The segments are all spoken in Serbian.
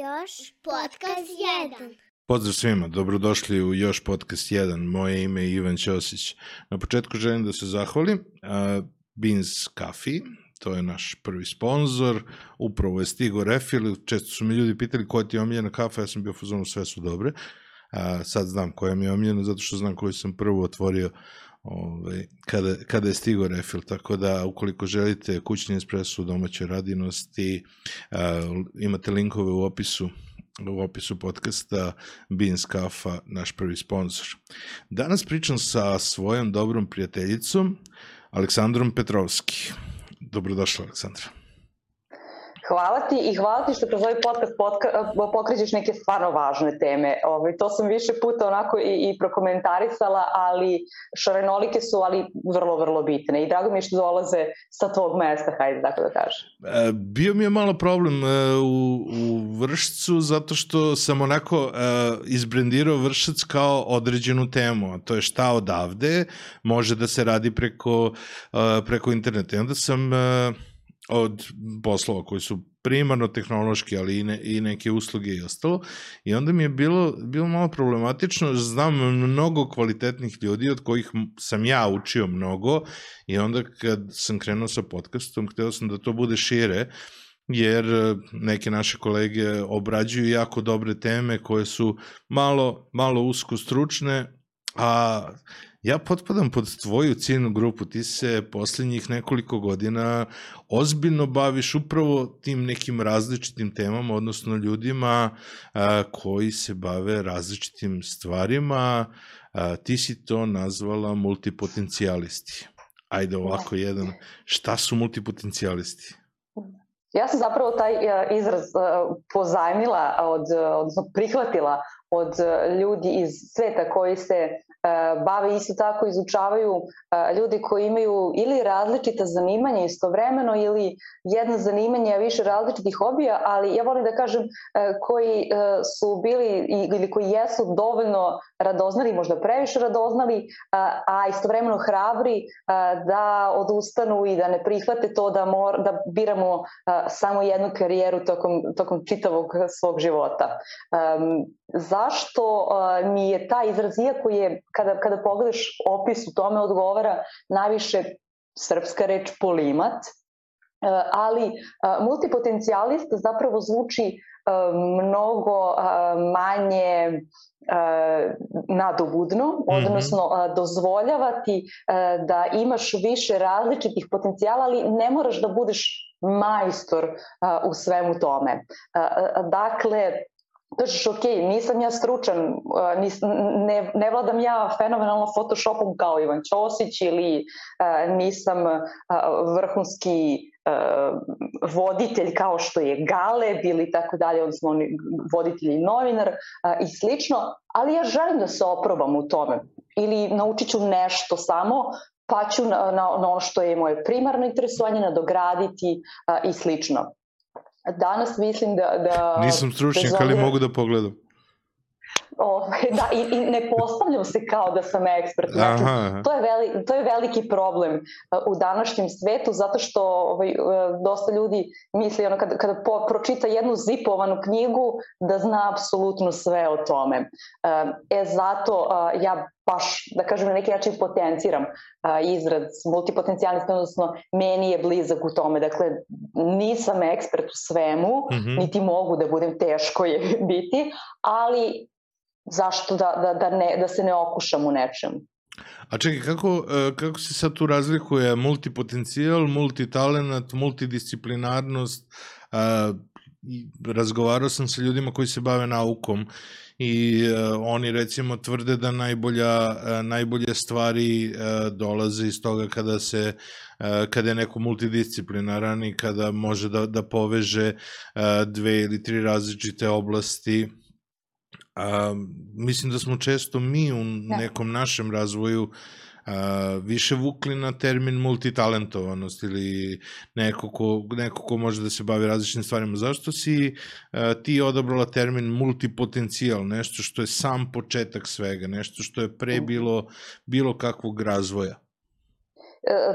Još podcast 1. Pozdrav svima, dobrodošli u Još podcast 1. Moje ime je Ivan Ćosić. Na početku želim da se zahvalim uh, Beans Coffee, to je naš prvi sponsor, upravo je stigo refill, često su mi ljudi pitali koja ti je omiljena kafa, ja sam bio fuzonu, sve su dobre. A, sad znam koja mi je omiljena, zato što znam koju sam prvo otvorio ovaj, kada, kada je stigo refill, tako da ukoliko želite kućni espresso u domaćoj radinosti, a, imate linkove u opisu u opisu podcasta Beans Kafa, naš prvi sponsor. Danas pričam sa svojom dobrom prijateljicom, Aleksandrom Petrovski. Dobrodošla, Aleksandra. Hvala ti i hvala ti što kroz ovaj podcast podka, pokrećeš neke stvarno važne teme. Ovaj, to sam više puta onako i, i prokomentarisala, ali šarenolike su, ali vrlo, vrlo bitne. I drago mi je što dolaze sa tvog mesta, hajde tako da kažem. E, bio mi je malo problem e, u, u Vršcu, zato što sam onako e, izbrendirao Vršac kao određenu temu, a to je šta odavde može da se radi preko, preko interneta. I onda sam od poslova koji su primarno tehnološki, ali i, ne, i neke usluge i ostalo. I onda mi je bilo, bilo malo problematično, znam mnogo kvalitetnih ljudi od kojih sam ja učio mnogo i onda kad sam krenuo sa podcastom, hteo sam da to bude šire, jer neke naše kolege obrađuju jako dobre teme koje su malo, malo usko stručne, a ja potpadam pod tvoju ciljnu grupu, ti se poslednjih nekoliko godina ozbiljno baviš upravo tim nekim različitim temama, odnosno ljudima a, koji se bave različitim stvarima, a, ti si to nazvala multipotencijalisti. Ajde ovako jedan, šta su multipotencijalisti? Ja sam zapravo taj izraz pozajmila, od, odnosno prihvatila od ljudi iz sveta koji se E, bave isto tako izučavaju e, ljudi koji imaju ili različita zanimanja istovremeno ili jedno zanimanje, a više različitih hobija, ali ja volim da kažem e, koji su bili ili koji jesu dovoljno radoznali, možda previše radoznali, a istovremeno hrabri da odustanu i da ne prihvate to da, mor, da biramo samo jednu karijeru tokom, tokom čitavog svog života. Zašto mi je taj izraz, iako je kada, kada pogledaš opis u tome odgovara najviše srpska reč polimat, ali e, multipotencijalist zapravo zvuči mnogo manje nadobudno, mhm. odnosno dozvoljavati da imaš više različitih potencijala, ali ne moraš da budeš majstor u svemu tome. Dakle, kažeš, ok, nisam ja stručan, nis, ne, ne vladam ja fenomenalno Photoshopom kao Ivan Ćosić ili nisam vrhunski voditelj kao što je Galeb ili tako dalje, odnosno voditelj i novinar uh, i slično, ali ja želim da se oprobam u tome ili naučit ću nešto samo pa ću na, na, na ono što je moje primarno interesovanje nadograditi uh, i slično danas mislim da... da Nisam stručnjak, ali mogu da pogledam. O, da, i, i ne postavljam se kao da sam ekspert. Znači, Aha. to, je veli, to je veliki problem uh, u današnjem svetu, zato što ovaj, uh, dosta ljudi misli, ono, kada, kada po, pročita jednu zipovanu knjigu, da zna apsolutno sve o tome. Uh, e, zato ja baš, da kažem, na neki način potenciram izraz multipotencijalista, odnosno meni je blizak u tome. Dakle, nisam ekspert u svemu, mm -hmm. niti mogu da budem teško je biti, ali zašto da, da, da, ne, da se ne okušam u nečemu. A čekaj, kako, e, kako se sad tu razlikuje multipotencijal, multitalenat, multidisciplinarnost? razgovarao sam sa ljudima koji se bave naukom i uh, oni recimo tvrde da najbolja, najbolje stvari dolaze iz toga kada se kada je neko multidisciplinaran i kada može da, da poveže dve ili tri različite oblasti A, mislim da smo često mi u da. nekom našem razvoju a, više vukli na termin multitalentovanost ili neko ko, neko ko može da se bavi različitim stvarima. Zašto si a, ti odabrala termin multipotencijal, nešto što je sam početak svega, nešto što je pre bilo bilo kakvog razvoja?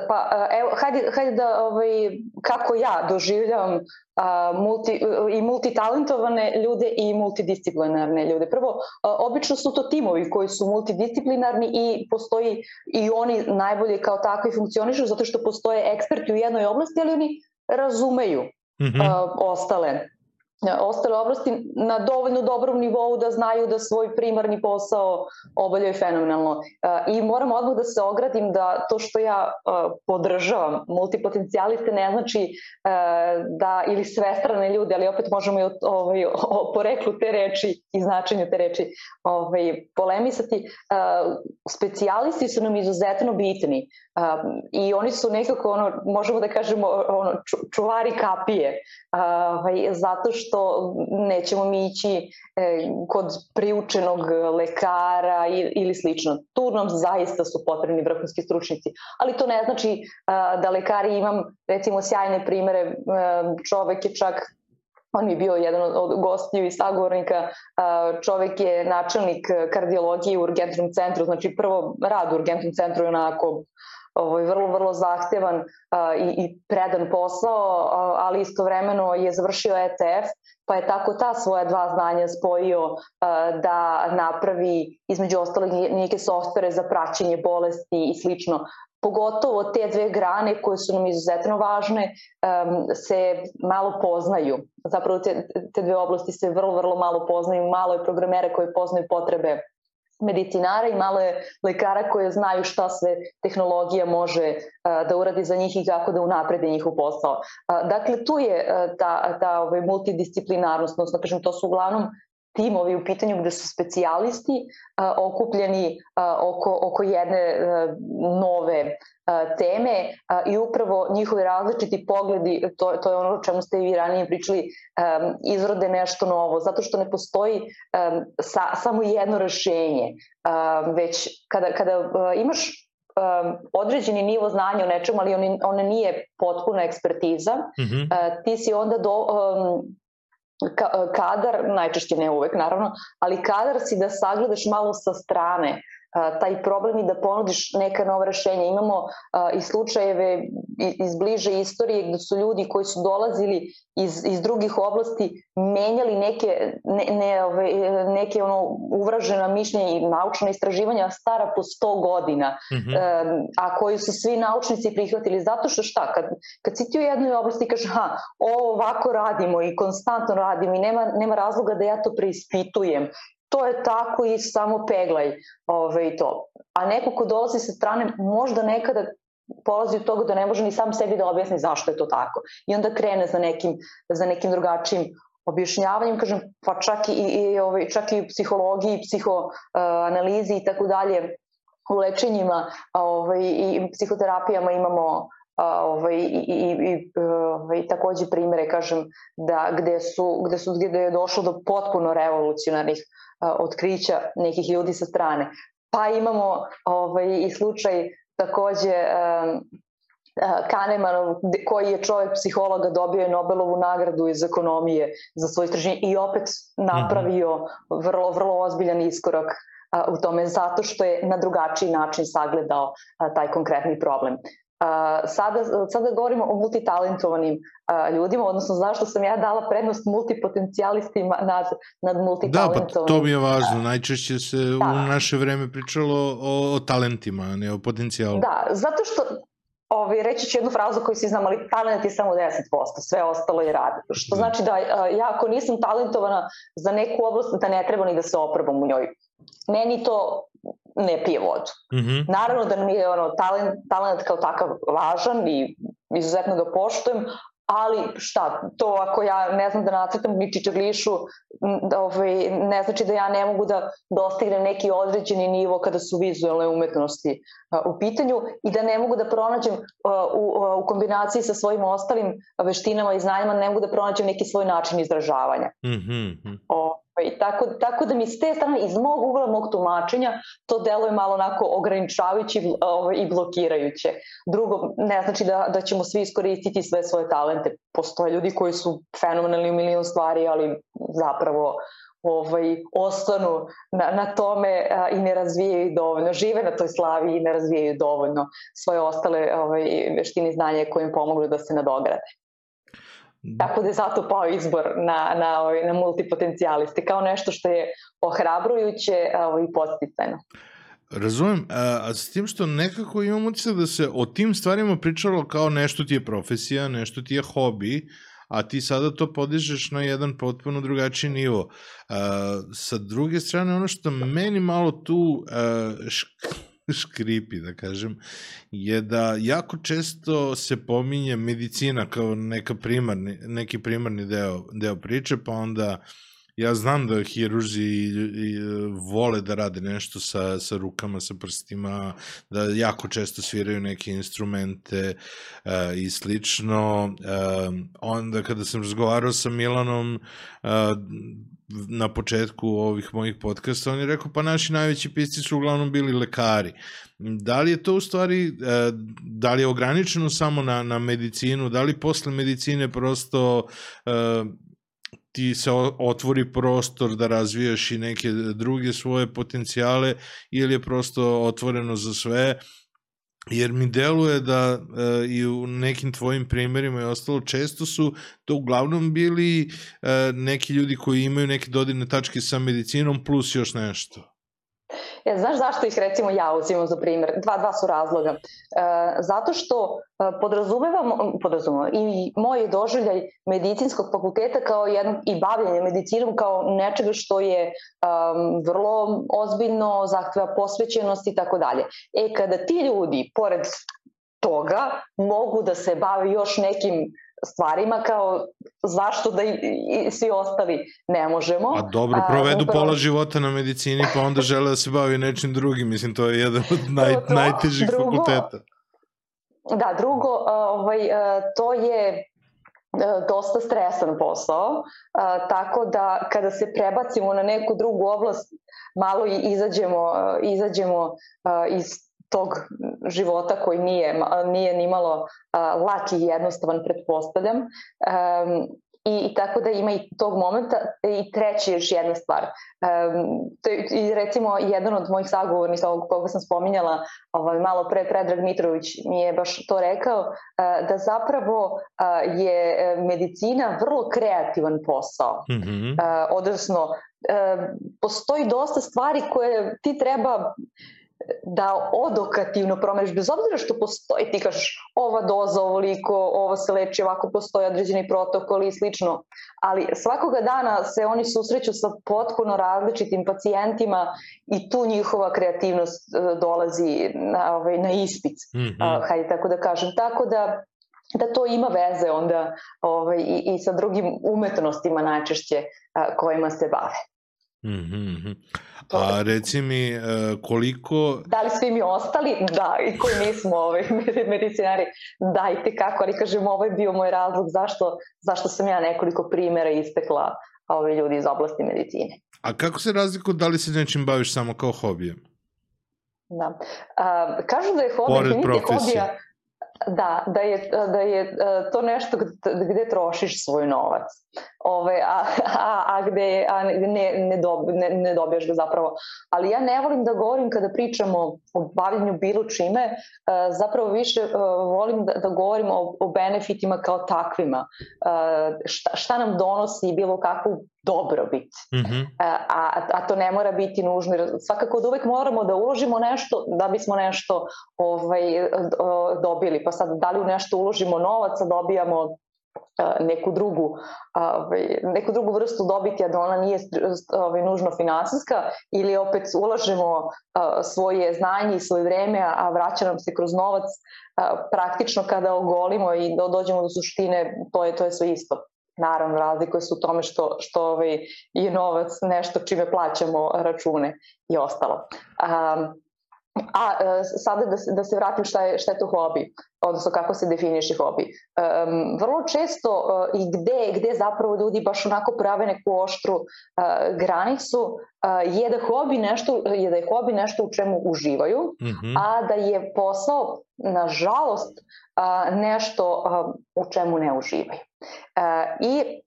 Pa evo, hajde, hajde da, ovaj, kako ja doživljavam a, multi, i multitalentovane ljude i multidisciplinarne ljude. Prvo, a, obično su to timovi koji su multidisciplinarni i postoji i oni najbolje kao takvi funkcionišu zato što postoje eksperti u jednoj oblasti, ali oni razumeju mm -hmm. a, ostale ostale oblasti na dovoljno dobrom nivou da znaju da svoj primarni posao obavljaju fenomenalno. I moram odmah da se ogradim da to što ja podržavam multipotencijaliste ne znači da ili svestrane ljude, ali opet možemo i o, ovaj, o poreklu te reči i značenju te reči ovaj, polemisati. Specijalisti su nam izuzetno bitni i oni su nekako, ono, možemo da kažemo, ono, čuvari kapije, ovaj, zato što što nećemo mi ići e, kod priučenog lekara ili slično. Tu nam zaista su potrebni vrhunski stručnici, ali to ne znači da lekari imam recimo sjajne primere, e, čovek je čak on je bio jedan od gostiju i sagovornika, čovek je načelnik kardiologije u urgentnom centru, znači prvo rad u urgentnom centru je onako ovaj, vrlo, vrlo zahtevan a, i, i predan posao, a, ali istovremeno je završio ETF, pa je tako ta svoja dva znanja spojio a, da napravi između ostalog neke softvere za praćenje bolesti i slično. Pogotovo te dve grane koje su nam izuzetno važne um, se malo poznaju. Zapravo te, te dve oblasti se vrlo, vrlo malo poznaju. Malo je programera koji poznaju potrebe medicinara i malo je lekara koje znaju šta sve tehnologija može da uradi za njih i kako da unaprede njihov posao. Dakle, tu je ta, ta ovaj, multidisciplinarnost, odnosno, kažem, to su uglavnom timovi u pitanju gde su specijalisti okupljeni oko, oko jedne nove teme i upravo njihovi različiti pogledi, to, to je ono o čemu ste i vi ranije pričali, izrode nešto novo, zato što ne postoji sa, samo jedno rešenje, već kada, kada imaš određeni nivo znanja o nečemu, ali on, on nije potpuna ekspertiza, mm -hmm. ti si onda do, kadar, najčešće ne uvek naravno, ali kadar si da sagledaš malo sa strane taj problem i da ponudiš neka nova rešenja. Imamo i slučajeve iz bliže istorije gde su ljudi koji su dolazili iz, iz drugih oblasti menjali neke, ne, ne, ove, neke ono uvražena mišljenja i naučna istraživanja stara po 100 godina, mm -hmm. a koji su svi naučnici prihvatili zato što šta, kad, kad si ti u jednoj oblasti kaže ha, ovo ovako radimo i konstantno radimo i nema, nema razloga da ja to preispitujem to je tako i samo peglaj ove, to. A neko ko dolazi sa strane možda nekada polazi od toga da ne može ni sam sebi da objasni zašto je to tako. I onda krene za nekim, za nekim drugačijim objašnjavanjem, kažem, pa čak i, i, ovaj, čak i psihologiji, psihoanalizi i tako dalje, u lečenjima ovaj, i psihoterapijama imamo ovaj, i, i, i ovaj, takođe primere, kažem, da gde su, gde su gde je došlo do potpuno revolucionarnih otkrića nekih ljudi sa strane. Pa imamo ovaj, i slučaj takođe Kahnemanov, koji je čovjek psihologa, dobio je Nobelovu nagradu iz ekonomije za svoje istraženje i opet napravio vrlo, vrlo ozbiljan iskorak u tome zato što je na drugačiji način sagledao taj konkretni problem sada, sada govorimo o multitalentovanim ljudima, odnosno zašto sam ja dala prednost multipotencijalistima nad, nad multitalentovanim. Da, pa to mi je važno. Najčešće se da. u naše vreme pričalo o, o talentima, a ne o potencijalu. Da, zato što Ovi, reći ću jednu frazu koju svi znam, ali talent je samo 10%, sve ostalo je rad. Što da. znači da ja ako nisam talentovana za neku oblast, da ne treba ni da se oprobam u njoj. Meni to ne pije vodu. Mm -hmm. Naravno da mi je ono, talent, talent kao takav važan i izuzetno ga poštujem, ali šta, to ako ja ne znam da nacrtam ni čičaglišu, da, ovaj, ne znači da ja ne mogu da dostignem neki određeni nivo kada su vizualne umetnosti uh, u pitanju i da ne mogu da pronađem uh, u, uh, u kombinaciji sa svojim ostalim veštinama i znanjima, ne mogu da pronađem neki svoj način izražavanja. Mm -hmm. o, I tako, tako da mi s te strane, iz mog ugla, mog tumačenja, to deluje malo onako ograničavajući ovaj, i blokirajuće. Drugo, ne znači da, da ćemo svi iskoristiti sve svoje talente. Postoje ljudi koji su fenomenalni u milion stvari, ali zapravo ovaj, ostanu na, na tome a, i ne razvijaju dovoljno, žive na toj slavi i ne razvijaju dovoljno svoje ostale ovaj, veštine i znanje koje im pomogli da se nadograde. Tako da je zato pao izbor na, na, ovaj, na multipotencijaliste, kao nešto što je ohrabrujuće ovaj, i posticajno. Razumem, a, a s tim što nekako imam utisak da se o tim stvarima pričalo kao nešto ti je profesija, nešto ti je hobi, a ti sada to podižeš na jedan potpuno drugačiji nivo. A, sa druge strane, ono što meni malo tu a, šk škripi, da kažem, je da jako često se pominje medicina kao neka primarni, neki primarni deo, deo priče, pa onda ja znam da hiruži i, i, vole da rade nešto sa, sa rukama, sa prstima, da jako često sviraju neke instrumente uh, i slično. Uh, onda kada sam razgovarao sa Milanom uh, na početku ovih mojih podcasta, on je rekao pa naši najveći pisci su uglavnom bili lekari. Da li je to u stvari, da li je ograničeno samo na, na medicinu, da li posle medicine prosto ti se otvori prostor da razvijaš i neke druge svoje potencijale ili je prosto otvoreno za sve jer mi deluje da e, i u nekim tvojim primerima i ostalo često su to uglavnom bili e, neki ljudi koji imaju neke dodirne tačke sa medicinom plus još nešto. Ja, znaš zašto ih recimo ja uzimam za primjer? Dva, dva su razloga. E, zato što e, podrazumevam, podrazumevam i moj doživljaj medicinskog fakulteta kao jedno, i bavljanje medicinom kao nečega što je um, vrlo ozbiljno, zahteva posvećenost i tako dalje. E, kada ti ljudi, pored toga, mogu da se bave još nekim stvarima kao zašto da i, i svi ostali ne možemo. A dobro, provedu A, upravo... pola života na medicini pa onda žele da se bavi nečim drugim, mislim to je jedan od naj, to, najtežih drugo, fakulteta. Da, drugo, ovaj, to je dosta stresan posao, tako da kada se prebacimo na neku drugu oblast, malo i izađemo, izađemo iz tog života koji nije, nije nimalo lak i jednostavan, pretpostavljam. Um, I, I tako da ima i tog momenta. I treći još jedna stvar. Um, to je, I recimo, jedan od mojih sagovornika, koga sam spominjala ovaj, malo pre, Predrag Mitrović mi je baš to rekao, uh, da zapravo uh, je e, medicina vrlo kreativan posao. Mm -hmm. uh, odnosno, uh, postoji dosta stvari koje ti treba da odokativno promeniš, bez obzira što postoji, ti kažeš ova doza ovoliko, ovo se leči ovako, postoji određeni protokol i slično, ali svakoga dana se oni susreću sa potpuno različitim pacijentima i tu njihova kreativnost e, dolazi na, ovaj, na ispic, mm -hmm. hajde tako da kažem. Tako da da to ima veze onda ovaj, i, i sa drugim umetnostima najčešće a, kojima se bave. Mm -hmm. A reci mi e, koliko... Da li svi mi ostali? Da, i koji nismo ovaj, medicinari, dajte kako, ali kažem, ovo je bio moj razlog zašto, zašto sam ja nekoliko primera istekla ove ljudi iz oblasti medicine. A kako se razliku da li se nečim baviš samo kao hobijem? Da. A, kažu da je hobija, Pored profesije. hobija, Da, da je, da je e, to nešto gde trošiš svoj novac. Ove, a, a, a gde a ne, ne, dob, ne, ne dobijaš ga zapravo. Ali ja ne volim da govorim kada pričamo o bavljanju bilo čime, e, zapravo više e, volim da, da govorim o, o benefitima kao takvima. Šta, šta nam donosi bilo kakvu dobrobit. Mm -hmm. a, a to ne mora biti nužno. Svakako da uvek moramo da uložimo nešto da bismo nešto ovaj, dobili. Pa sad, da li u nešto uložimo novac, a dobijamo neku drugu, ovaj, neku drugu vrstu dobiti, a da ona nije ovaj, nužno finansijska, ili opet ulažemo svoje znanje i svoje vreme, a vraća nam se kroz novac, praktično kada ogolimo i dođemo do suštine, to je, to je sve isto. Naravno, razlikuje se u tome što, što ovaj, je novac nešto čime plaćamo račune i ostalo. Um, A e, sada da se, da se vratim šta je, šta je to hobi, odnosno kako se definiše hobi. Um, vrlo često uh, i gde, gde zapravo ljudi baš onako prave neku oštru uh, granicu uh, je da hobi nešto je da je hobi nešto u čemu uživaju, mm -hmm. a da je posao nažalost uh, nešto uh, u čemu ne uživaju. Uh, I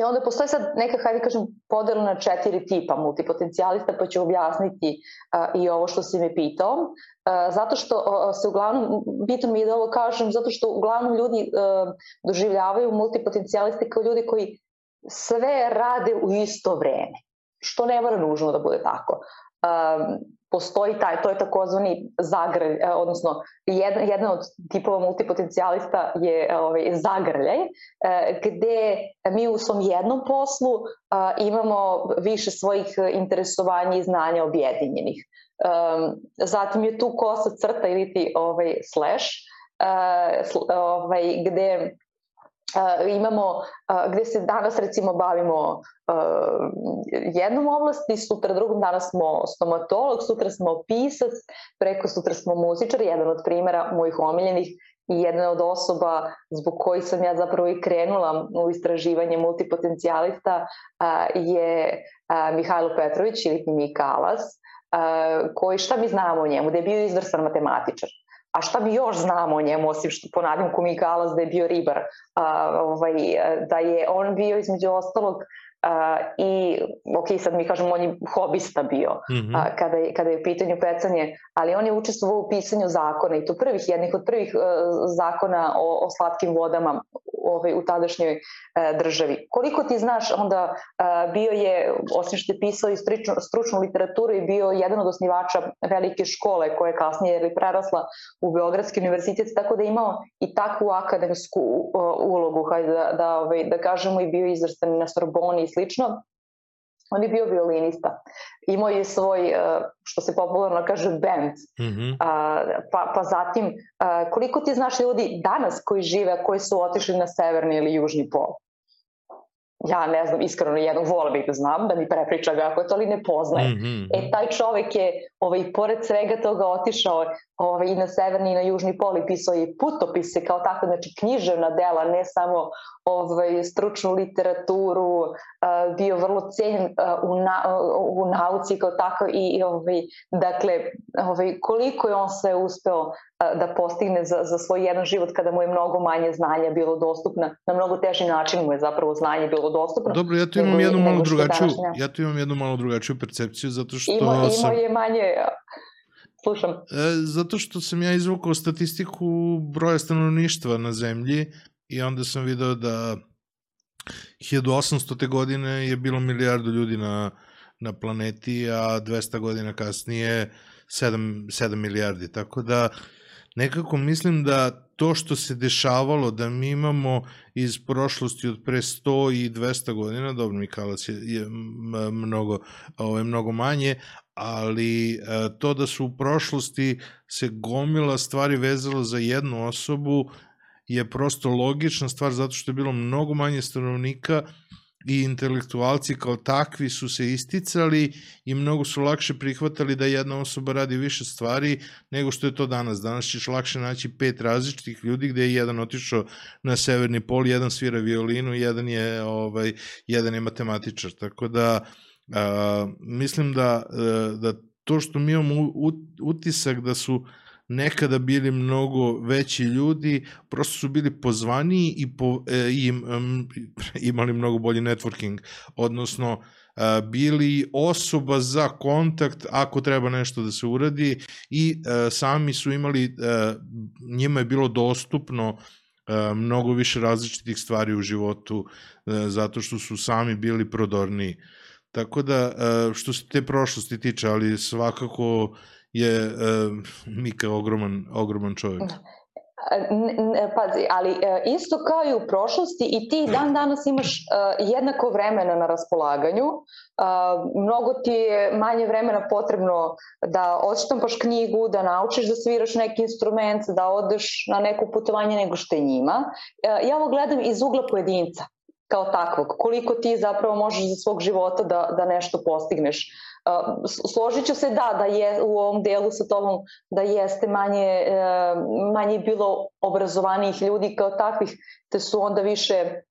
I onda postoji sad neka, hajde kažem, podela na četiri tipa multipotencijalista, pa ću objasniti uh, i ovo što si me pitao. Uh, zato što uh, se uglavnom, bitno mi je da ovo kažem, zato što uglavnom ljudi uh, doživljavaju multipotencijaliste kao ljudi koji sve rade u isto vreme što ne mora nužno da bude tako. Um, postoji taj, to je takozvani zagrlj, e, odnosno jedan, jedan od tipova multipotencijalista je ovaj, zagrljaj, e, gde mi u svom jednom poslu imamo više svojih interesovanja i znanja objedinjenih. Zatim je tu kosa crta ili ti ovaj, slash, ovaj, gde uh, imamo, uh, gde se danas recimo bavimo uh, jednom oblasti, sutra drugom, danas smo stomatolog, sutra smo pisac, preko sutra smo muzičar, jedan od primera mojih omiljenih i jedna od osoba zbog kojih sam ja zapravo i krenula u istraživanje multipotencijalista je Mihajlo Petrović ili Mikalas, koji šta mi znamo o njemu, da je bio izvrstan matematičar A šta mi još znamo o njemu, osim što ponavljam Kumikalas da je bio ribar, a, ovaj, da je on bio između ostalog Uh, I, ok, sad mi kažemo, on je hobista bio mm -hmm. uh, kada, je, kada je u pitanju pecanje, ali on je učestvovao u pisanju zakona i to prvih, jednih od prvih uh, zakona o, o slatkim vodama ovaj, u tadašnjoj uh, državi. Koliko ti znaš, onda uh, bio je, osim što je pisao i stručnu, stručnu literaturu, i bio jedan od osnivača velike škole koja je kasnije ili prerasla u Beogradski univerzitet, tako da je imao i takvu akademsku ulogu, hajde da, da, ovaj, da kažemo, i bio izvrstan na Sorboni slično, on je bio violinista. Imao je svoj, uh, što se popularno kaže, band. Mm -hmm. pa, pa zatim, uh, koliko ti znaš ljudi danas koji žive, koji su otišli na severni ili južni pol? ja ne znam, iskreno jednog vola bih da znam, da mi prepriča ga ako je to ali ne poznaje. Mm -hmm. E, taj čovek je, ovaj, pored svega toga otišao ovaj, i na severni i na južni pol i pisao je putopise kao tako, znači književna dela, ne samo ovaj, stručnu literaturu, bio vrlo cenjen u, na, u nauci kao tako i, ovaj, dakle, ovaj, koliko je on sve uspeo da postigne za, za svoj jedan život kada mu je mnogo manje znanja bilo dostupno, na mnogo teži način mu je zapravo znanje bilo dostupno. Dobro, ja tu imam jednu malo drugačiju, ja tu imam jednu malo drugačiju percepciju zato što ima, ima sam... je manje Slušam. E, zato što sam ja izvukao statistiku broja stanovništva na zemlji i onda sam video da 1800. godine je bilo milijardu ljudi na, na planeti, a 200 godina kasnije 7, 7 milijardi. Tako da nekako mislim da to što se dešavalo, da mi imamo iz prošlosti od pre 100 i 200 godina, dobro, Mikalac je, je mnogo, ovo je mnogo manje, ali e, to da su u prošlosti se gomila stvari vezala za jednu osobu je prosto logična stvar zato što je bilo mnogo manje stanovnika i intelektualci kao takvi su se isticali i mnogo su lakše prihvatali da jedna osoba radi više stvari nego što je to danas. Danas ćeš lakše naći pet različitih ljudi gde je jedan otišao na severni pol, jedan svira violinu, jedan je ovaj jedan je matematičar. Tako da a, mislim da da to što mi imamo utisak da su nekada bili mnogo veći ljudi, prosto su bili pozvaniji i, po, e, i um, imali mnogo bolji networking, odnosno e, bili osoba za kontakt ako treba nešto da se uradi i e, sami su imali, e, njima je bilo dostupno e, mnogo više različitih stvari u životu e, zato što su sami bili prodorniji. Tako da, e, što se te prošlosti tiče, ali svakako je uh, Mika ogroman, ogroman čovjek. Da. Pazi, ali e, isto kao i u prošlosti i ti dan danas imaš uh, jednako vremena na raspolaganju. Mnogo ti je manje vremena potrebno da odštampaš knjigu, da naučiš da sviraš neki instrument, da odeš na neko putovanje nego što je njima. Ja ovo gledam iz ugla pojedinca kao takvog. Koliko ti zapravo možeš za svog života da, da nešto postigneš. Složit ću se da, da je u ovom delu sa tobom da jeste manje, uh, manje bilo obrazovanijih ljudi kao takvih, te su onda više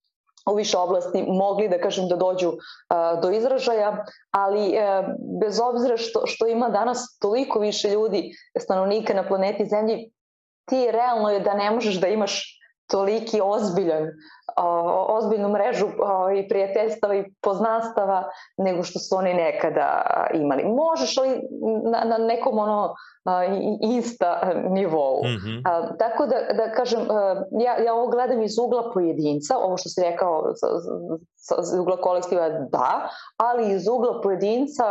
u više oblasti mogli da kažem da dođu uh, do izražaja, ali uh, bez obzira što, što ima danas toliko više ljudi, stanovnika na planeti Zemlji, ti realno je da ne možeš da imaš toliki ozbiljan ozbiljnu mrežu i prijateljstava i poznanstava nego što su oni nekada imali. Možeš li na, na nekom ono insta nivou. Mm -hmm. A, tako da, da kažem, ja, ja ovo gledam iz ugla pojedinca, ovo što si rekao iz ugla kolektiva da, ali iz ugla pojedinca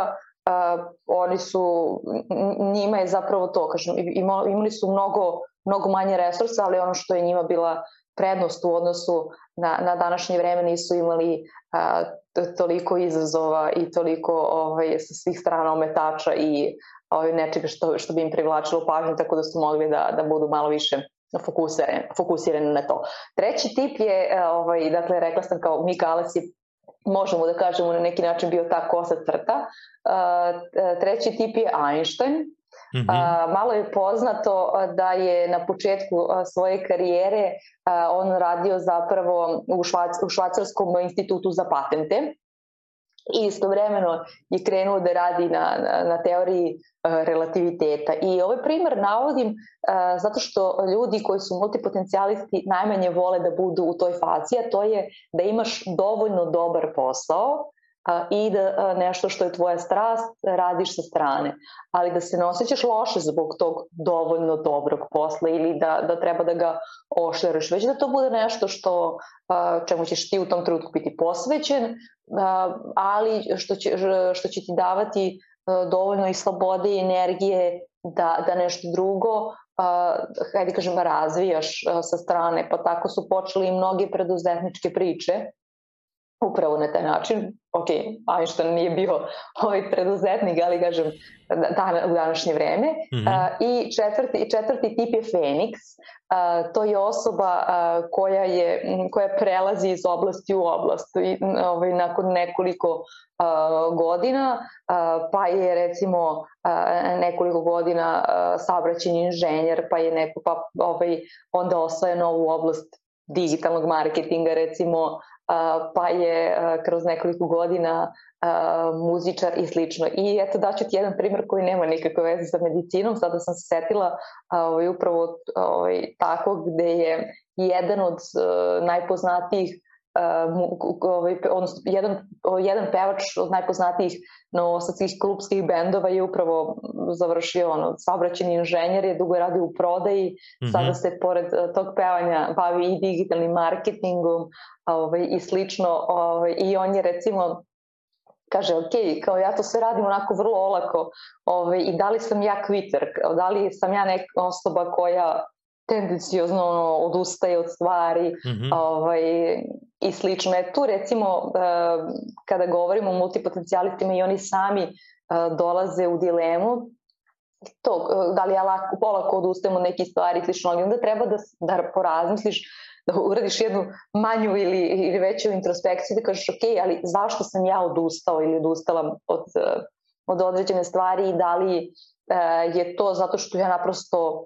uh, oni su, njima je zapravo to, kažem, imali su mnogo, mnogo manje resursa, ali ono što je njima bila prednost u odnosu na, na današnje vreme nisu imali a, toliko izazova i toliko ovaj, sa svih strana ometača i ovaj, nečega što, što bi im privlačilo pažnju, tako da su mogli da, da budu malo više fokusirani, fokusirani na to. Treći tip je, e, ovaj, dakle, rekla sam kao Mika Alesi, možemo da kažemo na neki način bio ta kosa crta. Treći tip je Einstein, Mm -hmm. malo je poznato da je na početku svoje karijere on radio zapravo u, Švac, u Švacarskom institutu za patente i istovremeno je krenuo da radi na, na, na teoriji relativiteta. I ovaj primer navodim zato što ljudi koji su multipotencijalisti najmanje vole da budu u toj fazi, a to je da imaš dovoljno dobar posao a, i da nešto što je tvoja strast radiš sa strane. Ali da se ne osjećaš loše zbog tog dovoljno dobrog posla ili da, da treba da ga ošleraš, već da to bude nešto što, čemu ćeš ti u tom trenutku biti posvećen, ali što će, što će ti davati dovoljno i slobode i energije da, da nešto drugo hajde kažem, razvijaš sa strane, pa tako su počeli i mnoge preduzetničke priče upravo na taj način. Ok, Einstein nije bio ovaj preduzetnik, ali kažem dan, u današnje vreme. Mm -hmm. uh, I četvrti, četvrti tip je Feniks. Uh, to je osoba uh, koja, je, koja prelazi iz oblasti u oblast i, ovaj, nakon nekoliko uh, godina, uh, pa je recimo uh, nekoliko godina uh, saobraćeni inženjer, pa je neko, pa ovaj, onda osvaja novu oblast digitalnog marketinga recimo pa je kroz nekoliko godina muzičar i slično. I eto daću ti jedan primer koji nema nikakve veze sa medicinom, sada sam se setila ovaj, upravo ovaj, tako gde je jedan od najpoznatijih ovaj, odnosno jedan, jedan pevač od najpoznatijih novosadskih klubskih bendova je upravo završio ono, saobraćeni inženjer, je dugo radio u prodaji, mm -hmm. sada se pored tog pevanja bavi i digitalnim marketingom ovaj, i slično ovaj, i on je recimo kaže, ok, kao ja to sve radim onako vrlo olako ovaj, i da li sam ja kviter, da li sam ja neka osoba koja tendencijozno ono, odustaje od stvari mm -hmm. ovaj, i slično. E tu recimo uh, kada govorimo o multipotencijalistima i oni sami uh, dolaze u dilemu to, uh, da li ja lako, polako odustajem od nekih stvari i slično, ali onda treba da, da porazmisliš da uradiš jednu manju ili, ili veću introspekciju da kažeš ok, ali zašto sam ja odustao ili odustala od, od određene stvari i da li je to zato što ja naprosto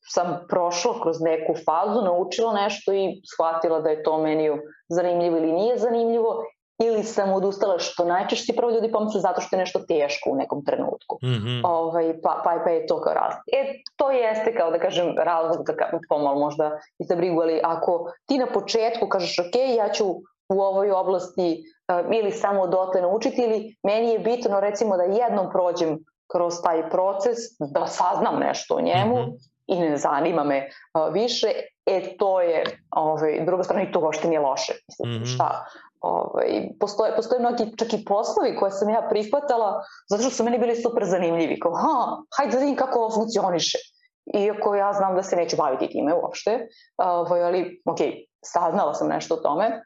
sam prošla kroz neku fazu, naučila nešto i shvatila da je to meni zanimljivo ili nije zanimljivo ili sam odustala što najčešće prvo ljudi pomisle zato što je nešto teško u nekom trenutku. Mm -hmm. ovaj, pa, pa, pa je to kao razlog. E, to jeste kao da kažem razlog da pomalo možda i za brigu, ali ako ti na početku kažeš ok, ja ću u ovoj oblasti uh, ili samo dotle naučiti ili meni je bitno recimo da jednom prođem kroz taj proces, da saznam nešto o njemu mm -hmm i ne zanima me više, e to je ovaj, druga strana i to uopšte nije loše. Mislim, mm -hmm. šta, ovaj, postoje, postoje mnogi čak i poslovi koje sam ja prihvatala zato što su meni bili super zanimljivi. Kao, ha, hajde da vidim kako ovo funkcioniše. Iako ja znam da se neću baviti time uopšte, ovaj, ali ok, saznala sam nešto o tome.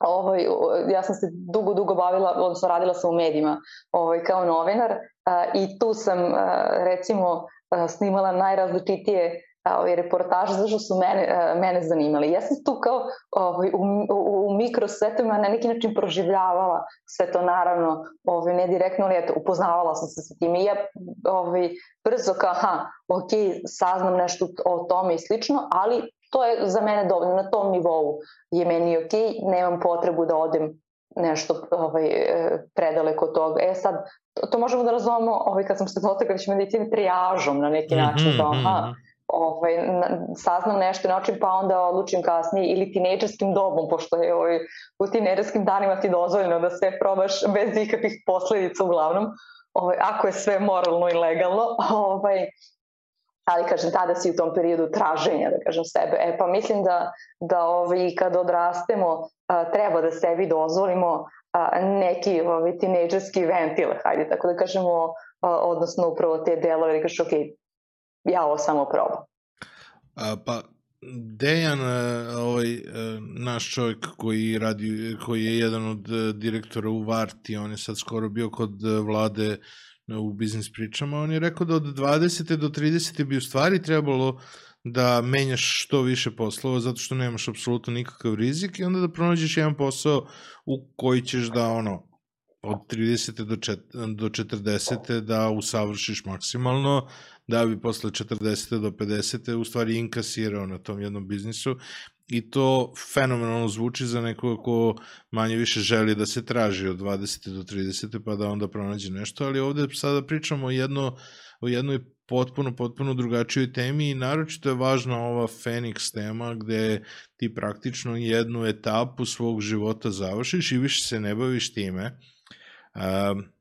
Ovaj, ja sam se dugo, dugo bavila, odnosno radila sam u medijima ovaj, kao novinar a, i tu sam a, recimo snimala najrazličitije ovaj, reportaže zato što su mene, mene zanimali. Ja sam tu kao ovaj, u, u, u mikrosvetovima na neki način proživljavala sve to naravno, ovaj, ne direktno, ali eto, upoznavala sam se sa tim i ja ovaj, brzo kao, aha, ok, saznam nešto o tome i slično, ali to je za mene dovoljno, na tom nivou je meni ok, nemam potrebu da odem nešto ovaj, predaleko od toga. E sad, to, to možemo da razumemo ovaj, kad sam se dotakla već medicini trijažom na neki način, mm -hmm, da aha, ovaj, saznam nešto način pa onda odlučim kasnije ili tinejdžerskim dobom, pošto je ovaj, u tinejdžerskim danima ti dozvoljeno da sve probaš bez ikakvih posledica uglavnom, ovaj, ako je sve moralno i legalno, ovaj, ali kažem tada si u tom periodu traženja da kažem sebe. E pa mislim da da ovaj kad odrastemo a, treba da sebi dozvolimo a, neki ovaj tinejdžerski ventil hajde tako da kažemo a, odnosno upravo te delove da kažeš ok ja ovo samo probam. A, pa Dejan, e, ovaj, e, naš čovjek koji radi, koji je jedan od e, direktora u Varti, on je sad skoro bio kod vlade u biznis pričama, on je rekao da od 20. do 30. bi u stvari trebalo da menjaš što više poslova zato što nemaš apsolutno nikakav rizik i onda da pronađeš jedan posao u koji ćeš da ono od 30. do, čet, do 40. da usavršiš maksimalno, da bi posle 40. do 50. u stvari inkasirao na tom jednom biznisu i to fenomenalno zvuči za nekoga ko manje više želi da se traži od 20. do 30. pa da onda pronađe nešto, ali ovde sada pričamo o, jedno, o jednoj potpuno, potpuno drugačijoj temi i naročito je važna ova Phoenix tema gde ti praktično jednu etapu svog života završiš i više se ne baviš time. Um,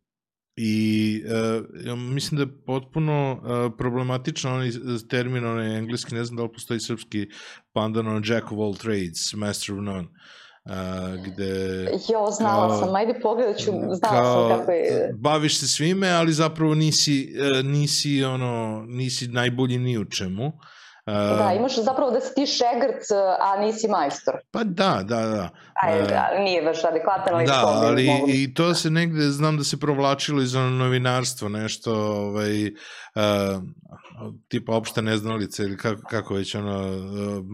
I uh, mislim da je potpuno uh, problematično onaj termin, onaj engleski, ne znam da li postoji srpski pandan, on Jack of all trades, master of none. Uh, gde... Jo, znala kao, sam, ajde pogledat ću, znala kao, sam kako je... Baviš se svime, ali zapravo nisi, nisi, ono, nisi najbolji ni u čemu. Uh, Da, imaš zapravo da si ti šegrc, a nisi majstor. Pa da, da, da. Ajde, da, nije baš adekvatan ali Da, ali mogu... i to se negde, znam da se provlačilo iz novinarstvo, nešto, ovaj, uh, tipa opšta neznalica ili kako, kako već ono, uh,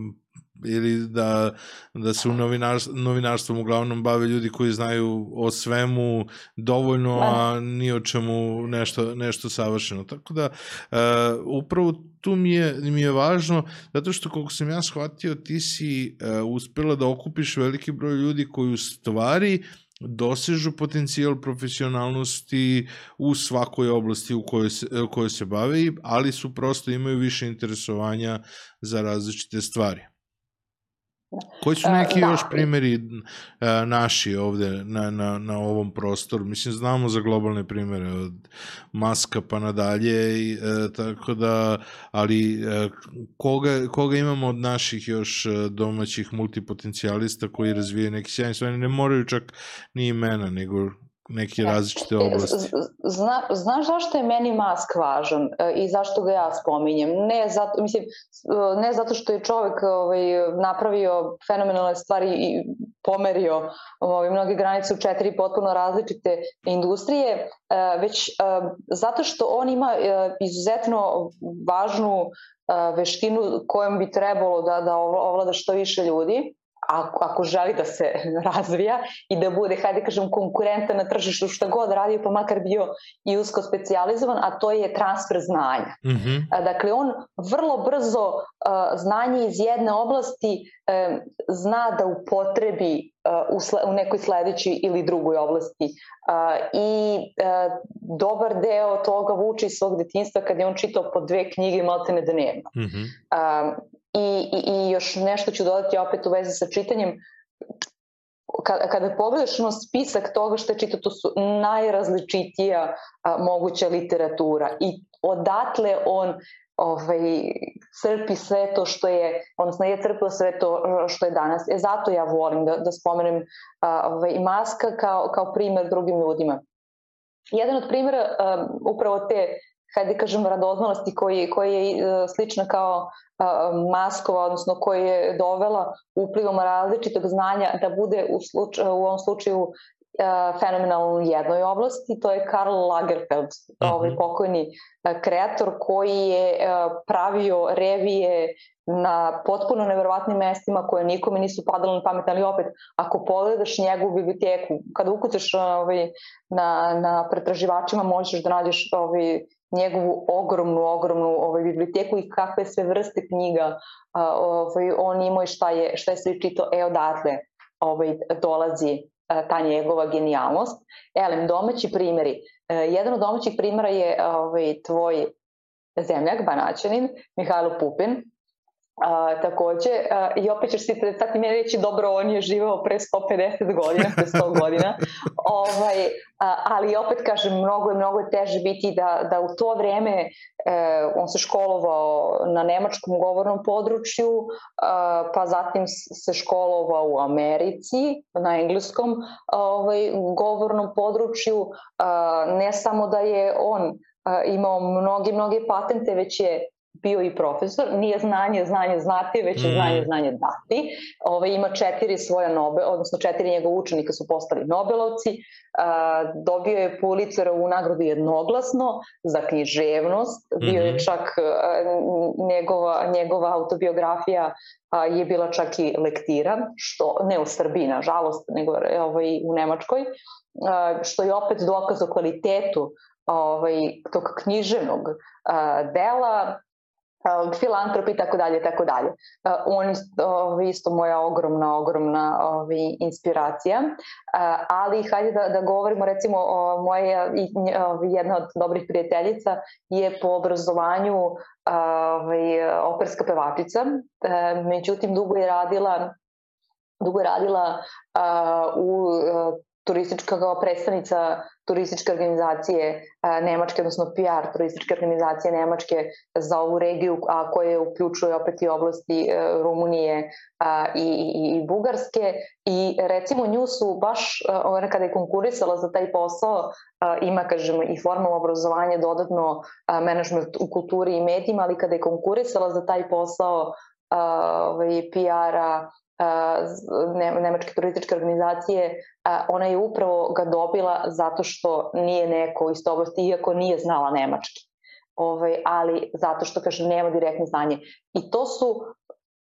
ili da, da se u novinarstvu, novinarstvom uglavnom bave ljudi koji znaju o svemu dovoljno, a ni o čemu nešto, nešto savršeno. Tako da, uh, upravo tu mi je, mi je važno, zato što koliko sam ja shvatio, ti si uh, uspela da okupiš veliki broj ljudi koji u stvari dosežu potencijal profesionalnosti u svakoj oblasti u kojoj se, u kojoj se bave, ali su prosto imaju više interesovanja za različite stvari. Koji su neki da. još primeri naši ovde na, na, na ovom prostoru? Mislim, znamo za globalne primere od Maska pa nadalje, i, e, tako da, ali e, koga, koga imamo od naših još e, domaćih multipotencijalista koji razvijaju neki sjajni stvari, ne moraju čak ni imena, nego neke različite oblasti. Zna, znaš zašto je meni mask važan e, i zašto ga ja spominjem? Ne zato, mislim, e, ne zato što je čovek ovaj, napravio fenomenalne stvari i pomerio ovaj, mnoge granice u četiri potpuno različite industrije, e, već zato što on ima izuzetno važnu veštinu kojom bi trebalo da, da ovlada što više ljudi ako, ako želi da se razvija i da bude, hajde kažem, konkurentan na tržištu šta god radio, pa makar bio i usko specializovan, a to je transfer znanja. Mm -hmm. Dakle, on vrlo brzo uh, znanje iz jedne oblasti uh, zna da upotrebi uh, u, sle, u nekoj sledećoj ili drugoj oblasti. Uh, I uh, dobar deo toga vuče iz svog detinstva kad je on čitao po dve knjige maltene dnevno. Mm -hmm. uh, I, i, I još nešto ću dodati opet u vezi sa čitanjem. Kada, kada pogledaš ono spisak toga što je čitao, to su najrazličitija a, moguća literatura i odatle on ovaj, crpi sve to što je, odnosno je crpio sve to što je danas. E, zato ja volim da, da spomenem a, ovaj, maska kao, kao primer drugim ljudima. Jedan od primjera a, upravo te hajde kažem, radoznalosti koji, koji je uh, slična kao uh, Maskova, odnosno koji je dovela uplivom različitog znanja da bude u, sluč, u ovom slučaju uh, fenomenalno u jednoj oblasti, to je Karl Lagerfeld, uh -huh. ovaj pokojni kreator koji je pravio revije na potpuno neverovatnim mestima koje nikome nisu padalo na pamet, ali opet, ako pogledaš njegovu biblioteku, kada ukucaš ovaj, na, na pretraživačima možeš da nađeš ovaj, njegovu ogromnu, ogromnu ovaj, biblioteku i kakve sve vrste knjiga a, ovaj, on imao i šta je, šta je sve čito, e odatle ovaj, dolazi ta njegova genijalnost. Elem, domaći primjeri. E, jedan od domaćih primjera je ovaj, tvoj zemljak, banaćanin, Mihajlo Pupin, A, takođe, a, i opet ćeš si sad ti meni reći, dobro, on je živao pre 150 godina, pre 100 godina, ovaj, a, ali opet kažem, mnogo je, mnogo je teže biti da, da u to vreme e, on se školovao na nemačkom govornom području, a, pa zatim se školovao u Americi, na engleskom ovaj, govornom području, a, ne samo da je on imao mnoge, mnoge patente, već je bio i profesor, nije znanje, znanje znati, već je znanje, mm. znanje dati. Ove, ima četiri svoja Nobel, odnosno četiri njegov učenika su postali Nobelovci, a, dobio je Pulitzerovu nagradu jednoglasno za književnost, bio je mhm. čak a, njegova, njegova autobiografija a, je bila čak i lektira, što ne u Srbiji, nažalost, nego ovaj, u Nemačkoj, a, što je opet dokaz o kvalitetu ovaj, tog književnog a, dela, filantrop i tako dalje, tako dalje. On je isto moja ogromna, ogromna ovi, inspiracija, ali hajde da, da govorimo recimo moja jedna od dobrih prijateljica je po obrazovanju ovaj, operska pevačica, međutim dugo je radila dugo je radila u turistička kao predstavnica turističke organizacije Nemačke, odnosno PR turističke organizacije Nemačke za ovu regiju, a koje uključuje opet i oblasti e, Rumunije i, i, i Bugarske. I recimo nju su baš ona kada je konkurisala za taj posao ima kažemo i formalno obrazovanje dodatno menadžment u kulturi i medijima, ali kada je konkurisala za taj posao ovaj, PR-a nemačke turističke organizacije, ona je upravo ga dobila zato što nije neko iz oblasti, iako nije znala nemački. Ovaj, ali zato što, kažem, nema direktno znanje. I to su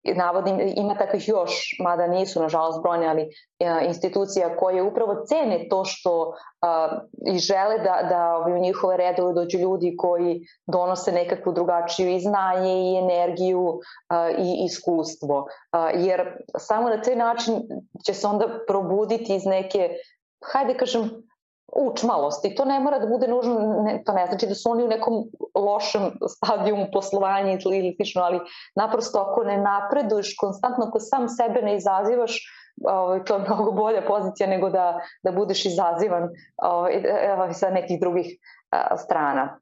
navodim, ima takvih još, mada nisu nažalost brojne, ali a, institucija koje upravo cene to što a, i žele da, da u njihove redove dođu ljudi koji donose nekakvu drugačiju i znanje i energiju a, i iskustvo. A, jer samo na taj način će se onda probuditi iz neke, hajde kažem, učmalosti. To ne mora da bude nužno, ne, to ne znači da su oni u nekom lošem stadijumu poslovanja ili slično, ali naprosto ako ne napreduješ konstantno, ako sam sebe ne izazivaš, ovaj, to je mnogo bolja pozicija nego da, da budeš izazivan ovaj, ovaj, sa nekih drugih a, strana.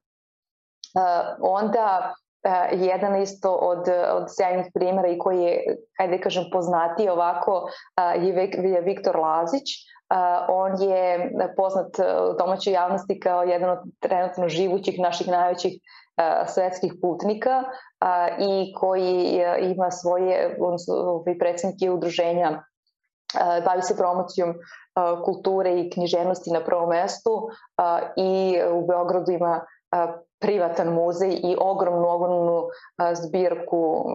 A, onda a, jedan isto od, od sjajnih primjera i koji je, hajde da kažem, poznati ovako, a, je, je Viktor Lazić, on je poznat domaćoj javnosti kao jedan od trenutno živućih naših najvećih svetskih putnika i koji ima svoje, odnosno ovaj predsednik je udruženja bavi se promocijom kulture i književnosti na prvom mestu i u Beogradu ima privatan muzej i ogromnu, ogromnu zbirku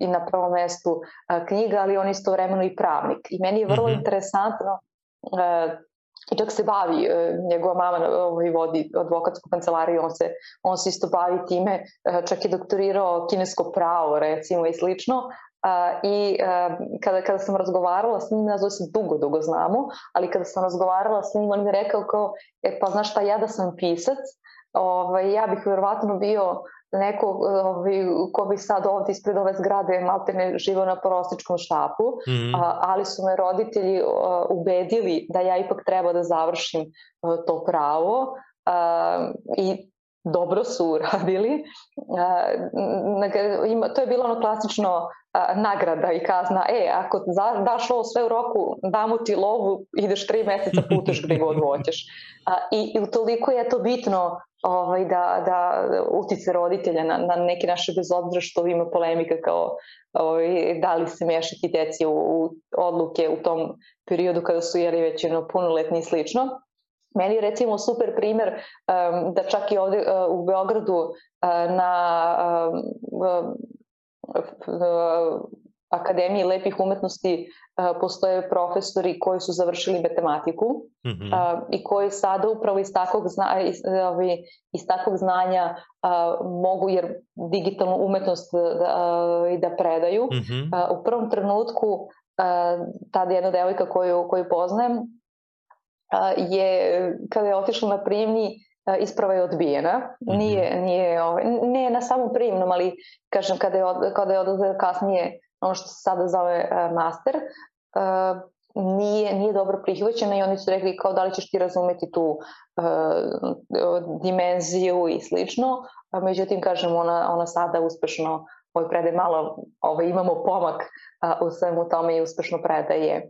i na prvom mestu knjiga, ali on istovremeno i pravnik. I meni je vrlo mm -hmm. interesantno i čak se bavi, e, njegova mama ovaj, vodi advokatsku kancelariju, on se, on se isto bavi time, e, čak je doktorirao kinesko pravo recimo i slično, I kada, kada sam razgovarala s njim, znam se dugo, dugo znamo, ali kada sam razgovarala s njim, on mi je rekao kao, e pa znaš šta, ja da sam pisac, ovaj, ja bih verovatno bio neko ovaj, ko bi sad ovde ispred ove zgrade malte ne živao na prostičkom štapu, mm -hmm. a, ali su me roditelji a, ubedili da ja ipak treba da završim a, to pravo a, i dobro su radili. A, ima, to je bilo ono klasično nagrada i kazna, e, ako daš ovo sve u roku, damo ti lovu, ideš tri meseca puteš gde god hoćeš. I, I utoliko je to bitno ovaj, da, da utice roditelja na, na neki naše bez obzira što ima polemika kao ovaj, da li se mešati deci u, u odluke u tom periodu kada su jeli već punoletni i slično. Meni je recimo super primer um, da čak i ovde uh, u Beogradu uh, na uh, Akademiji lepih umetnosti postoje profesori koji su završili matematiku mm -hmm. i koji sada upravo iz takvog, zna, iz, iz takvog znanja mogu jer digitalnu umetnost da, da predaju. Mm -hmm. U prvom trenutku tada jedna devojka koju, koju poznajem je kada je otišla na prijemni isprava je odbijena. Mhm. Nije, nije, ovaj, ne na samom primnom, ali kažem kada je, od, kada je odlazio kasnije ono što se sada zove master, nije, nije dobro prihvaćena i oni su rekli kao da li ćeš ti razumeti tu dimenziju i slično. Međutim, kažem, ona, ona sada uspešno ovaj predaje malo, ovaj, imamo pomak u svemu tome i uspešno predaje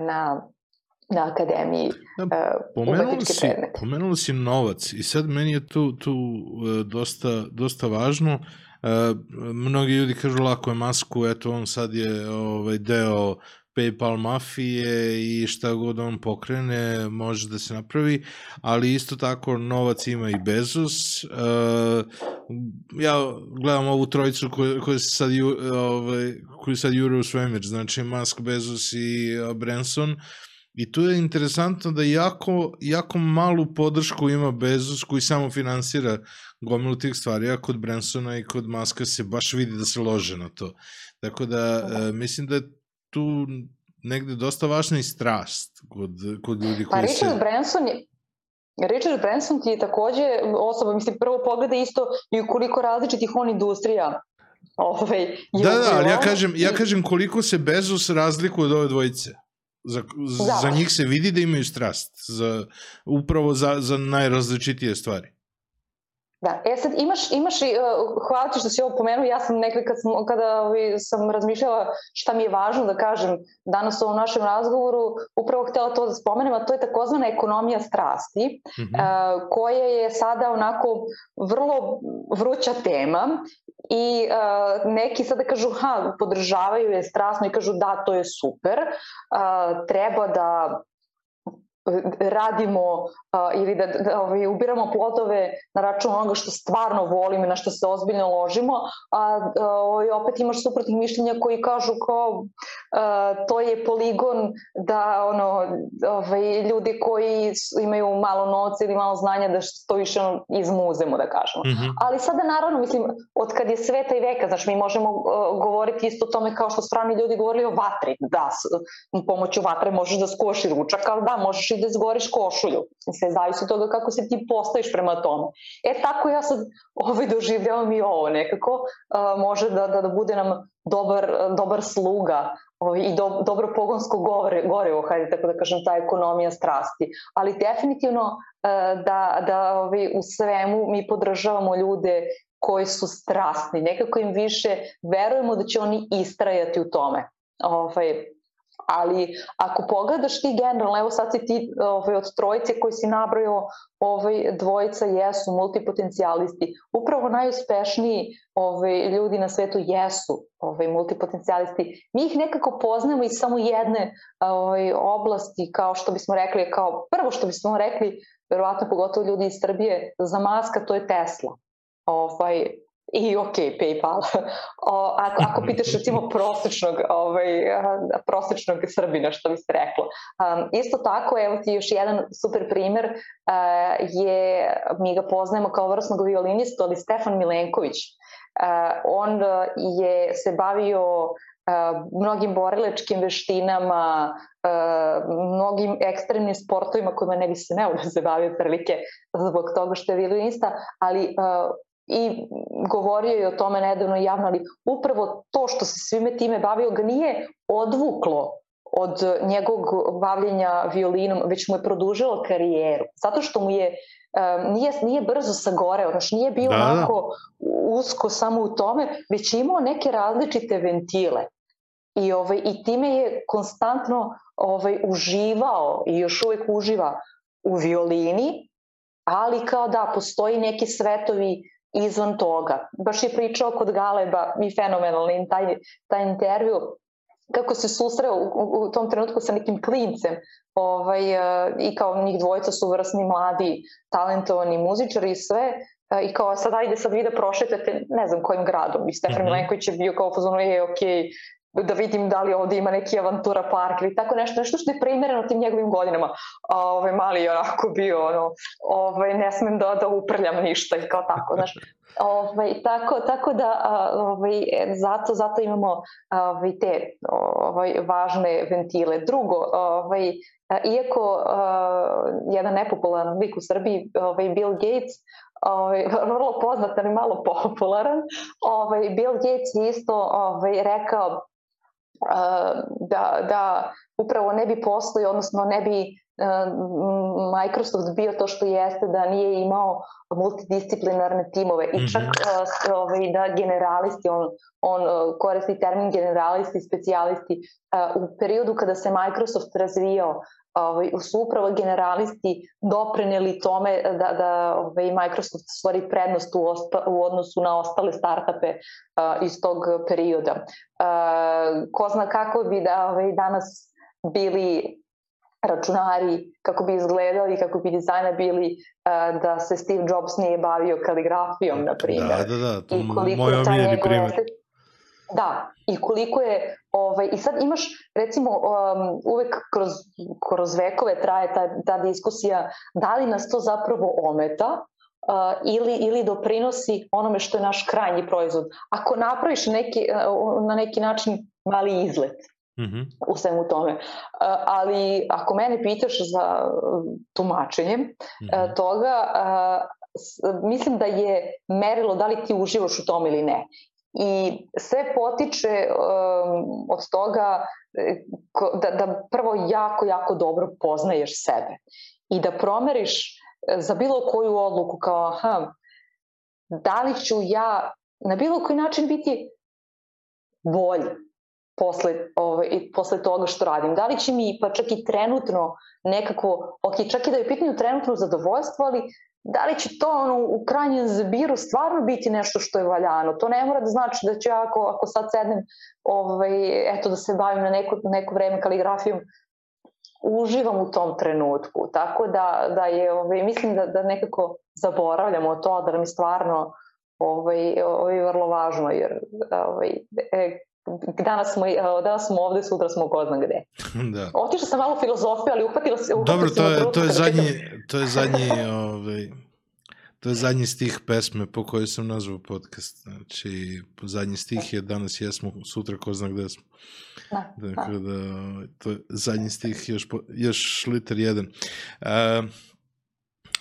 na na akademiji da, pomenuli si, predmete. Pomenuli si novac i sad meni je tu, tu dosta, dosta važno. Uh, mnogi ljudi kažu lako je masku, eto on sad je ovaj, deo PayPal mafije i šta god on pokrene može da se napravi, ali isto tako novac ima i Bezos. Uh, ja gledam ovu trojicu koju, koju se sad, ovaj, koju sad jure u svemir, znači Musk, Bezos i Branson. I tu je interesantno da jako, jako malu podršku ima Bezos koji samo finansira gomilu tih stvari, a kod Bransona i kod Maska se baš vidi da se lože na to. Tako da, uh, mislim da je tu negde dosta važna i strast kod, kod ljudi pa koji pa, Richard se... Branson je, Richard Branson ti je takođe osoba, mislim, prvo pogleda isto i koliko različitih on industrija ovaj, je Da, da, ali ja kažem, ja kažem koliko se Bezos razlikuje od ove dvojice. Za, da. za njih se vidi da imaju strast, za, upravo za, za najrazličitije stvari. Da, e sad imaš, imaš i, uh, hvala ti što si ovo pomenuo, ja sam nekada kad sam, kada ovaj, sam razmišljala šta mi je važno da kažem danas u ovom našem razgovoru, upravo htela to da spomenem, a to je takozvana ekonomija strasti, mm -hmm. uh, koja je sada onako vrlo vruća tema i uh, neki sada kažu ha, podržavaju je strasno i kažu da, to je super, uh, treba da radimo uh, ili da, da ovaj, ubiramo plodove na račun onoga što stvarno volimo i na što se ozbiljno ložimo, a ovaj, opet imaš suprotnih mišljenja koji kažu kao uh, to je poligon da ono, ovaj, ljudi koji imaju malo novca ili malo znanja da to više ono, izmuzemo da kažemo. Mm -hmm. Ali sada naravno mislim od kad je sveta i veka, znači mi možemo uh, govoriti isto o tome kao što strani ljudi govorili o vatri, da pomoću vatre možeš da skoši ručak, ali da možeš i da zgoriš košulju. Sve zavisi od toga kako se ti postaviš prema tome. E tako ja sad ovaj doživljavam i ovo nekako. Uh, može da, da, da bude nam dobar, dobar sluga ovaj, i do, dobro pogonsko gore, gore hajde tako da kažem, ta ekonomija strasti. Ali definitivno uh, da, da ovaj, u svemu mi podržavamo ljude koji su strastni. Nekako im više verujemo da će oni istrajati u tome. Ovaj, ali ako pogledaš ti generalno, evo sad si ti ovaj, od trojice koji si nabrojao, ovaj, dvojica jesu multipotencijalisti. Upravo najuspešniji ovaj, ljudi na svetu jesu ovaj, multipotencijalisti. Mi ih nekako poznamo iz samo jedne ovaj, oblasti, kao što bismo rekli, kao prvo što bismo rekli, verovatno pogotovo ljudi iz Srbije, za maska to je Tesla. Ovaj, i ok, PayPal. O, ako, ako pitaš recimo prosečnog, ovaj, prosečnog Srbina, što bi se reklo. Um, isto tako, evo ti još jedan super primer, uh, je, mi ga poznajemo kao vrsnog violinistu, ali Stefan Milenković. Uh, on je se bavio mnogim borilačkim veštinama, mnogim ekstremnim sportovima kojima ne bi se neo da se bavio prilike zbog toga što je violinista, ali i govorio je o tome nedavno javno, ali upravo to što se svime time bavio ga nije odvuklo od njegovog bavljenja violinom, već mu je produžilo karijeru. Zato što mu je um, nije, nije brzo sagoreo, znači nije bio da, da. onako usko samo u tome, već imao neke različite ventile. I, ovaj, i time je konstantno ovaj, uživao i još uvek uživa u violini, ali kao da postoji neki svetovi izvan toga. Baš je pričao kod Galeba i fenomenalni taj, taj intervju kako se susreo u, u tom trenutku sa nekim klincem ovaj, uh, i kao njih dvojica su vrsni, mladi, talentovani muzičari i sve uh, i kao sad ajde sad vi da prošetate ne znam kojim gradom i Stefan mm -hmm. Milenković je bio kao pozvano je ok, da vidim da li ovde ima neki avantura park ili tako nešto, nešto što je primereno tim njegovim godinama. A ovaj mali je onako bio, ono, ovaj, ne smem da, da uprljam ništa i kao tako, znaš. Ovaj, tako, tako da ovaj, zato, zato imamo ovaj, te ovaj, važne ventile. Drugo, ovaj, iako uh, jedan nepopularan lik u Srbiji, ovaj, Bill Gates, ovaj, vrlo poznat, ali malo popularan, ovaj, Bill Gates je isto ovaj, rekao da, da upravo ne bi postoji, odnosno ne bi Microsoft bio to što jeste da nije imao multidisciplinarne timove i čak mm -hmm. ovaj, da generalisti, on, on koristi termin generalisti, specijalisti, u periodu kada se Microsoft razvijao ovaj, su upravo generalisti doprineli tome da, da ovaj, Microsoft stvori prednost u, osta, u odnosu na ostale startupe uh, iz tog perioda. Uh, ko zna kako bi da ovaj, danas bili računari, kako bi izgledali, kako bi dizajna bili uh, da se Steve Jobs nije bavio kaligrafijom, na primjer. Da, da, da, to I moj omiljeni primjer. Da, i koliko je, ovaj, i sad imaš recimo um, uvek kroz, kroz vekove traje ta, ta diskusija da li nas to zapravo ometa uh, ili, ili doprinosi onome što je naš krajnji proizvod. Ako napraviš neki, uh, na neki način mali izlet, Mm -hmm. u svemu tome. Uh, ali ako mene pitaš za tumačenje mm -hmm. toga, uh, mislim da je merilo da li ti uživaš u tome ili ne. I sve potiče um, od toga e, da, da prvo jako, jako dobro poznaješ sebe i da promeriš e, za bilo koju odluku kao aha, da li ću ja na bilo koji način biti bolji posle, ovaj, posle toga što radim. Da li će mi pa čak i trenutno nekako, ok, čak i da je pitanje trenutno zadovoljstvo, ali da li će to ono, u krajnjem zbiru stvarno biti nešto što je valjano. To ne mora da znači da ću ja ako, ako sad sednem ovaj, eto da se bavim na neko, neko vreme kaligrafijom, uživam u tom trenutku. Tako da, da je, ovaj, mislim da, da nekako zaboravljamo to, da nam je stvarno ovaj, ovaj, vrlo važno, jer ovaj, e, danas smo, danas smo ovde, sutra smo ko zna gde. Da. Otišla sam malo filozofiju, ali uhvatila se... Dobro, to je, to je zadnji, to je zadnji, ovaj, to je zadnji stih pesme po kojoj sam nazvao podcast. Znači, zadnji stih je danas jesmo, sutra ko zna gde smo. Da, dakle, da. da to je zadnji stih, još, po, još liter jedan. Uh,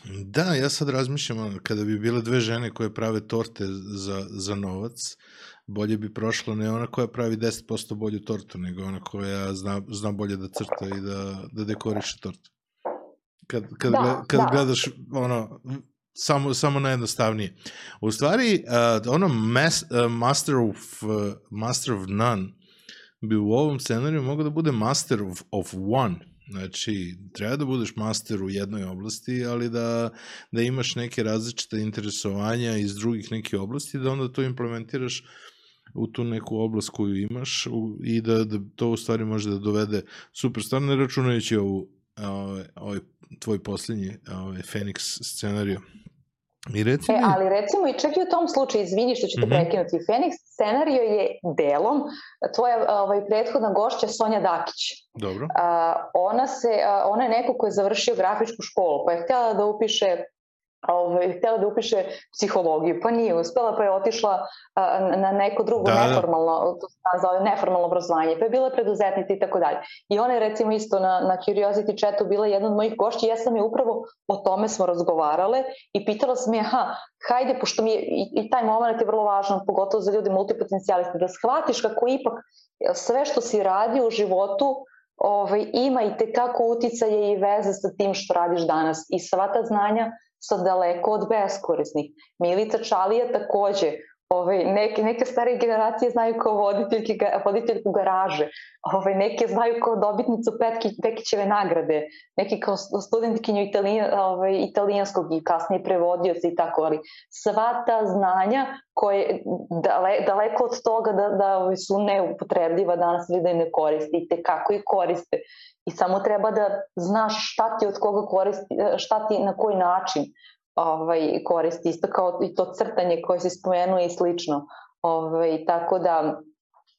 da, ja sad razmišljam, kada bi bile dve žene koje prave torte za, za novac, bolje bi prošla ne ona koja pravi 10% bolju tortu, nego ona koja zna, zna bolje da crta i da, da dekoriše tortu. Kad, kad, da, kad da. gledaš ono, samo, samo najjednostavnije. U stvari, uh, ono mas, uh, master, of, uh, master of none bi u ovom scenariju mogao da bude master of, of one. Znači, treba da budeš master u jednoj oblasti, ali da, da imaš neke različite interesovanja iz drugih neke oblasti, da onda to implementiraš u tu neku oblast koju imaš u, i da, da to u stvari može da dovede super stvar, ne računajući ovu, ovaj, ovaj tvoj poslednji ovaj, Fenix scenariju. I reci e, ali recimo i čak i u tom slučaju, izvini što ću te mm -hmm. prekinuti, Fenix scenario je delom tvoja ovaj, prethodna gošća Sonja Dakić. Dobro. A, ona, se, a, ona je neko ko je završio grafičku školu, pa je htjela da upiše ovaj, htjela da upiše psihologiju, pa nije uspela, pa je otišla a, na neko drugo da, da. neformalno, to se nazove neformalno obrazovanje, pa je bila preduzetnica i tako dalje. I ona je recimo isto na, na Curiosity chatu bila jedna od mojih gošća ja sam je upravo o tome smo razgovarale i pitala sam je, aha, hajde, pošto mi je, i, i taj moment je vrlo važan, pogotovo za ljude multipotencijaliste, da shvatiš kako ipak sve što si radi u životu ovaj, ima i tekako uticaje i veze sa tim što radiš danas. I sva ta znanja su daleko od beskorisnih. Milica Čalija takođe, ovaj, neke, neke stare generacije znaju kao voditeljki, voditeljku garaže, ovaj, neke znaju kao dobitnicu Petki, Pekićeve nagrade, neki kao studentkinju italija, ovaj, italijanskog i kasnije prevodioca i tako, ali sva ta znanja koje dale, daleko od toga da, da ovaj, su neupotrebljiva danas ili da ne koristite, kako ih koriste. I samo treba da znaš šta ti od koga koristi, šta ti na koji način ovaj, koristi, isto kao i to crtanje koje se spomenuje i slično. Ovaj, tako da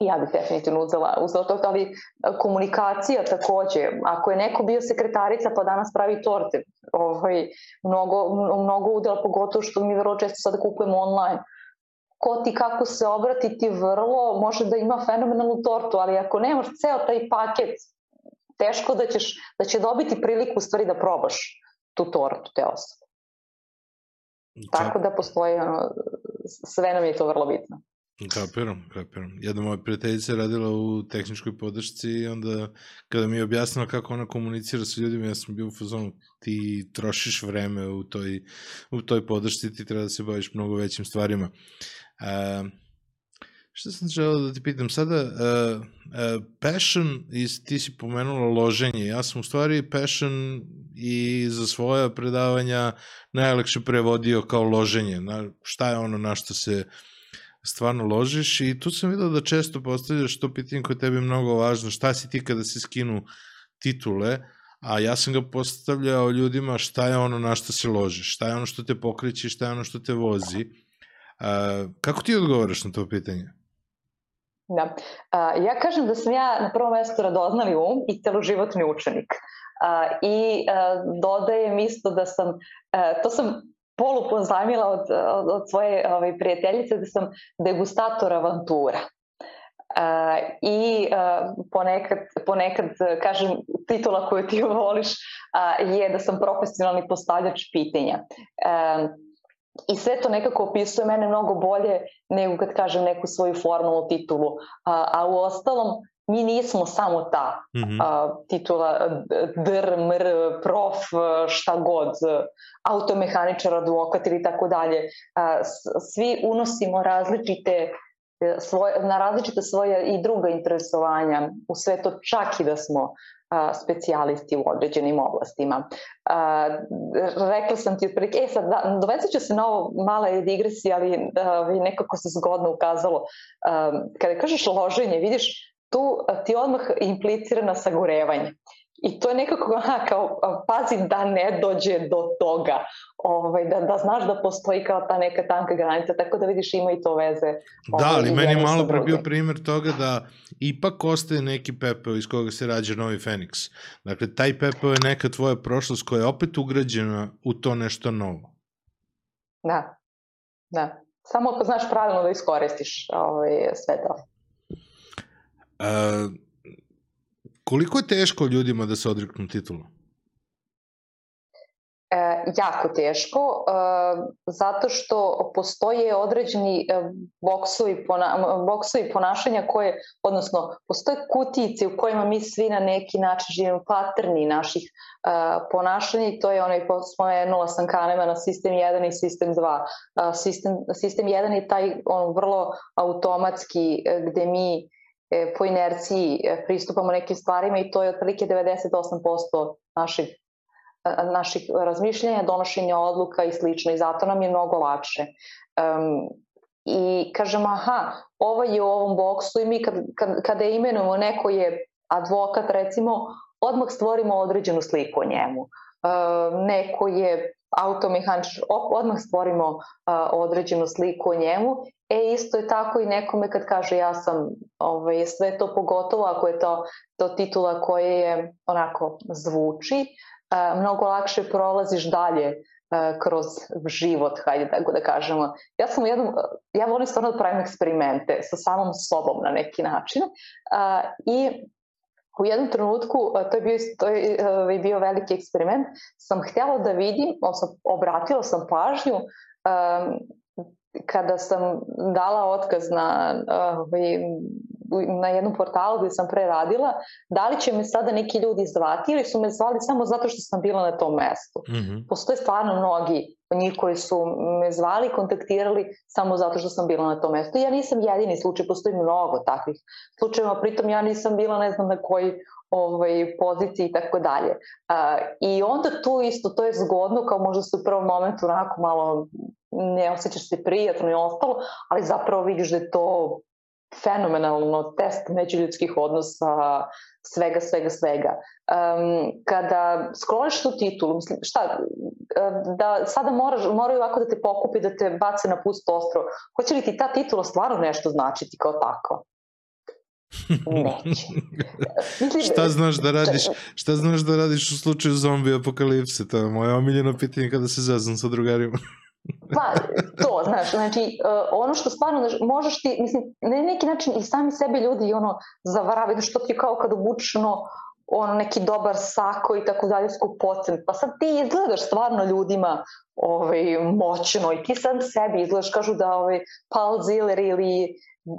ja bih definitivno uzela, uzela to, ali komunikacija takođe, ako je neko bio sekretarica pa danas pravi torte, ovaj, mnogo, mnogo udela, pogotovo što mi vrlo često sada kupujemo online, ko ti kako se obrati ti vrlo može da ima fenomenalnu tortu, ali ako nemaš ceo taj paket, teško da, ćeš, da će dobiti priliku u stvari da probaš tu tortu te osobe. Tako da postoji, ono, sve nam je to vrlo bitno. Kapiram, kapiram. Jedna moja prijateljica je radila u tehničkoj podršci i onda kada mi je objasnila kako ona komunicira sa ljudima, ja sam bio u fazonu, ti trošiš vreme u toj, u toj podršci, ti treba da se baviš mnogo većim stvarima. Uh, šta sam želeo da ti pitam sada? Uh, uh, passion, i ti si pomenula loženje. Ja sam u stvari passion i za svoja predavanja najlakše prevodio kao loženje. Na, šta je ono na što se stvarno ložiš i tu sam vidio da često postavljaš to pitanje koje tebi je mnogo važno, šta si ti kada se skinu titule, a ja sam ga postavljao ljudima šta je ono na što se ložiš, šta je ono što te pokreće, šta je ono što te vozi. Uh, kako ti odgovaraš na to pitanje? Da. Uh, ja kažem da sam ja na prvom mestu radoznali um i celoživotni učenik. I uh, dodajem isto da sam, uh, to sam polu pozajmila od, od, od svoje ovaj, prijateljice da sam degustator avantura. Uh, I uh, ponekad, ponekad, kažem, titula koju ti voliš uh, je da sam profesionalni postavljač pitanja. Uh, I sve to nekako opisuje mene mnogo bolje nego kad kažem neku svoju formalnu titulu. A, a u ostalom, mi nismo samo ta mm -hmm. a, titula dr, mr, prof, šta god, automehaničar, advokat ili tako dalje. Svi unosimo različite svoje, na različite svoje i druga interesovanja u sve to čak i da smo a, specijalisti u određenim oblastima. A, rekla sam ti otprilike, e sad, da, dovezat ću se na ovo mala digresija, ali a, nekako se zgodno ukazalo. A, kada kažeš loženje, vidiš, tu ti odmah implicira na sagorevanje. I to je nekako aha, kao pazi da ne dođe do toga, ovaj, da, da znaš da postoji kao ta neka tanka granica, tako da vidiš ima i to veze. Da, ovaj, ali meni je malo pre bio primer toga da ipak ostaje neki pepeo iz koga se rađa novi Feniks. Dakle, taj pepeo je neka tvoja prošlost koja je opet ugrađena u to nešto novo. Da, da. Samo ako znaš pravilno da iskoristiš ovaj, sve to. Uh, koliko je teško ljudima da se odreknu titulu? E, jako teško, e, zato što postoje određeni e, boksovi, pona, boksovi ponašanja koje, odnosno, postoje kutice u kojima mi svi na neki način živimo paterni naših e, ponašanja i to je onaj, spomenula sam kanema na sistem 1 i sistem 2. E, sistem, sistem 1 je taj on vrlo automatski e, gde mi po inerciji e, pristupamo nekim stvarima i to je otprilike 98% naših naših razmišljanja, donošenja odluka i slično i zato nam je mnogo lakše. Um, I kažemo, aha, ovo je u ovom boksu i mi kad, kad, kada imenujemo neko je advokat recimo, odmah stvorimo određenu sliku o njemu. Uh, neko je automehaničar, odmah stvorimo uh, određenu sliku o njemu. E, isto je tako i nekome kad kaže ja sam ovaj, sve to pogotovo ako je to, to titula koje je onako zvuči, uh, mnogo lakše prolaziš dalje uh, kroz život, hajde tako da kažemo. Ja sam jednom, ja volim stvarno da pravim eksperimente sa samom sobom na neki način uh, i u jednom trenutku, to je bio, to je ovaj, bio veliki eksperiment, sam htjela da vidim, obratila sam pažnju kada sam dala otkaz na, ovaj, na jednom portalu gde sam pre radila, da li će me sada neki ljudi zvati ili su me zvali samo zato što sam bila na tom mestu. Mm -hmm. Postoje stvarno mnogi njih koji su me zvali, kontaktirali samo zato što sam bila na tom mestu. Ja nisam jedini slučaj, postoji mnogo takvih slučajeva, pritom ja nisam bila ne znam na koji ovaj, poziciji i tako dalje. I onda tu isto, to je zgodno, kao možda se u prvom momentu onako malo ne osjećaš se prijatno i ostalo, ali zapravo vidiš da je to fenomenalno test međuljudskih odnosa, svega, svega, svega. Um, kada skloniš tu titulu, mislim, šta, da sada moraš, moraju ovako da te pokupi, da te bace na pust ostro, hoće li ti ta titula stvarno nešto značiti kao tako? Neće. Mislim, šta znaš da radiš, šta znaš da radiš u slučaju zombi apokalipse? To je moje omiljeno pitanje kada se zazam sa drugarima. Pa, to, znaš, znači, uh, ono što stvarno, znaš, možeš ti, mislim, na neki način i sami sebe ljudi ono zavaravaju, što ti kao kad obučeš ono, neki dobar sako i tako dalje skupocen, pa sad ti izgledaš stvarno ljudima ovaj, moćno i ti sam sebi izgledaš, kažu da ovaj, Paul Ziller ili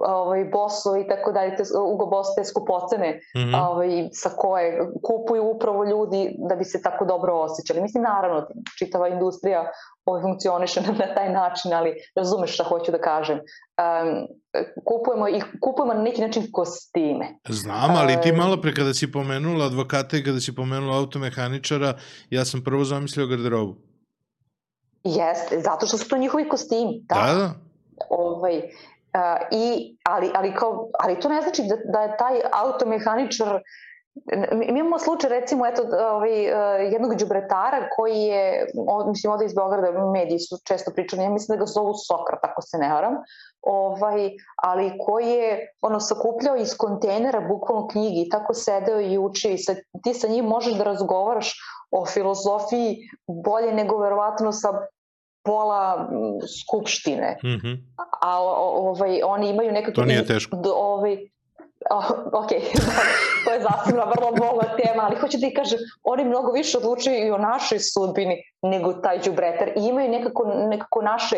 ovaj, Boso i tako dalje, te, Ugo Boss te skupocene mm -hmm. ovaj, sa koje kupuju upravo ljudi da bi se tako dobro osjećali. Mislim, naravno, čitava industrija ovaj, funkcioniše na taj način, ali razumeš šta hoću da kažem. Um, kupujemo, i kupujemo na neki način kostime. Znam, ali ti malo pre kada si pomenula advokata i kada si pomenula automehaničara, ja sam prvo zamislio garderobu. Jeste, zato što su to njihovi kostimi. Da, da. da. Ovaj, Uh, i, ali, ali, kao, ali to ne znači da, da je taj automehaničar Mi imamo slučaj recimo eto ovaj jednog đubretara koji je mislim ovde iz Beograda mediji su često pričali ja mislim da ga zovu Sokrat ako se ne varam ovaj ali koji je ono sakupljao iz kontejnera bukvalno knjige i tako sedeo i učio i sa, ti sa njim možeš da razgovaraš o filozofiji bolje nego verovatno sa pola skupštine. Mm -hmm. A ovaj, oni imaju nekako... To nije teško. Ovaj, Ok, to je zasebna vrlo bolna tema, ali hoću da ti kažem, oni mnogo više odlučuju i o našoj sudbini nego taj džubretar i imaju nekako, nekako naše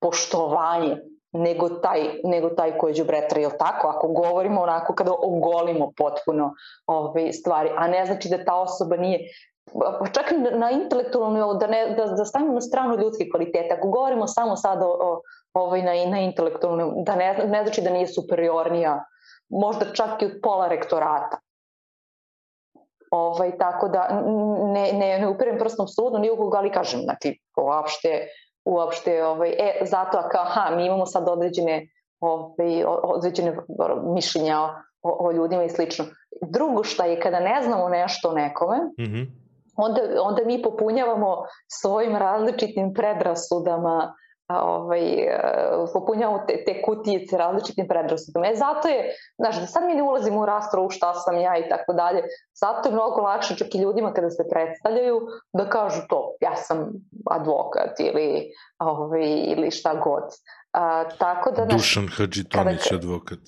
poštovanje nego taj, nego taj koji je džubretar, jel tako? Ako govorimo onako kada ogolimo potpuno ove stvari, a ne znači da ta osoba nije pa čak i na intelektualno da, ne, da, da stavimo na stranu ljudske kvalitete. Ako govorimo samo sad o, o ovaj, na, na intelektualno, da ne, ne znači da nije superiornija, možda čak i od pola rektorata. Ovaj, tako da ne, ne, ne upirem prstom sudu ni u koga, ali kažem, znači, uopšte, uopšte, ovaj, e, zato kao, aha, mi imamo sad određene, ovaj, određene mišljenja o, o, o ljudima i slično. Drugo šta je, kada ne znamo nešto o nekome, mm -hmm onda, onda mi popunjavamo svojim različitim predrasudama ovaj, popunjavamo te, te kutijice različitim predrasudama. E, zato je, znaš, da sad mi ne ulazimo u raspravu šta sam ja i tako dalje, zato je mnogo lakše čak i ljudima kada se predstavljaju da kažu to, ja sam advokat ili, ovaj, ili šta god. A, tako da, Dušan Hadžitonić, kada, advokat.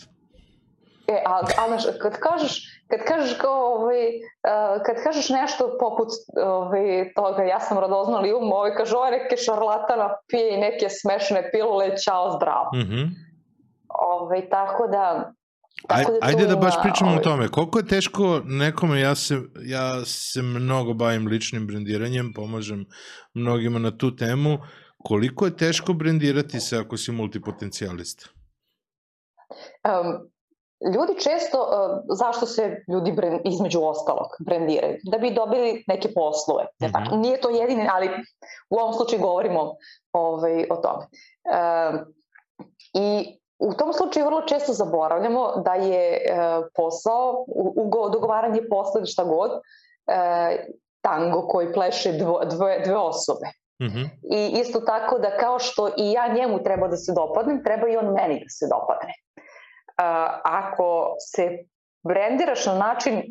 E, a, a znaš, kad kažeš, kad kažeš kao, ovaj, uh, kad kažeš nešto poput ovaj, toga, ja sam radoznali um, ovaj, kaže, ovaj neke šarlatana pije i neke smešne pilule, čao, zdravo. Mm -hmm. ovaj, tako da, Tako da Ajde da baš pričamo ovaj... o tome. Koliko je teško nekome, ja se, ja se mnogo bavim ličnim brendiranjem, pomažem mnogima na tu temu, koliko je teško brendirati se ako si multipotencijalista? Um, ljudi često, uh, zašto se ljudi brend, između ostalog brendiraju? Da bi dobili neke poslove. Mm -hmm. Nije to jedini, ali u ovom slučaju govorimo ovaj, o tome. Uh, I u tom slučaju vrlo često zaboravljamo da je uh, posao, ugo, dogovaranje posla šta god, uh, tango koji pleše dvo, dve, dve osobe. Mm -hmm. I isto tako da kao što i ja njemu treba da se dopadnem, treba i on meni da se dopadne ako se brendiraš na način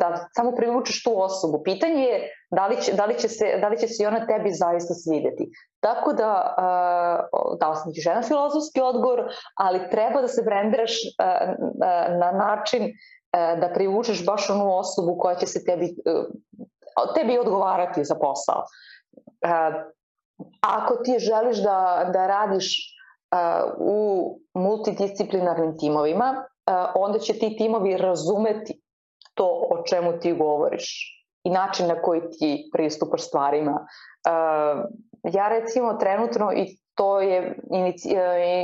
da samo privučeš tu osobu, pitanje je da li će, da li će, se, da li će se i ona tebi zaista svideti. Tako da, dao sam ti jedan filozofski odgovor, ali treba da se brendiraš na način da privučeš baš onu osobu koja će se tebi, tebi odgovarati za posao. Ako ti želiš da, da radiš u multidisciplinarnim timovima, onda će ti timovi razumeti to o čemu ti govoriš i način na koji ti pristupaš stvarima. Ja recimo trenutno, i to je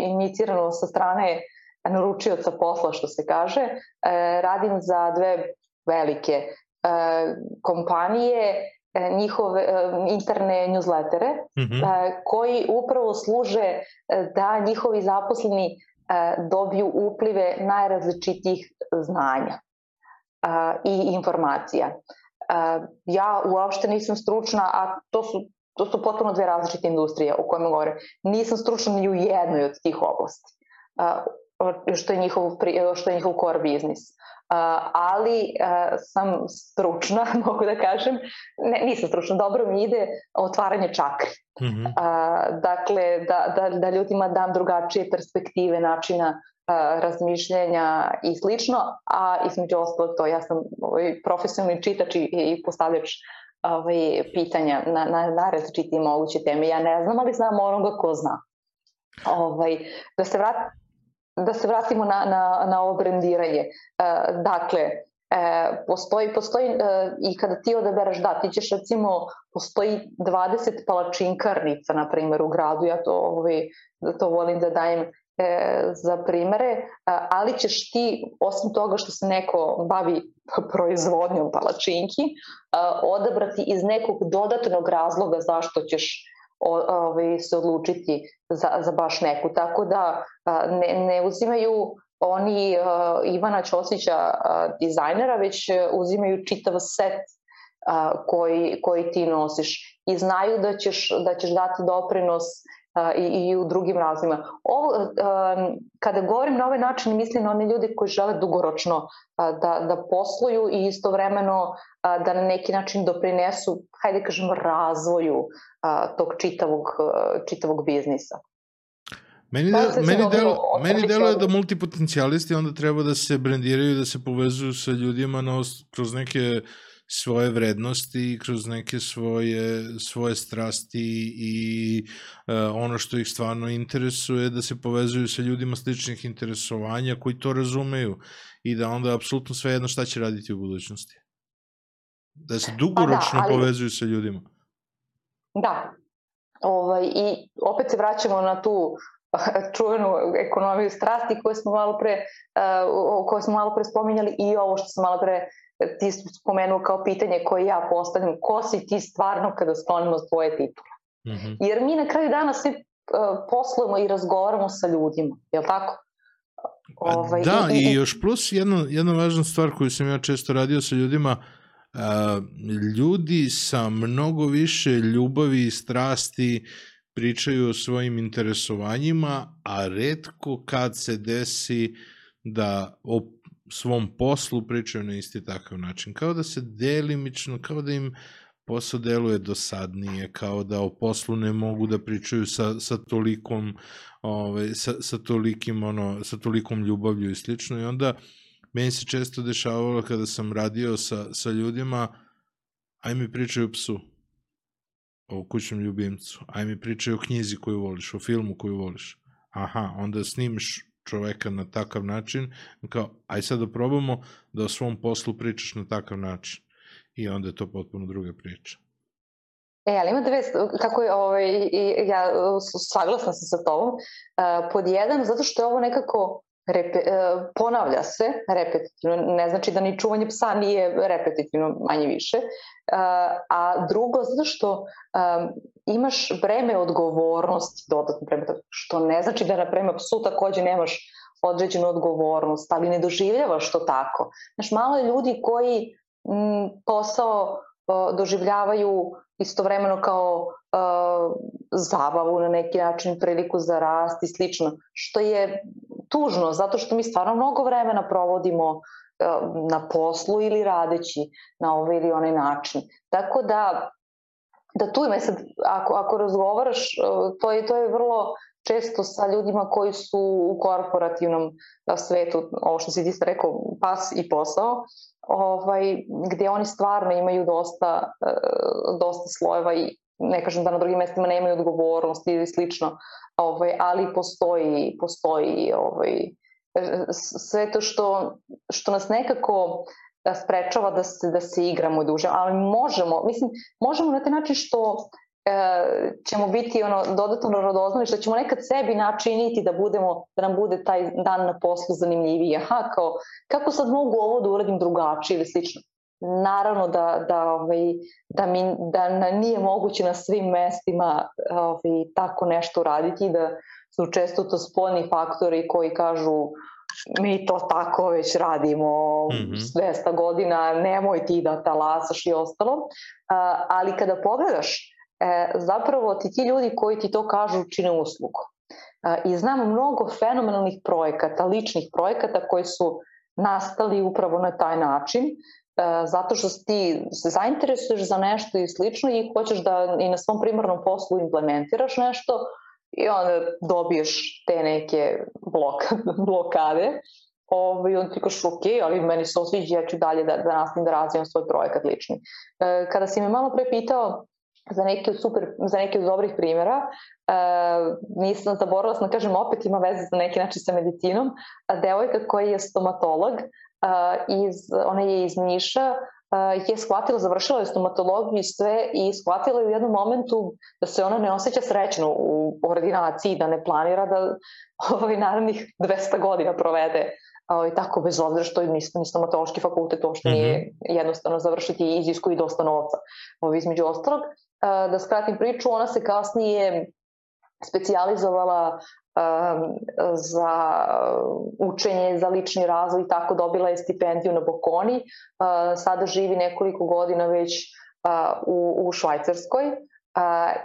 inicirano sa strane naručioca posla, što se kaže, radim za dve velike kompanije E, njihove e, interne newslettere mm -hmm. koji upravo služe da njihovi zaposleni dobiju uplive najrazličitijih znanja i informacija. Ja uopšte nisam stručna, a to su to su potpuno dve različite industrije u kojima govore. Nisam stručna ni u jednoj od tih oblasti. što je njihov, što je njihov core biznis. Ali sam stručna, mogu da kažem, ne, nisam stručna, dobro mi ide otvaranje čakri. Mm -hmm. dakle, da, da, da ljudima dam drugačije perspektive, načina razmišljenja i slično, a između ostalog to ja sam ovaj, profesionalni čitač i, i postavljač ovaj, pitanja na, na, na različitije moguće teme. Ja ne znam, ali znam onoga ko zna. Ovaj, da se vrat, da se vratimo na, na, na ovo brendiranje. E, dakle, e, postoji, postoji e, i kada ti odabereš, da, ti ćeš recimo, postoji 20 palačinkarnica, na primjer, u gradu, ja to, ovaj, da to volim da dajem e, za primere, e, ali ćeš ti, osim toga što se neko bavi proizvodnjom palačinki, e, odabrati iz nekog dodatnog razloga zašto ćeš ovaj, se odlučiti za, za baš neku. Tako da ne, ne uzimaju oni Ivana Ćosića dizajnera, već uzimaju čitav set koji, koji ti nosiš i znaju da ćeš, da ćeš dati doprinos i, i u drugim razlima. Ovo, kada govorim na ovaj način, mislim na one ljudi koji žele dugoročno da, da posluju i istovremeno da na neki način doprinesu, hajde kažemo, razvoju tog čitavog, čitavog biznisa. Meni, da, meni, delo, meni delo je da multipotencijalisti onda treba da se brendiraju, da se povezuju sa ljudima na, kroz neke uh, svoje vrednosti, kroz neke svoje, svoje strasti i uh, ono što ih stvarno interesuje, da se povezuju sa ljudima sličnih interesovanja koji to razumeju i da onda apsolutno sve jedno šta će raditi u budućnosti. Da se dugoročno pa da, ali... povezuju sa ljudima. Da. Ovaj, I opet se vraćamo na tu čuvenu ekonomiju strasti koju smo malo pre, uh, koju smo malo pre spominjali i ovo što sam malo pre ti spomenuo kao pitanje koje ja postavljam, ko si ti stvarno kada sklonimo tvoje titule? Mm -hmm. Jer mi na kraju dana svi uh, poslujemo i razgovaramo sa ljudima, je li tako? Ovaj, da, i, i, i još plus jedna, jedna važna stvar koju sam ja često radio sa ljudima, uh, ljudi sa mnogo više ljubavi i strasti pričaju o svojim interesovanjima, a redko kad se desi da o svom poslu pričaju na isti takav način. Kao da se delimično, kao da im posao deluje dosadnije, kao da o poslu ne mogu da pričaju sa, sa tolikom ovaj, sa, sa tolikim ono, sa tolikom ljubavlju i slično i onda meni se često dešavalo kada sam radio sa, sa ljudima aj mi pričaju o psu o kućnom ljubimcu, aj mi pričaju o knjizi koju voliš, o filmu koju voliš. Aha, onda snimiš čoveka na takav način, kao, aj sad da probamo da o svom poslu pričaš na takav način. I onda je to potpuno druga priča. E, ali ima dve, kako je, ovaj, ja saglasna sam sa tobom, uh, pod jedan, zato što je ovo nekako repe, uh, ponavlja se repetitivno, ne znači da ni čuvanje psa nije repetitivno manje više, uh, a drugo, zato što um, imaš breme odgovornosti, dodatno breme, što ne znači da na prema psu takođe nemaš određenu odgovornost, ali ne doživljavaš to tako. Znaš, malo je ljudi koji posao doživljavaju istovremeno kao uh, zabavu na neki način, priliku za rast i slično, što je tužno, zato što mi stvarno mnogo vremena provodimo uh, na poslu ili radeći na ovaj ili onaj način. Tako da da tu ima sad, ako, ako razgovaraš, to je, to je vrlo često sa ljudima koji su u korporativnom svetu, ovo što si ti rekao, pas i posao, ovaj, gde oni stvarno imaju dosta, dosta slojeva i ne kažem da na drugim mestima nemaju odgovornosti ili slično, ovaj, ali postoji, postoji ovaj, sve to što, što nas nekako sprečava da se, da se igramo duže, ali možemo, mislim, možemo na taj način što e, ćemo biti ono dodatno radoznali, što ćemo nekad sebi načiniti da budemo, da nam bude taj dan na poslu zanimljiviji. Aha, kao, kako sad mogu ovo da uradim drugačije ili slično. Naravno da, da, ovaj, da, mi, da na, nije moguće na svim mestima ovaj, tako nešto uraditi, da su često to spolni faktori koji kažu mi to tako već radimo mm -hmm. 200 godina, nemoj ti da talasaš i ostalo. ali kada pogledaš, e, zapravo ti ti ljudi koji ti to kažu čine uslugu. I znam mnogo fenomenalnih projekata, ličnih projekata koji su nastali upravo na taj način, zato što ti se zainteresuješ za nešto i slično i hoćeš da i na svom primarnom poslu implementiraš nešto i onda dobiješ te neke blok, blokade Ovaj, on ti kažeš ok, ali meni se osviđa, ja ću dalje da, da nastavim da razvijam svoj projekat lični. E, kada si me malo pre pitao za neke od super, za neke od dobrih primjera, e, nisam zaboravila sam da kažem opet ima veze za neki način sa medicinom, a devojka koja je stomatolog, e, iz, ona je iz Niša, uh, je shvatila, završila je stomatologiju i sve i shvatila je u jednom momentu da se ona ne osjeća srećno u ordinaciji, da ne planira da ovaj, naravnih 200 godina provede i tako bez obzira što je ni stomatološki fakultet uopšte nije mm -hmm. jednostavno završiti i izisku i dosta novca. Ovo, između ostalog, da skratim priču, ona se kasnije specijalizovala um, za učenje, za lični razvoj i tako dobila je stipendiju na Bokoni. Sada živi nekoliko godina već u, u Švajcarskoj uh,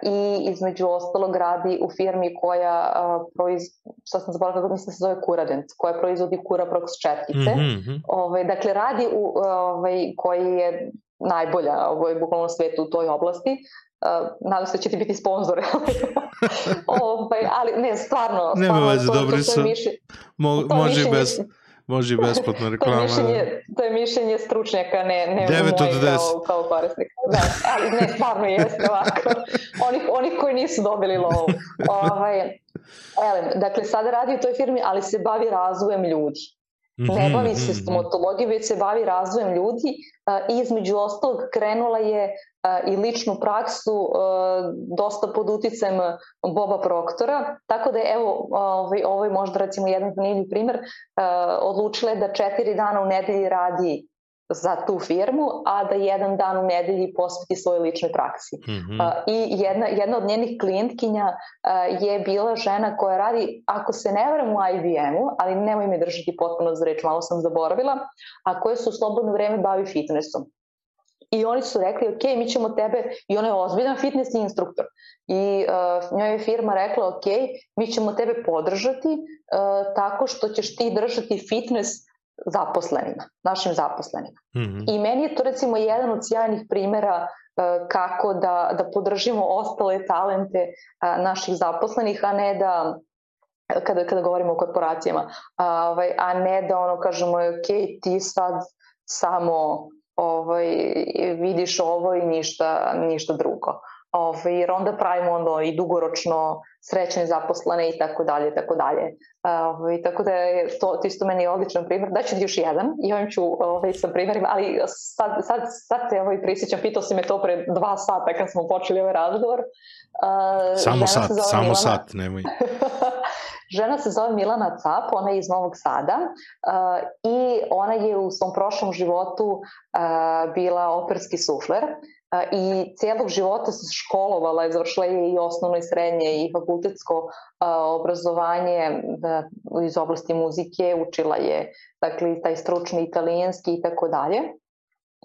i između ostalog radi u firmi koja proiz, šta sam zaboravila, mislim da se zove Kuradent, koja proizvodi Curaprox četkice. Mm -hmm. Ove, ovaj, dakle, radi u, ovaj, koji je najbolja ovaj, bukvalno svetu u toj oblasti. Uh, nadam se da će ti biti sponsor. ovaj, ali ne, stvarno. Nema veze, dobri su. Mo, može i bez... Može i besplatna reklama. to, je mišljenje, da. to je mišljenje stručnjaka, ne, ne 9 moje od 10. Kao, kao korisnika. Da, ali ne, stvarno jeste ovako. Oni, oni koji nisu dobili lovu. Ovaj, elem, dakle, sada radi u toj firmi, ali se bavi razvojem ljudi. Ne mhm, bavi se mhm, mhm. stomatologijom, već se bavi razvojem ljudi i između ostalog krenula je i ličnu praksu dosta pod uticajem Boba Proktora, tako da je evo, ovaj, ovo je možda recimo jedan zanimljiv primer, odlučila je da četiri dana u nedelji radi za tu firmu, a da jedan dan u nedelji posveti svojoj ličnoj praksi. Mm -hmm. I jedna, jedna od njenih klijentkinja je bila žena koja radi, ako se ne varam u IBM-u, ali nemoj me držati potpuno za reč, malo sam zaboravila, a koja se u slobodno vreme bavi fitnessom. I oni su rekli, ok, mi ćemo tebe, i ona je ozbiljan fitness instruktor. I uh, njoj je firma rekla, ok, mi ćemo tebe podržati uh, tako što ćeš ti držati fitness zaposlenima, našim zaposlenima. Mm -hmm. I meni je to recimo jedan od sjajnih primera uh, kako da, da podržimo ostale talente uh, naših zaposlenih, a ne da kada, kada govorimo o korporacijama, a, ovaj, a ne da ono kažemo, ok, ti sad samo ovaj, vidiš ovo i ništa, ništa drugo. Ovaj, jer onda pravimo onda i dugoročno srećne zaposlene i tako dalje i tako dalje. Ovaj, tako da je to, to isto meni odličan primjer. Daću ti još jedan i ovim ću ovaj, sa primjerima, ali sad, sad, sad te ovaj, prisjećam, pitao si me to pre dva sata kad smo počeli ovaj razgovor. Uh, samo sat, samo Milana. sat, nemoj. Žena se zove Milana Cap, ona je iz Novog Sada uh, i ona je u svom prošlom životu uh, bila operski sufler i cijelog života se školovala, je završila i osnovno i srednje i fakultetsko obrazovanje uh, iz oblasti muzike, učila je dakle, taj stručni italijanski i tako dalje.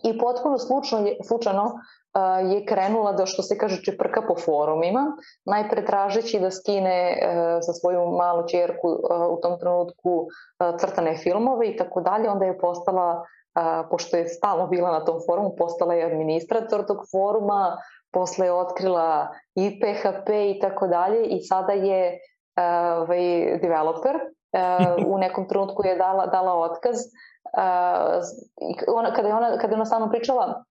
I potpuno slučajno, slučajno je krenula da što se kaže čeprka po forumima, najpre tražeći da skine za svoju malu čerku u tom trenutku crtane filmove i tako dalje, onda je postala, pošto je stalno bila na tom forumu, postala je administrator tog foruma, posle je otkrila i PHP i tako dalje i sada je ovaj, developer. u nekom trenutku je dala, dala otkaz. Ona, kada, je ona, kada je ona sa mnom pričala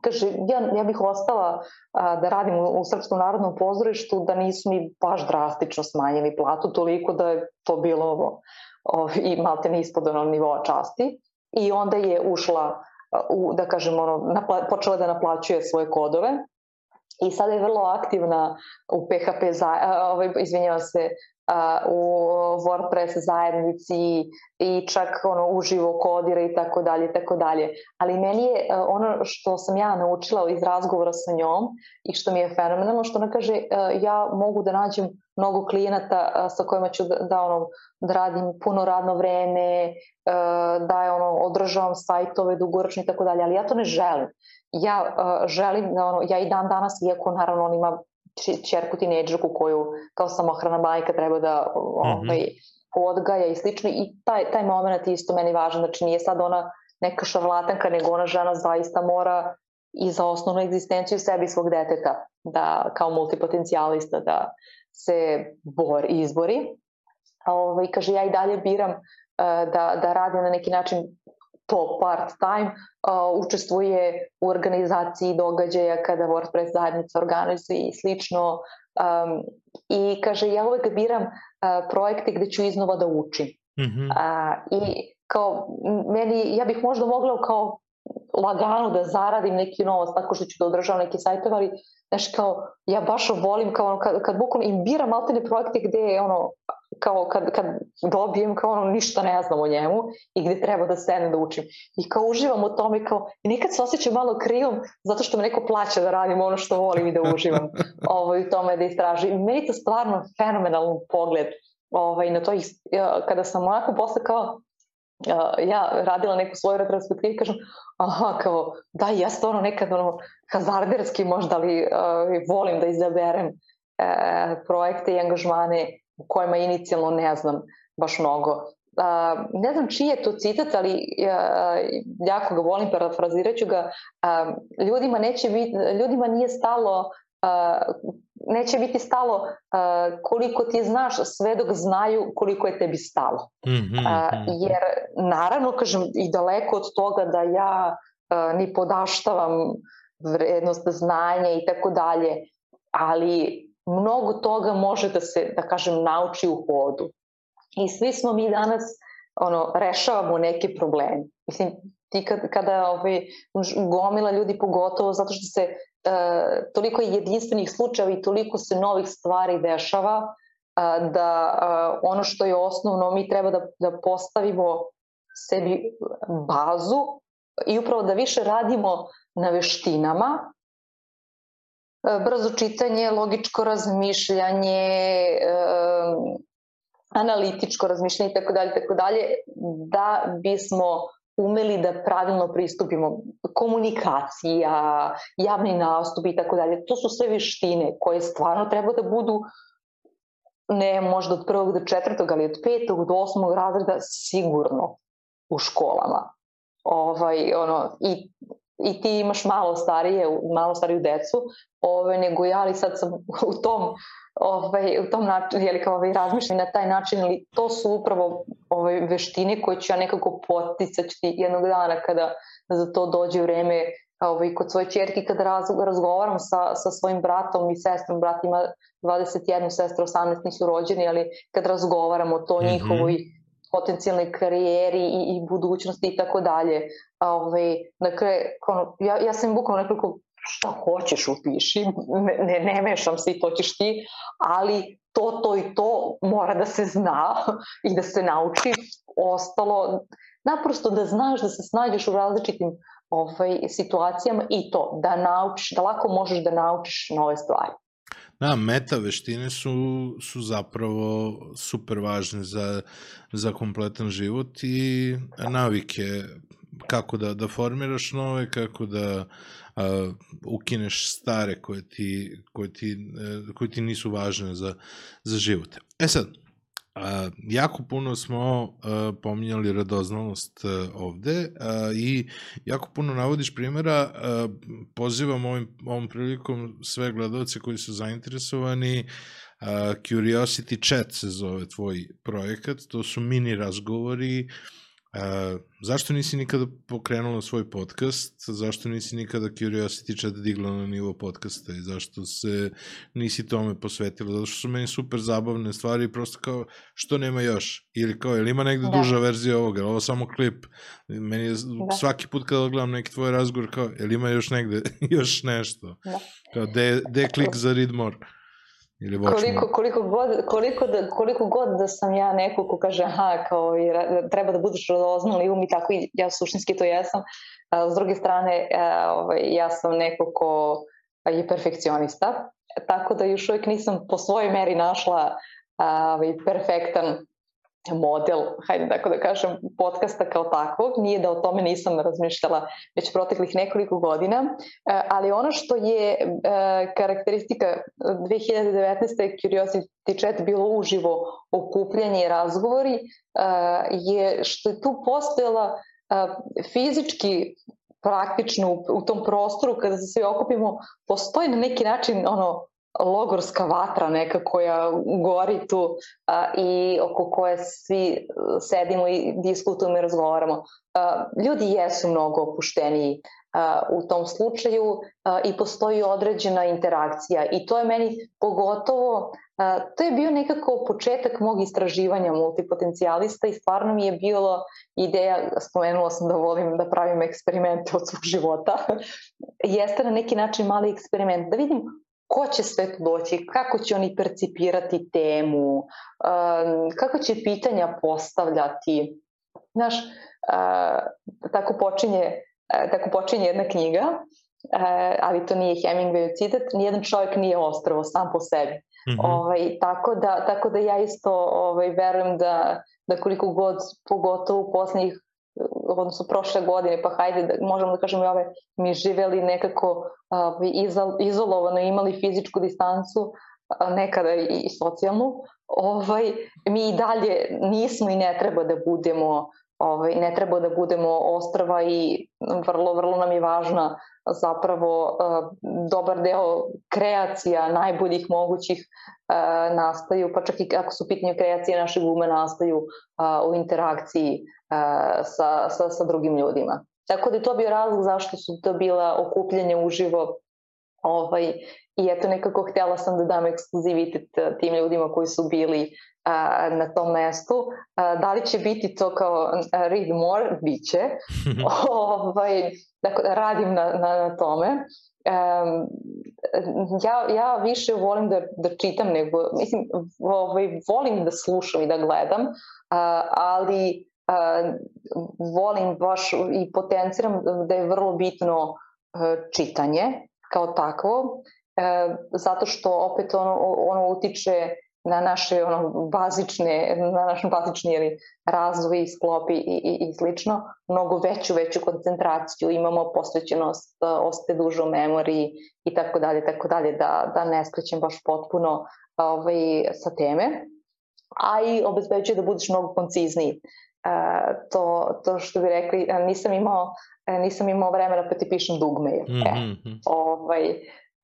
kaže, ja, ja bih ostala a, da radim u, u Srpskom narodnom pozorištu da nisu mi baš drastično smanjili platu toliko da je to bilo ovo, ovo i malte ne ispod onog nivoa časti i onda je ušla u, da kažem, ono, napla, počela da naplaćuje svoje kodove. I sada je vrlo aktivna u PHP, za, ovaj, izvinjava se, u WordPress zajednici i čak ono uživo kodira i tako dalje i tako dalje. Ali meni je ono što sam ja naučila iz razgovora sa njom i što mi je fenomenalno što ona kaže ja mogu da nađem mnogo klijenata sa kojima ću da, da ono da radim puno radno vreme, da je ono održavam sajtove dugoročno i tako dalje, ali ja to ne želim. Ja želim da ono ja i dan danas iako naravno on ima čerku tinejdžerku koju kao samohrana majka treba da ovaj, mm -hmm. odgaja i slično i taj, taj moment je isto meni važan, znači nije sad ona neka šarlatanka, nego ona žena zaista mora i za osnovnu egzistenciju sebi svog deteta, da kao multipotencijalista da se bor izbori. Ovaj, kaže, ja i dalje biram uh, da, da radim na neki način to part time, uh, učestvuje u organizaciji događaja kada WordPress zajednica organizuje i slično. Um, I kaže, ja uvek biram uh, projekte gde ću iznova da učim. Mm -hmm. uh, I kao, meni, ja bih možda mogla kao lagano da zaradim neki novac tako što ću da održavam neke sajtove, ali znaš kao, ja baš volim kao ono, kad, kad bukvalno im biram alterne projekte gde je ono, kao kad, kad dobijem kao ono ništa ne znam o njemu i gde treba da sedem da učim. I kao uživam u tome kao, i nekad se osjećam malo krivom zato što me neko plaća da radim ono što volim i da uživam ovaj, u tome da istražim. I meni to stvarno fenomenalan pogled ovaj, na to, kada sam onako posle kao ja radila neku svoju retrospektivu i kažem, aha, kao, da, ja stvarno nekad ono, hazarderski možda, ali uh, volim da izaberem uh, projekte i angažmane u kojima inicijalno ne znam baš mnogo. Uh, ne znam čiji je to citat, ali uh, jako ga volim, parafrazirat ću ga. Uh, ljudima, neće biti, ljudima nije stalo uh, neće biti stalo uh, koliko ti znaš sve dok znaju koliko je tebi stalo. Mm -hmm. uh, jer naravno, kažem, i daleko od toga da ja uh, ni podaštavam vrednost znanja i tako dalje, ali mnogo toga može da se, da kažem, nauči u hodu. I svi smo mi danas ono, rešavamo neke probleme. Mislim, ti kad, kada ovaj, gomila ljudi pogotovo zato što se e, toliko je jedinstvenih slučajeva i toliko se novih stvari dešava e, da e, ono što je osnovno mi treba da, da postavimo sebi bazu i upravo da više radimo na veštinama brzo čitanje, logičko razmišljanje, e, analitičko razmišljanje i tako dalje, tako dalje, da bismo umeli da pravilno pristupimo komunikacija, javni nastup i tako dalje. To su sve veštine koje stvarno treba da budu ne možda od prvog do četvrtog, ali od petog do osmog razreda sigurno u školama. Ovaj, ono, i, I ti imaš malo starije, malo stariju decu, ove, nego ja, ali sad sam u tom ovaj, u tom načinu, jeli kao ovaj, razmišljam na taj način, ali to su upravo ovaj, veštine koje ću ja nekako poticati jednog dana kada za to dođe vreme ovaj, kod svoje čerke kada raz, razgovaram sa, sa svojim bratom i sestrom, brat ima 21, sestra 18, nisu rođeni, ali kad razgovaramo o to mm -hmm. njihovoj potencijalnoj karijeri i, i budućnosti i tako dalje. Ovaj, dakle, ono, ja, ja sam bukvalno nekoliko šta hoćeš upiši, ne, ne, ne mešam se i to ćeš ti, ali to, to i to mora da se zna i da se nauči. Ostalo, naprosto da znaš da se snađeš u različitim ovaj, situacijama i to, da naučiš, da lako možeš da naučiš nove stvari. Da, meta veštine su, su zapravo super važne za, za kompletan život i navike kako da, da formiraš nove, kako da uh, ukineš stare koje ti, koje ti, uh, koje ti nisu važne za, za život. E sad, Uh, jako puno smo uh, pominjali radoznalost uh, ovde uh, i jako puno navodiš primjera. Uh, pozivam ovim, ovom prilikom sve gledalce koji su zainteresovani uh, Curiosity Chat se zove tvoj projekat. To su mini razgovori uh, E, zašto nisi nikada pokrenula svoj podcast? Zašto nisi nikada Curiosity Chat digla na nivo podcasta i zašto se nisi tome posvetila? Zato što su meni super zabavne stvari prosto kao što nema još? Ili kao, ili ima negde da. duža verzija ovoga? Ovo samo klip. Meni je da. svaki put kada gledam neki tvoj razgovor kao, ili ima još negde, još nešto? Da. Kao, de, de klik za read more? Ili koliko, koliko, god, koliko, da, koliko god da sam ja neko ko kaže aha, kao treba da budeš radoznali um i tako i ja suštinski to jesam. A, s druge strane, a, ovaj, ja sam neko ko je perfekcionista, tako da još uvijek nisam po svojoj meri našla a, ovaj, perfektan model, hajde tako da kažem, podcasta kao takvog, nije da o tome nisam razmišljala već proteklih nekoliko godina, e, ali ono što je e, karakteristika 2019. Curiosity Chat bilo uživo okupljanje i razgovori, e, je što je tu postojala fizički praktično u, tom prostoru kada se svi okupimo, postoji na neki način ono logorska vatra neka koja gori tu a, i oko koje svi sedimo i diskutujemo i razgovaramo. A, ljudi jesu mnogo opušteniji a, u tom slučaju a, i postoji određena interakcija i to je meni pogotovo a, to je bio nekako početak mog istraživanja multipotencijalista i stvarno mi je bilo ideja, spomenula sam da volim da pravim eksperimente od svog života, jeste na neki način mali eksperiment, da vidim ko će sve tu doći, kako će oni percipirati temu, kako će pitanja postavljati. Znaš, uh, tako počinje, uh, tako počinje jedna knjiga, uh, ali to nije Hemingway citat, nijedan čovjek nije ostrovo sam po sebi. Mm -hmm. ovaj, tako, da, tako da ja isto ovaj, verujem da, da koliko god, pogotovo u poslednjih odnosno prošle godine, pa hajde da možemo da kažemo i ove, mi živeli nekako izolovano, imali fizičku distancu, nekada i, socijalnu, ovaj, mi i dalje nismo i ne treba da budemo ovaj, ne treba da budemo ostrava i vrlo, vrlo nam je važna zapravo dobar deo kreacija najboljih mogućih nastaju, pa čak i ako su pitanje kreacije našeg uma nastaju u interakciji sa, sa, sa drugim ljudima. Tako da je to bio razlog zašto su to bila okupljanje uživo ovaj, i eto nekako htela sam da dam ekskluzivitet tim ljudima koji su bili a, na tom mestu. A, da li će biti to kao read more? Biće. ovaj, dakle, radim na, na, na tome. Um, ja, ja više volim da, da čitam nego, mislim, ovaj, volim da slušam i da gledam, uh, ali volim baš i potenciram da je vrlo bitno e, čitanje kao takvo, e, zato što opet ono, ono utiče na naše ono bazične na naš bazični ili razvoj sklopi i, i, i slično mnogo veću veću koncentraciju imamo posvećenost e, ostaje duže u memoriji i tako dalje tako dalje da da ne skrećem baš potpuno ovaj sa teme a i obezbeđuje da budeš mnogo koncizniji to, to što bi rekli, nisam imao, e, nisam imao vremena pa ti pišem dugmail. Mm -hmm. e, ovaj,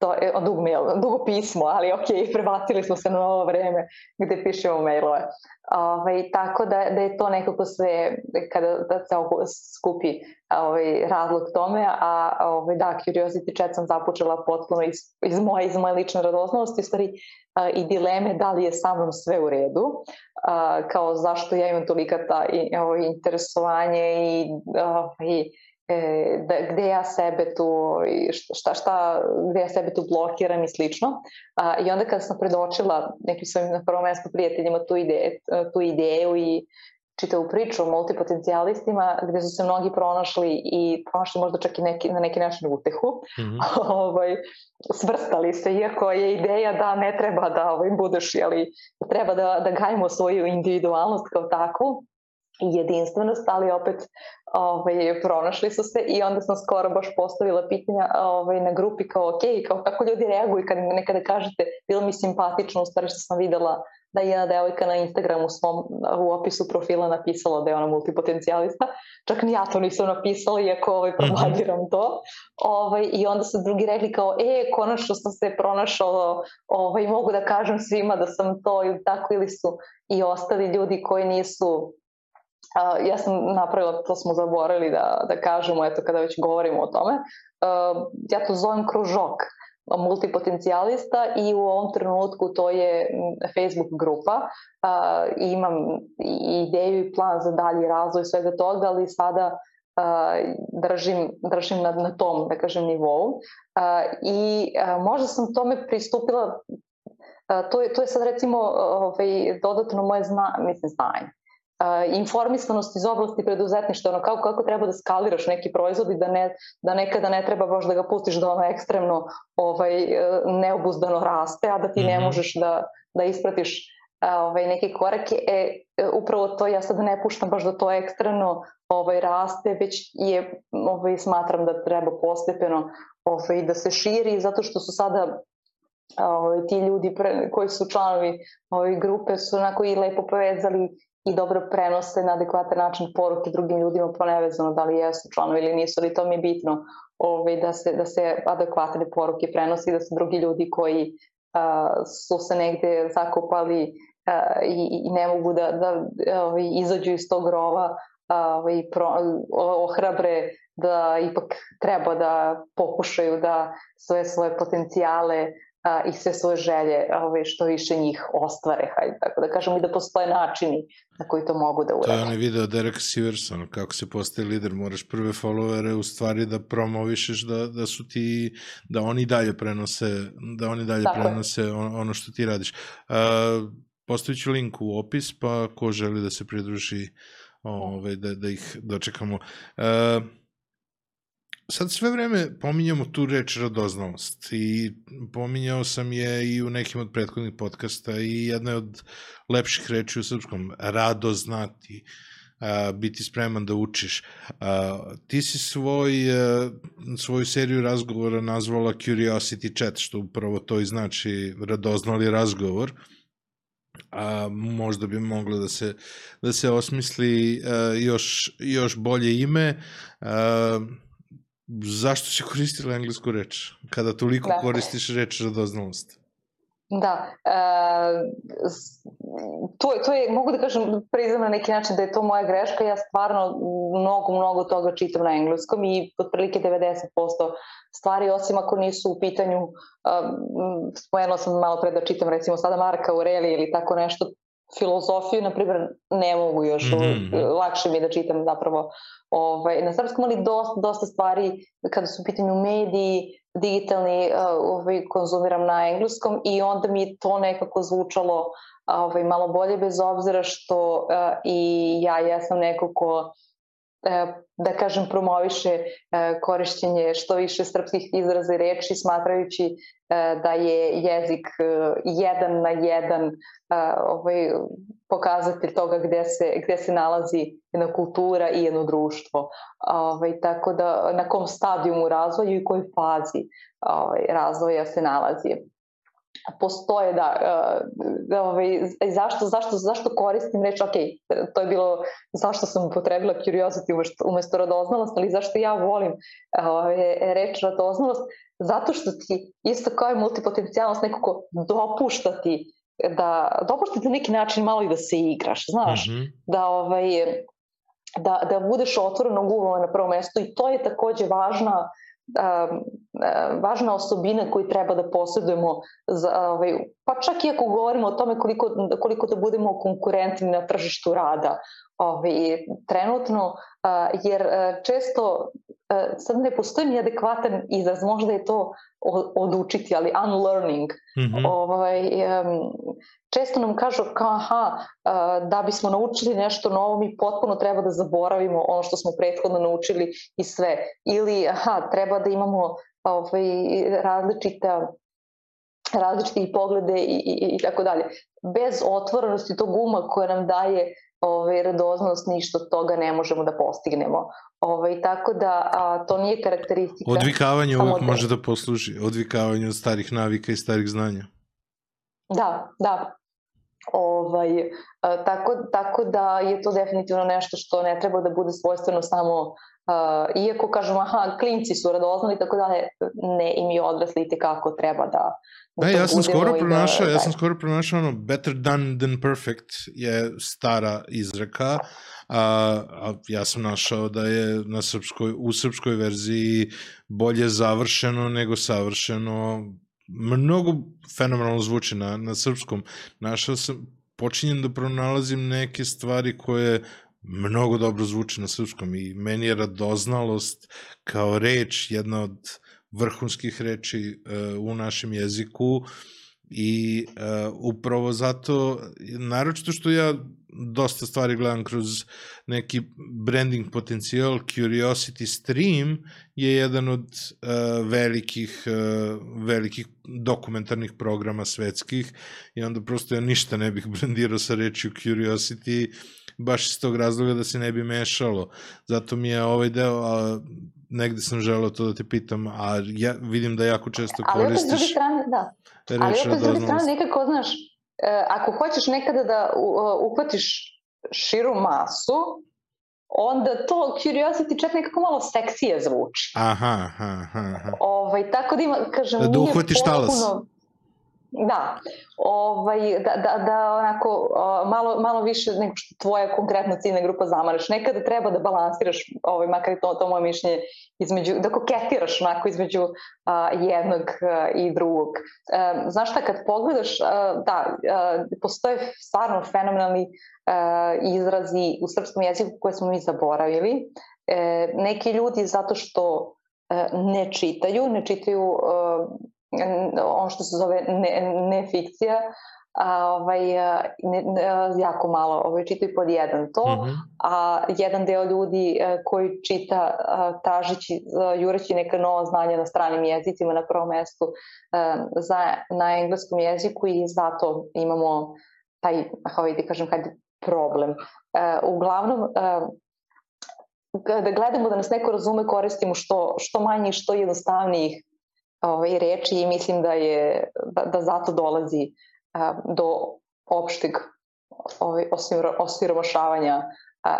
to je dugmail, dugo pismo, ali ok, prebacili smo se na ovo vreme gde pišemo mailove. Ovaj, tako da, da je to nekako sve, kada da se skupi ovaj, razlog tome, a ovaj, da, Curiosity Chat sam započela potpuno iz, iz moje, iz moje lične radoznalosti, stvari i dileme da li je sa mnom sve u redu, a, kao zašto ja imam tolika ta i, ovo, interesovanje i, a, i e, da, gde ja sebe tu, šta, šta, gde ja sebe tu blokiram i slično. A, I onda kada sam predočila nekim svojim na prvom mestu prijateljima tu, ide, tu ideju i čitavu priču o multipotencijalistima gde su se mnogi pronašli i pronašli možda čak i neki, na neki način utehu. Mm -hmm. ovaj, svrstali se, iako je ideja da ne treba da ovaj, budeš, jeli, treba da, da gajimo svoju individualnost kao takvu i jedinstvenost, ali opet ovaj, pronašli su se i onda sam skoro baš postavila pitanja ovaj, na grupi kao ok, kao kako ljudi reaguju kad nekada kažete bilo mi simpatično u stvari što sam videla da je jedna devojka na Instagramu svom, u opisu profila napisala da je ona multipotencijalista. Čak ni ja to nisam napisala, iako ovaj, mhm. propagiram to. Ovaj, I onda su drugi rekli kao, e, konačno sam se pronašao, ovaj, mogu da kažem svima da sam to ili tako, ili su i ostali ljudi koji nisu Uh, ja sam napravila, to smo zaboravili da, da kažemo, eto kada već govorimo o tome, uh, ja to zovem kružok multipotencijalista i u ovom trenutku to je Facebook grupa. Uh, imam ideju i plan za dalji razvoj svega toga, ali sada uh, držim, držim na, na tom, da kažem, nivou. Uh, I možda sam tome pristupila, to, je, to je sad recimo ovaj, dodatno moje zna, mislim, znanje informisanost iz oblasti preduzetništva, ono kako, kako treba da skaliraš neki proizvod i da, ne, da nekada ne treba baš da ga pustiš da ono ekstremno ovaj, neobuzdano raste, a da ti ne mhm. možeš da, da ispratiš ovaj, neke korake, e, upravo to ja sad ne puštam baš da to ekstremno ovaj, raste, već je, ovaj, smatram da treba postepeno ovaj, da se širi, zato što su sada ovaj, ti ljudi pre, koji su članovi ovaj, grupe su onako i lepo povezali i dobro prenose na adekvatan način poruke drugim ljudima, pa nevezano da li jesu članovi ili nisu, ali to mi je bitno ovaj, da, se, da se adekvatne poruke prenosi i da su drugi ljudi koji a, su se negde zakopali a, i, i ne mogu da, da ovaj, izađu iz tog rova ovaj, pro, ohrabre da ipak treba da pokušaju da sve svoje potencijale a, i sve svoje želje ove, što više njih ostvare, hajde tako da kažemo i da postoje načini na koji to mogu da urade. To je onaj video Derek Siverson, kako se postaje lider, moraš prve followere u stvari da promovišeš da, da su ti, da oni dalje prenose, da oni dalje tako prenose on, ono što ti radiš. Uh, postavit ću link u opis, pa ko želi da se pridruži ove, da, da ih dočekamo. Uh, sad sve vreme pominjamo tu reč radoznalost i pominjao sam je i u nekim od prethodnih podcasta i jedna je od lepših reči u srpskom, radoznati, a, biti spreman da učiš. A, ti si svoj, a, svoju seriju razgovora nazvala Curiosity Chat, što upravo to i znači radoznali razgovor a možda bi moglo da se da se osmisli a, još još bolje ime a, zašto si koristila englesku reč, kada toliko da. koristiš reč radoznalost? Da, e, to, to je, mogu da kažem, priznam na neki način da je to moja greška, ja stvarno mnogo, mnogo toga čitam na engleskom i otprilike 90% stvari, osim ako nisu u pitanju, um, spomenula sam malo pre da čitam recimo sada Marka Aureli ili tako nešto, filozofiju, na primjer, ne mogu još, mm -hmm. lakše mi je da čitam zapravo ovaj, na srpskom, ali dosta, dosta stvari kada su u pitanju mediji, digitalni uh, ovaj, konzumiram na engleskom i onda mi to nekako zvučalo ovaj, malo bolje bez obzira što uh, i ja jesam neko ko da kažem, promoviše e, korišćenje što više srpskih izraza i reči, smatrajući e, da je jezik jedan na jedan ovaj, pokazatelj toga gde se, gde se nalazi jedna kultura i jedno društvo. Ovaj, tako da na kom stadijumu razvoju i kojoj fazi ovaj, razvoja se nalazi postoje da, uh, ovaj, zašto, zašto, zašto koristim reč, ok, to je bilo zašto sam upotrebila curiosity umesto, umesto radoznalost, ali zašto ja volim uh, reč radoznalost, zato što ti isto kao i multipotencijalnost nekako dopušta ti da dopušta ti na neki način malo i da se igraš, znaš, mm -hmm. da ovaj, da, da budeš otvorenog uma na prvo mesto i to je takođe važna važna osobina koju treba da posjedujemo za, ovaj, pa čak i ako govorimo o tome koliko, koliko da budemo konkurentni na tržištu rada ovaj, trenutno, jer često sad ne postoji ni adekvatan izraz, možda je to odučiti, ali unlearning. Mm -hmm. ovaj, često nam kažu kao aha, da bismo naučili nešto novo, mi potpuno treba da zaboravimo ono što smo prethodno naučili i sve. Ili aha, treba da imamo ovaj, različita različite poglede i, i, i tako dalje. Bez otvorenosti tog uma koja nam daje ovaj, radoznost, ništa od toga ne možemo da postignemo. Ovaj, tako da a, to nije karakteristika. Odvikavanje uvek da... može da posluži. Odvikavanje od starih navika i starih znanja. Da, da. Ovaj, a, tako, tako da je to definitivno nešto što ne treba da bude svojstveno samo uh, iako kažemo aha, klinci su radoznali tako da ne i mi odrasli kako treba da Da, ja sam skoro da- pronašao, da, ja sam skoro pronašao ono better done than perfect je stara izreka, a, a ja sam našao da je na srpskoj, u srpskoj verziji bolje završeno nego savršeno. Mnogo fenomenalno zvuči na, na srpskom. Našao sam, počinjem da pronalazim neke stvari koje mnogo dobro zvuče na srpskom i meni je radoznalost kao reč jedna od vrhunskih reči uh, u našem jeziku I uh, upravo zato, naročito što ja dosta stvari gledam kroz neki branding potencijal, Curiosity Stream je jedan od uh, velikih, uh, velikih dokumentarnih programa svetskih i onda prosto ja ništa ne bih brandirao sa rečju Curiosity baš iz tog razloga da se ne bi mešalo. Zato mi je ovaj deo, a, negde sam želeo to da te pitam, a ja vidim da jako često koristiš... Ali opet s druge strane, da. Ali opet s druge strane nekako, znaš, e, ako hoćeš nekada da uhvatiš širu masu, onda to curiosity čak nekako malo seksije zvuči. Aha, aha, aha. Ovaj, tako da ima, kažem, da, da uhvatiš talas. Da, ovaj, da, da, da onako malo, malo više nego što tvoja konkretna ciljna grupa zamaraš. Nekada treba da balansiraš, ovaj, makar to, to moje mišljenje, između, da koketiraš onako između a, jednog a, i drugog. A, znaš šta, kad pogledaš, a, da, a, postoje stvarno fenomenalni a, izrazi u srpskom jeziku koje smo mi zaboravili. E, neki ljudi zato što ne čitaju, ne čitaju ono što se zove ne, ne fikcija, a, ovaj, ne, ne, jako malo ovaj, čitaju pod jedan to, mm -hmm. a jedan deo ljudi koji čita tražići, jureći neka nova znanja na stranim jezicima na prvom mestu za, na engleskom jeziku i zato imamo taj, ovaj, da kažem, kad problem. Uglavnom, da gledamo da nas neko razume, koristimo što, što manje i što jednostavnijih ovaj, reči i mislim da je da, da zato dolazi a, do opšteg ovaj, osiromašavanja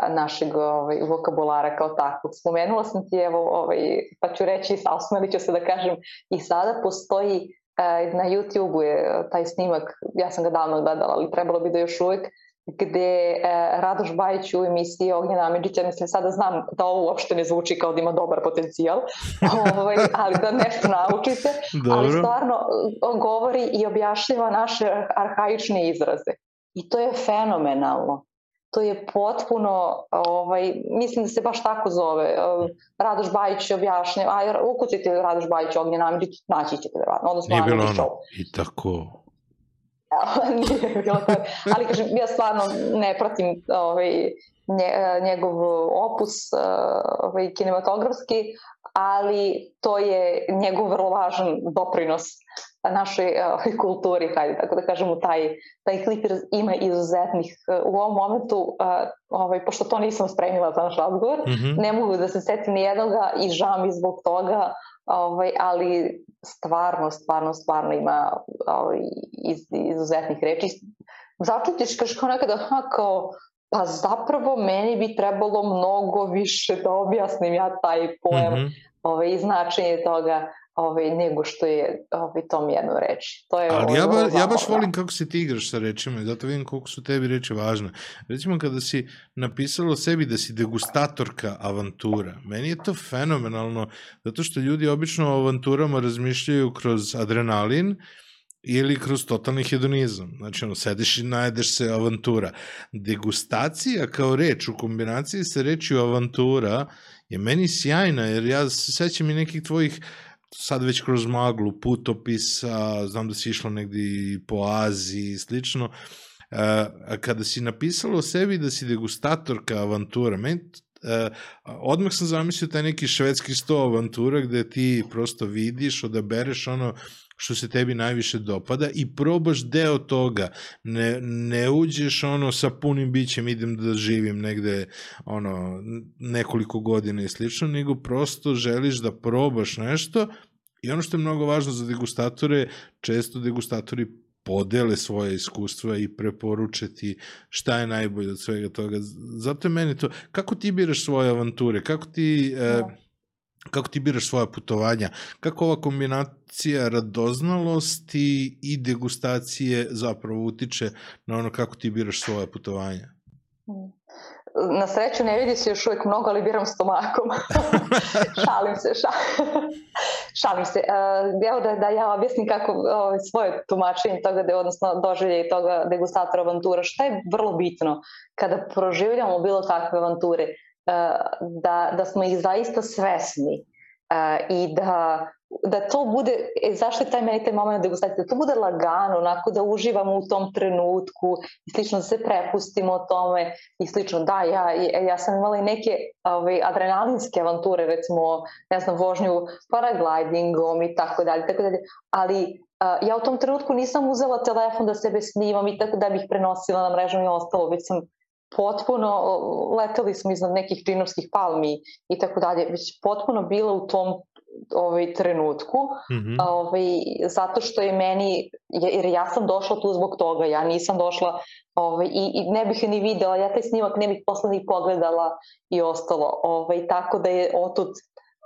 našeg ovaj, vokabulara kao takvog. Spomenula sam ti, evo, ovaj, pa ću reći, osmeli ću se da kažem, i sada postoji na YouTube-u je taj snimak, ja sam ga davno gledala, ali trebalo bi da još uvek gde e, Radoš Bajić u emisiji Ognjena Amidžića, mislim sada znam da ovo uopšte ne zvuči kao da ima dobar potencijal, ovaj, ali da nešto naučite, Dobro. ali stvarno govori i objašnjava naše arhaične izraze. I to je fenomenalno. To je potpuno, ovaj, mislim da se baš tako zove, Radoš Bajić objašnjava, a ukucite Radoš Bajić Ognjena Amidžić, naći ćete verovatno, odnosno Nije bilo ono, i tako nije bilo tako. Ali kažem, ja stvarno ne pratim ovaj, njegov opus ovaj, kinematografski, ali to je njegov vrlo važan doprinos našoj uh, kulturi, hajde tako da kažemo, taj, taj klip ima izuzetnih, uh, u ovom momentu, ovaj, pošto to nisam spremila za naš razgovor, mm -hmm. ne mogu da se setim ni jednoga i žao mi zbog toga, ovaj, ali stvarno, stvarno, stvarno ima ovaj, iz, izuzetnih reči. Začutiš kaš kao nekada, ha, kao, pa zapravo meni bi trebalo mnogo više da objasnim ja taj pojem mm -hmm. ovaj, i značenje toga ovaj, nego što je ovaj, tom jednu reči. To je Ali ja, ba, ja baš volim kako se ti igraš sa rečima i zato vidim koliko su tebi reči važne. Recimo kada si napisala sebi da si degustatorka avantura, meni je to fenomenalno, zato što ljudi obično o avanturama razmišljaju kroz adrenalin, ili kroz totalni hedonizam. Znači, ono, sediš i najedeš se avantura. Degustacija kao reč u kombinaciji sa rečju avantura je meni sjajna, jer ja se sećam i nekih tvojih sad već kroz maglu, putopisa, znam da si išla negde po Aziji i slično, a kada si napisala o sebi da si degustatorka avantura, meni uh, odmah sam zamislio taj neki švedski sto avantura gde ti prosto vidiš, odabereš ono što se tebi najviše dopada i probaš deo toga. Ne, ne uđeš ono sa punim bićem idem da živim negde ono nekoliko godina i slično, nego prosto želiš da probaš nešto i ono što je mnogo važno za degustatore, često degustatori podele svoje iskustva i preporuče ti šta je najbolje od svega toga. Zato je meni to, kako ti biraš svoje avanture, kako ti... E, da kako ti biraš svoja putovanja, kako ova kombinacija radoznalosti i degustacije zapravo utiče na ono kako ti biraš svoje putovanja? Na sreću ne vidi se još uvijek mnogo, ali biram stomakom. šalim se, šalim, šalim se. Uh, evo da, da ja objasnim kako svoje tumačenje toga, da, odnosno doživlje toga degustatora avantura, šta je vrlo bitno kada proživljamo bilo takve avanture, da, da smo ih zaista svesni i da da to bude, e, zašto je taj meni taj moment degustacije, da to bude lagano, onako da uživamo u tom trenutku i slično da se prepustimo tome i slično. Da, ja, ja sam imala i neke ovaj, adrenalinske avanture, recimo, ne znam, vožnju paraglidingom i tako dalje, tako dalje, ali uh, ja u tom trenutku nisam uzela telefon da sebe snimam i tako da bih prenosila na mrežu i ostalo, već sam potpuno, leteli smo iznad nekih džinovskih palmi i tako dalje, već potpuno bila u tom ovaj trenutku, mm -hmm. ovaj, zato što je meni, jer ja sam došla tu zbog toga, ja nisam došla ovaj, i, i ne bih ni videla, ja taj snimak ne bih posle ni pogledala i ostalo, ovaj, tako da je otud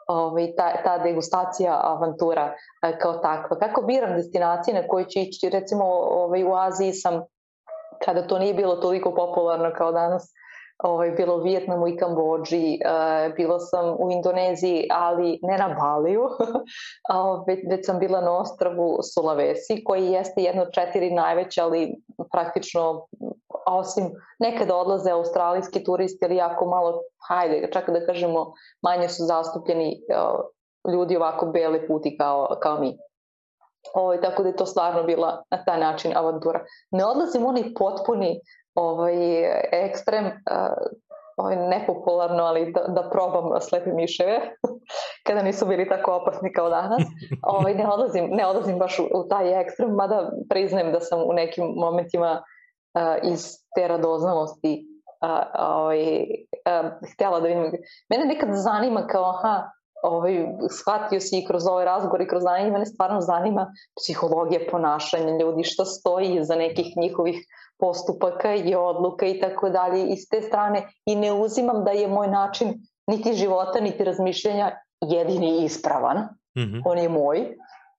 ovaj, ta, ta degustacija avantura eh, kao takva. Kako biram destinacije na koje ću ići, recimo ovaj, u Aziji sam, kada to nije bilo toliko popularno kao danas, ovaj, bila u Vijetnamu i Kambođi, uh, bila sam u Indoneziji, ali ne na Baliju, već, već sam bila na ostravu Sulawesi, koji jeste jedno od četiri najveće, ali praktično osim nekada odlaze australijski turisti, ali jako malo, hajde, čak da kažemo, manje su zastupljeni uh, ljudi ovako bele puti kao, kao mi. Ovaj, tako da je to stvarno bila na taj način avantura. Ne odlazim oni potpuni ovaj, ekstrem, ovaj, nepopularno, ali da, da probam slepe miševe, kada nisu bili tako opasni kao danas. Ovaj, ne, odlazim, ne odlazim baš u, u taj ekstrem, mada priznajem da sam u nekim momentima uh, iz te radoznalosti uh, ovaj, uh, htjela da vidim. Mene nekad zanima kao, aha, ovaj, shvatio si i kroz ovaj razgovor i kroz zanimanje, mene stvarno zanima psihologija ponašanja ljudi, šta stoji za nekih njihovih postupaka i odluka i tako dalje i s te strane i ne uzimam da je moj način niti života niti razmišljanja jedini ispravan. Mm -hmm. On je moj.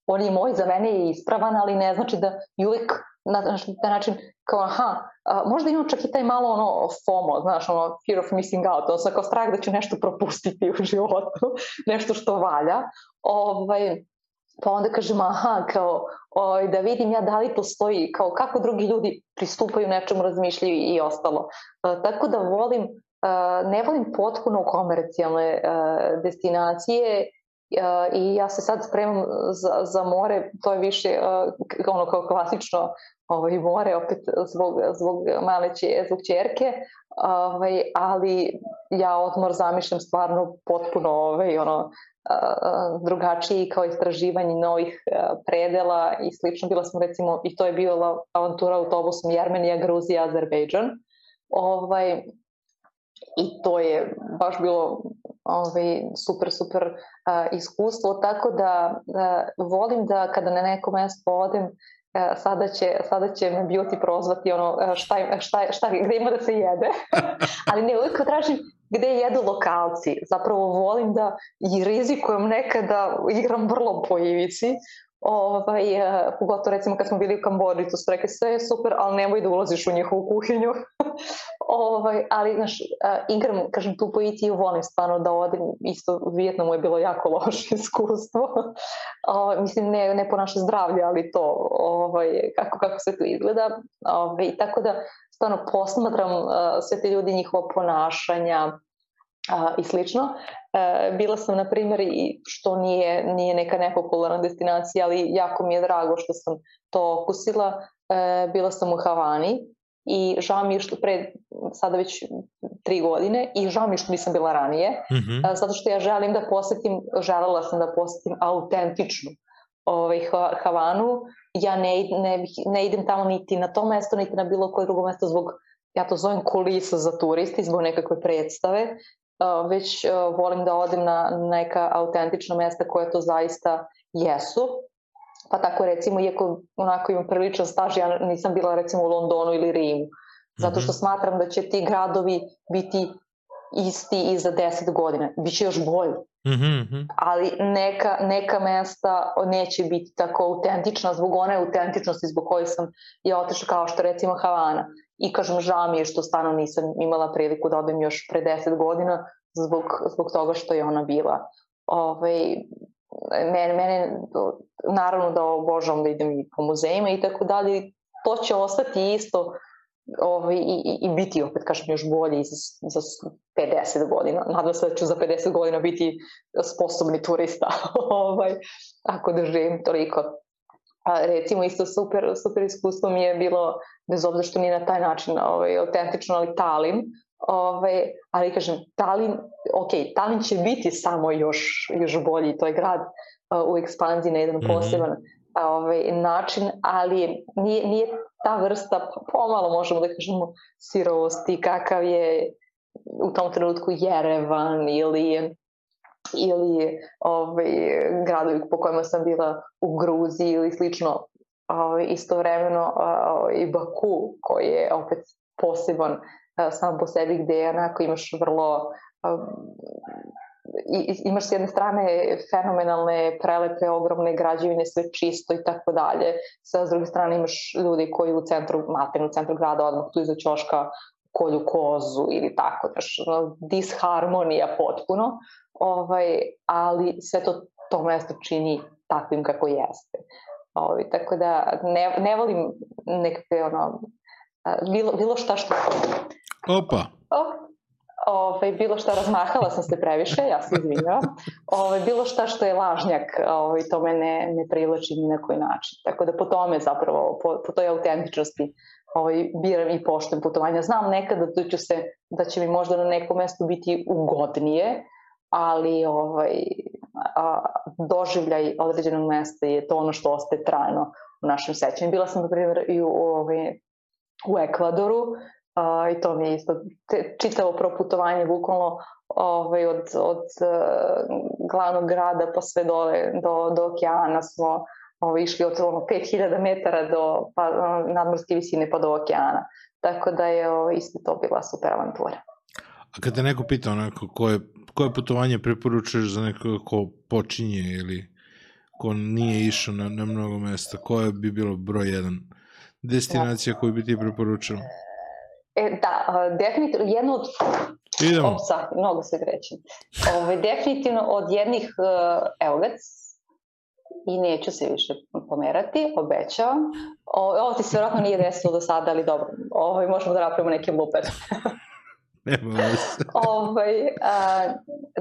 On je moj, za mene je ispravan, ali ne znači da i uvek na, na način kao aha, a, možda imam čak i taj malo ono FOMO, znaš, ono fear of missing out, odnosno kao strah da ću nešto propustiti u životu, nešto što valja. Ovaj, pa onda kažem aha, kao oj, da vidim ja da li postoji, kao kako drugi ljudi pristupaju nečemu, razmišljaju i ostalo. E, tako da volim, e, ne volim potpuno komercijalne destinacije i ja se sad spremam za, za more, to je više e, ono kao klasično ovaj, more, opet zbog, zbog male če, zbog čerke, ovaj, ali ja odmor zamišljam stvarno potpuno ovaj, ono, drugačiji kao istraživanje novih predela i slično. Bila smo recimo, i to je bila avantura autobusom Jermenija, Gruzija, Azerbejdžan. Ovaj, I to je baš bilo ovaj, super, super uh, iskustvo, tako da uh, volim da kada na neko mesto odem, sada će, sada će me beauty prozvati ono šta, šta, šta, gde ima da se jede. Ali ne, uvijek tražim gde jedu lokalci. Zapravo volim da i rizikujem nekada igram vrlo po ivici, ovaj, uh, pogotovo recimo kad smo bili u Kambodži, to su rekli sve je super, ali nemoj da ulaziš u njihovu kuhinju. ovaj, ali, znaš, uh, igram, kažem, tu po i volim stvarno da odem, isto u Vijetnamu je bilo jako loše iskustvo. uh, mislim, ne, ne po naše zdravlje, ali to, ovaj, kako, kako se to izgleda. Ovaj, tako da, stvarno posmatram sve te ljudi, njihova ponašanja, a, i slično. E, bila sam, na primjer, i što nije, nije neka nepopularna destinacija, ali jako mi je drago što sam to okusila. E, bila sam u Havani i žao mi je što pre, sada već tri godine, i žao mi je što nisam bila ranije, mm -hmm. zato što ja želim da posetim, želela sam da posetim autentičnu ovaj, Havanu. Ja ne, ne, ne idem tamo niti na to mesto, niti na bilo koje drugo mesto zbog ja to zovem kulisa za turisti, zbog nekakve predstave, već volim da odem na neka autentična mesta koja to zaista jesu. Pa tako recimo, iako onako imam priličan staž, ja nisam bila recimo u Londonu ili Rimu, zato što mhm. smatram da će ti gradovi biti isti i za 10 godina. Biće još bolji. Mm -hmm. Ali neka, neka mesta neće biti tako autentična zbog one autentičnosti zbog koje sam ja otišla kao što recimo Havana i kažem žao mi je što stvarno nisam imala priliku da odem još pre 10 godina zbog, zbog toga što je ona bila. Ovaj, mene, mene, naravno da obožavam da idem i po muzejima i tako dalje, to će ostati isto ovaj, i, i biti opet, kažem, još bolji za, za 50 godina. Nadam se da ću za 50 godina biti sposobni turista, ovaj, ako doživim toliko. A, recimo isto super, super iskustvo mi je bilo, bez obzira što nije na taj način ovaj, autentično, ali Talin, ovaj, ali kažem, Talin, ok, Talin će biti samo još, još bolji, to je grad uh, u ekspanziji na jedan mm -hmm. poseban ovaj, način, ali nije, nije ta vrsta, pomalo možemo da kažemo, sirovosti, kakav je u tom trenutku Jerevan ili ili ovaj, gradovi po kojima sam bila u Gruziji ili slično ovaj, istovremeno ovaj, i Baku koji je opet poseban sam po sebi gde onako imaš vrlo i, imaš s jedne strane fenomenalne, prelepe, ogromne građevine, sve čisto i tako dalje. Sa druge strane imaš ljudi koji u centru, maternu centru grada, odmah tu iza ćoška kolju kozu ili tako, znaš, disharmonija potpuno, ovaj, ali sve to to mesto čini takvim kako jeste. Ovaj, tako da ne, ne volim nekakve ono, bilo, bilo šta što... Opa! Oh, ovaj, bilo šta, razmahala sam se previše, ja se izvinjavam, ovaj, bilo šta što je lažnjak, ovaj, to me ne, ne privlači ni na koji način. Tako da po tome zapravo, po, po toj autentičnosti ovaj, biram i poštujem putovanja. Znam nekada da ću se, da će mi možda na nekom mestu biti ugodnije, ali ovaj, a, doživljaj određenog mesta je to ono što ostaje trajno u našem sećanju. Bila sam, na primjer, i u, ovaj, u Ekvadoru, a, i to mi je isto te, čitavo proputovanje bukvalno ovaj, od, od uh, glavnog grada pa sve dole do, do okeana smo ovaj, išli od ono, 5000 metara do pa, nadmorske visine pa do okeana. Tako da je o, isto to bila super avantura. A kad te neko pita onako koje, koje putovanje preporučuješ za nekoga ko počinje ili ko nije išao na, na mnogo mesta, koje bi bilo broj jedan destinacija koju bi ti preporučila? E, da, definitivno, jedno od... Idemo. Opsa, mnogo se grećem. Ove, definitivno od jednih, evo ga, i neću se više pomerati, obećavam. O, ovo ti se vjerojatno nije desilo do sada, ali dobro, ovo, možemo da napravimo neke blooper. Ovaj, a,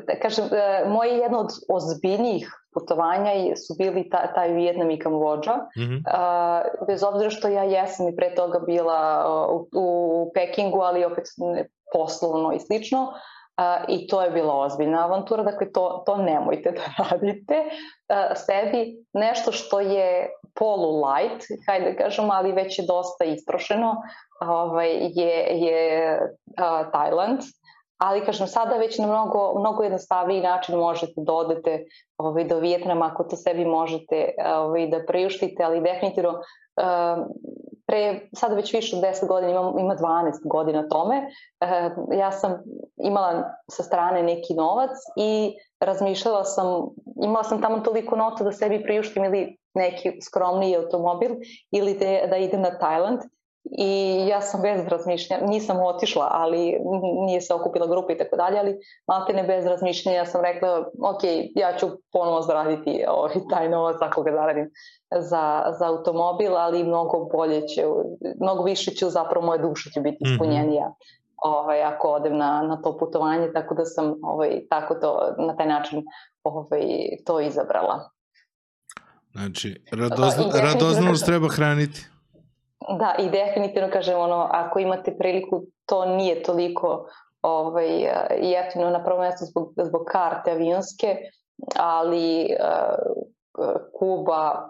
da kažem, a, e, moje jedno od ozbiljnijih putovanja su bili ta, taj Vijetnam i Kambođa. Mm -hmm. a, bez obzira što ja jesam i pre toga bila u, u Pekingu, ali opet poslovno i slično. I to je bila ozbiljna avantura, dakle to, to nemojte da radite. Sebi nešto što je polu light, hajde da kažem, ali već je dosta istrošeno, ovaj, je, je Tajland. Ali, kažem, sada već na mnogo, mnogo jednostavniji način možete da odete ovaj, do Vijetnama ako to sebi možete ovaj, da priuštite, ali definitivno pre, sada već više od 10 godina, ima, ima 12 godina tome, uh, ja sam imala sa strane neki novac i razmišljala sam, imala sam tamo toliko nota da sebi priuštim ili neki skromniji automobil ili da, da idem na Tajland i ja sam bez razmišljanja, nisam otišla, ali nije se okupila grupa i tako dalje, ali malte ne bez razmišljanja sam rekla, ok, ja ću ponovo zaraditi ovaj, taj novac ako ga zaradim za, za automobil, ali mnogo bolje će, mnogo više ću zapravo moja duša će biti mhm. ispunjenija. Mm -hmm ovaj, ako odem na, na to putovanje, tako da sam ovaj, tako to, na taj način ovaj, to izabrala. Znači, radozna, radoznalost treba hraniti. Da, i definitivno kažem, ono, ako imate priliku, to nije toliko ovaj, jeftino na prvo mesto zbog, zbog karte avionske, ali uh, Kuba,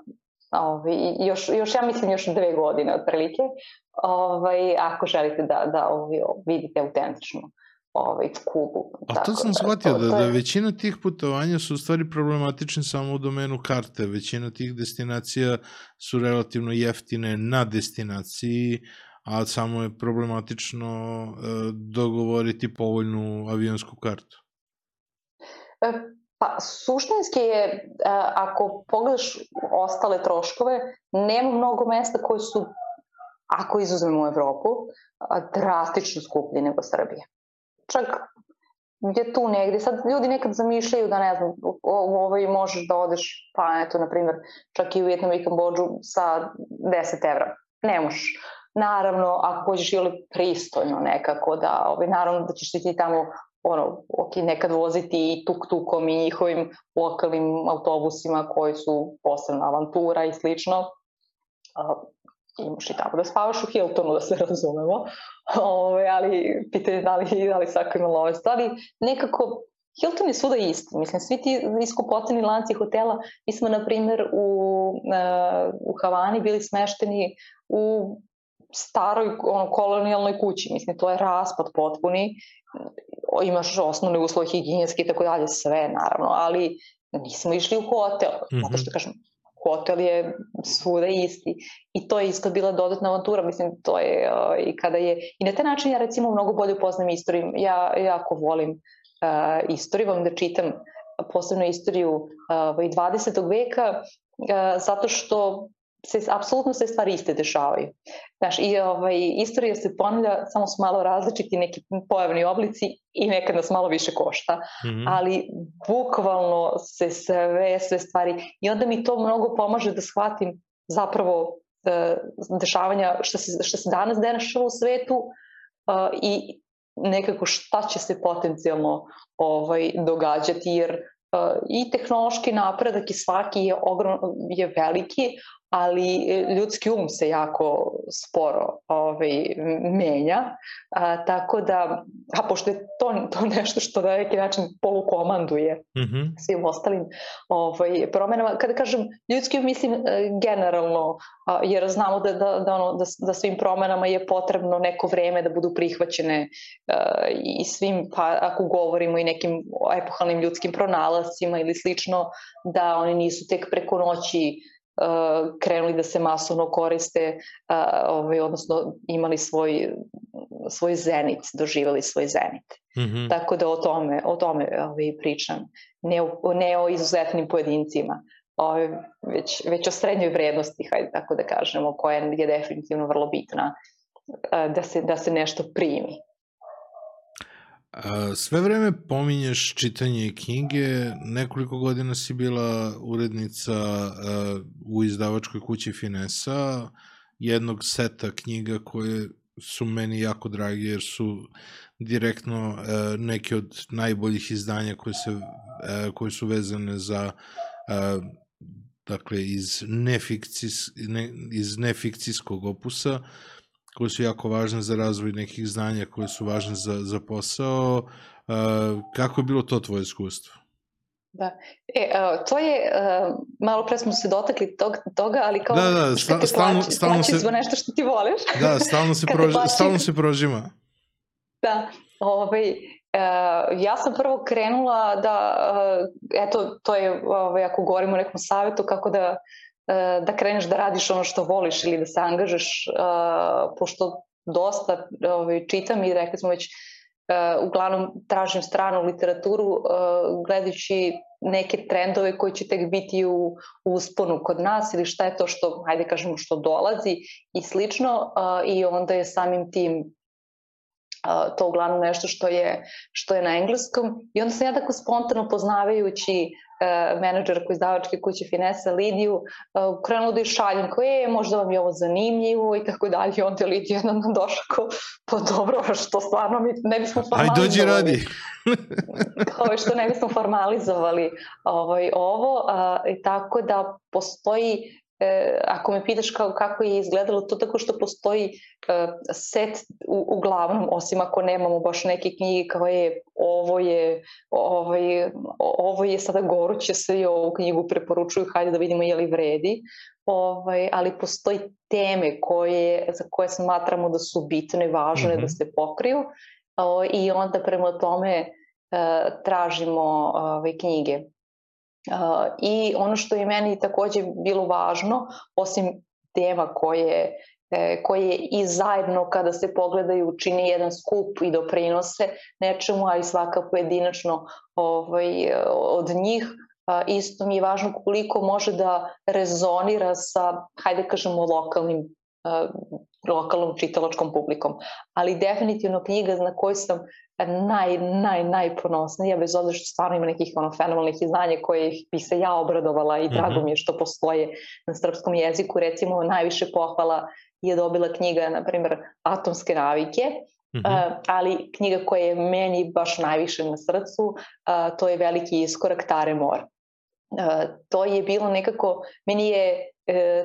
ovaj, još, još ja mislim još dve godine otprilike, ovaj, ako želite da, da ovaj, vidite autentično ovaj, Kubu. A to sam da, shvatio, da, da, da većina tih putovanja su u stvari problematični samo u domenu karte. Većina tih destinacija su relativno jeftine na destinaciji, a samo je problematično e, dogovoriti povoljnu avionsku kartu. E, pa suštinski je, e, ako pogledaš ostale troškove, nema mnogo mesta koji su, ako izuzmemo Evropu, drastično skuplji nego Srbije čak je tu negde. Sad ljudi nekad zamišljaju da ne znam, ovaj možeš da odeš, pa eto, na primjer, čak i u Vjetnamu i Kambođu sa 10 evra. Ne možeš. naravno, ako hoćeš ili pristojno nekako, da, ovaj, naravno da ćeš ti tamo ono, ok, nekad voziti i tuk-tukom i njihovim lokalnim autobusima koji su posebna avantura i slično. Imaš i tamo da spavaš u Hiltonu, da se razumemo, Ove, ali pitanje da li, da li svako imalo ove stvari. Nekako, Hilton je svuda isti. Mislim, svi ti iskupoceni lanci hotela, mi smo, na primer, u, uh, u Havani bili smešteni u staroj ono, kolonijalnoj kući. Mislim, to je raspad potpuni. Imaš osnovne uslove higijenske i tako dalje, sve naravno, ali nismo išli u hotel. Mm -hmm. Zato što, kažem, hotel je svuda isti i to je isto bila dodatna avantura, mislim to je uh, i kada je i na taj način ja recimo mnogo bolje upoznam istoriju, ja jako volim uh, istoriju, volim da čitam posebno istoriju uh, 20. veka uh, zato što se apsolutno sve stvari iste dešavaju. Znaš, i ovaj, istorija se ponavlja, samo su malo različiti neki pojavni oblici i nekad nas malo više košta, mm -hmm. ali bukvalno se sve, sve stvari, i onda mi to mnogo pomaže da shvatim zapravo e, dešavanja što se, što se danas dešava u svetu e, i nekako šta će se potencijalno ovaj, događati, jer uh, i tehnološki napredak i svaki je, ogrom, je veliki, ali e, ljudski um se jako sporo ovaj, menja, a, tako da, a pošto je to, to nešto što na neki način polukomanduje mm -hmm. svim ostalim ovaj, promenama, kada kažem ljudski um mislim e, generalno, a, jer znamo da, da, da, ono, da, da svim promenama je potrebno neko vreme da budu prihvaćene a, i svim, pa ako govorimo i nekim epohalnim ljudskim pronalascima ili slično, da oni nisu tek preko noći krenuli da se masovno koriste, uh, ovaj, odnosno imali svoj, svoj zenit, doživali svoj zenit. Mm -hmm. Tako da o tome, o tome ovaj, pričam, ne o, ne o izuzetnim pojedincima, ovaj, već, već o srednjoj vrednosti, hajde tako da kažemo, koja je definitivno vrlo bitna uh, da se, da se nešto primi. Sve vreme pominješ čitanje knjige, nekoliko godina si bila urednica u izdavačkoj kući Finesa, jednog seta knjiga koje su meni jako dragi jer su direktno neke od najboljih izdanja koje, se, koje su vezane za dakle iz, nefikcis, ne, iz nefikcijskog opusa koje su jako važne za razvoj nekih znanja koje su važne za, za posao. Uh, kako je bilo to tvoje iskustvo? Da. E, to je, uh, malo pre smo se dotakli tog, toga, ali kao da, da, sta, te stalno, plaći, stalno plaći se, nešto što ti voliš. Da, stalno se, proži, plaći, stalno se prožima. Da, ovaj, uh, ja sam prvo krenula da, uh, eto, to je, ovaj, ako govorimo o nekom savjetu, kako da E, da kreneš da radiš ono što voliš ili da se angažeš, e, pošto dosta ovaj, čitam i rekli smo već, e, uglavnom tražim stranu literaturu gledajući neke trendove koji će tek biti u, usponu kod nas ili šta je to što, hajde kažemo, što dolazi i slično i onda je samim tim to uglavnom nešto što je, što je na engleskom. I onda sam ja tako spontano poznavajući menadžerku izdavačke kuće Finesa Lidiju uh, krenula da je šaljem kao je možda vam je ovo zanimljivo i tako dalje i onda je Lidija nam došla kao pa dobro što stvarno mi ne bismo formalizovali. Aj dođi radi. kao što ne bismo formalizovali ovaj, ovo uh, i tako da postoji e, ako me pitaš kao, kako je izgledalo, to tako što postoji e, set u, uglavnom, osim ako nemamo baš neke knjige kao je ovo je, ovo je, ovo je sada goruće se i ovu knjigu preporučuju, hajde da vidimo je li vredi, ovaj, ali postoji teme koje, za koje smatramo da su bitne, važne mm -hmm. da se pokriju o, i onda prema tome e, tražimo ovaj, knjige. I ono što je meni takođe bilo važno, osim tema koje, e, koje i zajedno kada se pogledaju čini jedan skup i doprinose nečemu, a i svaka pojedinačno ovaj, od njih, isto mi je važno koliko može da rezonira sa, hajde kažemo, lokalnim lokalnom čitalačkom publikom. Ali definitivno knjiga na koju sam naj, naj, najponosnija, bez obzira što stvarno ima nekih ono, fenomenalnih izdanja koje bih se ja obradovala i drago mhm. mi je što postoje na srpskom jeziku. Recimo, najviše pohvala je dobila knjiga, na primjer, Atomske navike, Mm -hmm. uh, ali knjiga koja je meni baš najviše na srcu, uh, to je Veliki iskorak Tare Mor. Uh, to je bilo nekako, meni je uh,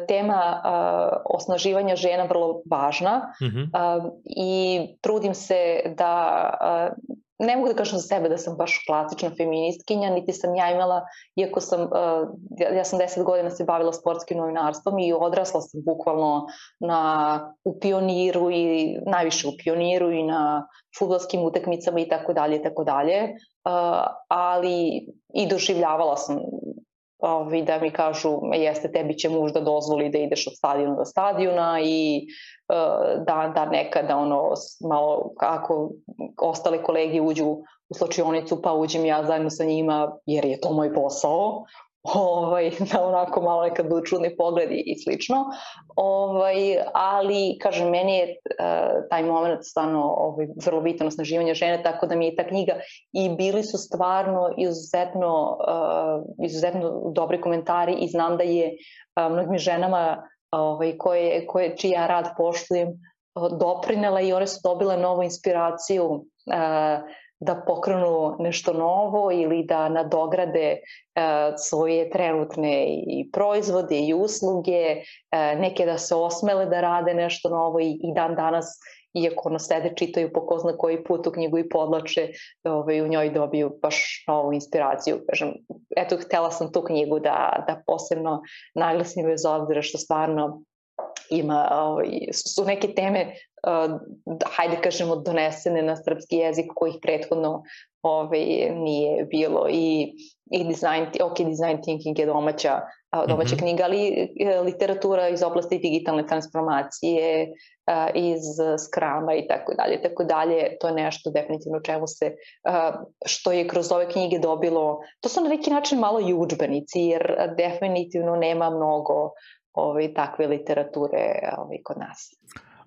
tema uh, osnaživanja žena vrlo važna mm -hmm. uh, i trudim se da uh, ne mogu da kažem za sebe da sam baš klasična feministkinja, niti sam ja imala, iako sam, uh, ja sam deset godina se bavila sportskim novinarstvom i odrasla sam bukvalno na, u pioniru i najviše u pioniru i na futbolskim utakmicama i tako dalje i tako dalje, uh, ali i doživljavala sam ovi, da mi kažu jeste tebi će muž da dozvoli da ideš od stadiona do stadiona i uh, da, da nekada ono malo ako ostale kolege uđu u slačionicu pa uđem ja zajedno sa njima jer je to moj posao ovaj, da onako malo nekad budu čudni pogledi i slično. Ovaj, ali, kažem, meni je uh, taj moment stvarno ovaj, vrlo bitan osnaživanje žene, tako da mi je ta knjiga i bili su stvarno izuzetno, uh, izuzetno dobri komentari i znam da je uh, mnogim ženama ovaj, koje, koje, čiji ja rad poštujem doprinela i one su dobile novu inspiraciju uh, da pokrenu nešto novo ili da nadograde uh, svoje trenutne i proizvode i usluge, uh, neke da se osmele da rade nešto novo i, i dan danas iako ono sede čitaju po ko zna koji put u knjigu i podlače, ovaj, u njoj dobiju baš novu inspiraciju. Kažem, eto, htela sam tu knjigu da, da posebno naglasim bez obzira što stvarno ima, ovaj, su neke teme, uh, hajde kažemo, donesene na srpski jezik kojih prethodno ovaj, nije bilo i, i design, ok, design thinking je domaća, domaća mm -hmm. knjiga, ali e, literatura iz oblasti digitalne transformacije, iz skrama i tako dalje, tako dalje, to je nešto definitivno čemu se, što je kroz ove knjige dobilo, to su na neki način malo i učbenici, jer definitivno nema mnogo ovaj, takve literature ovaj, kod nas.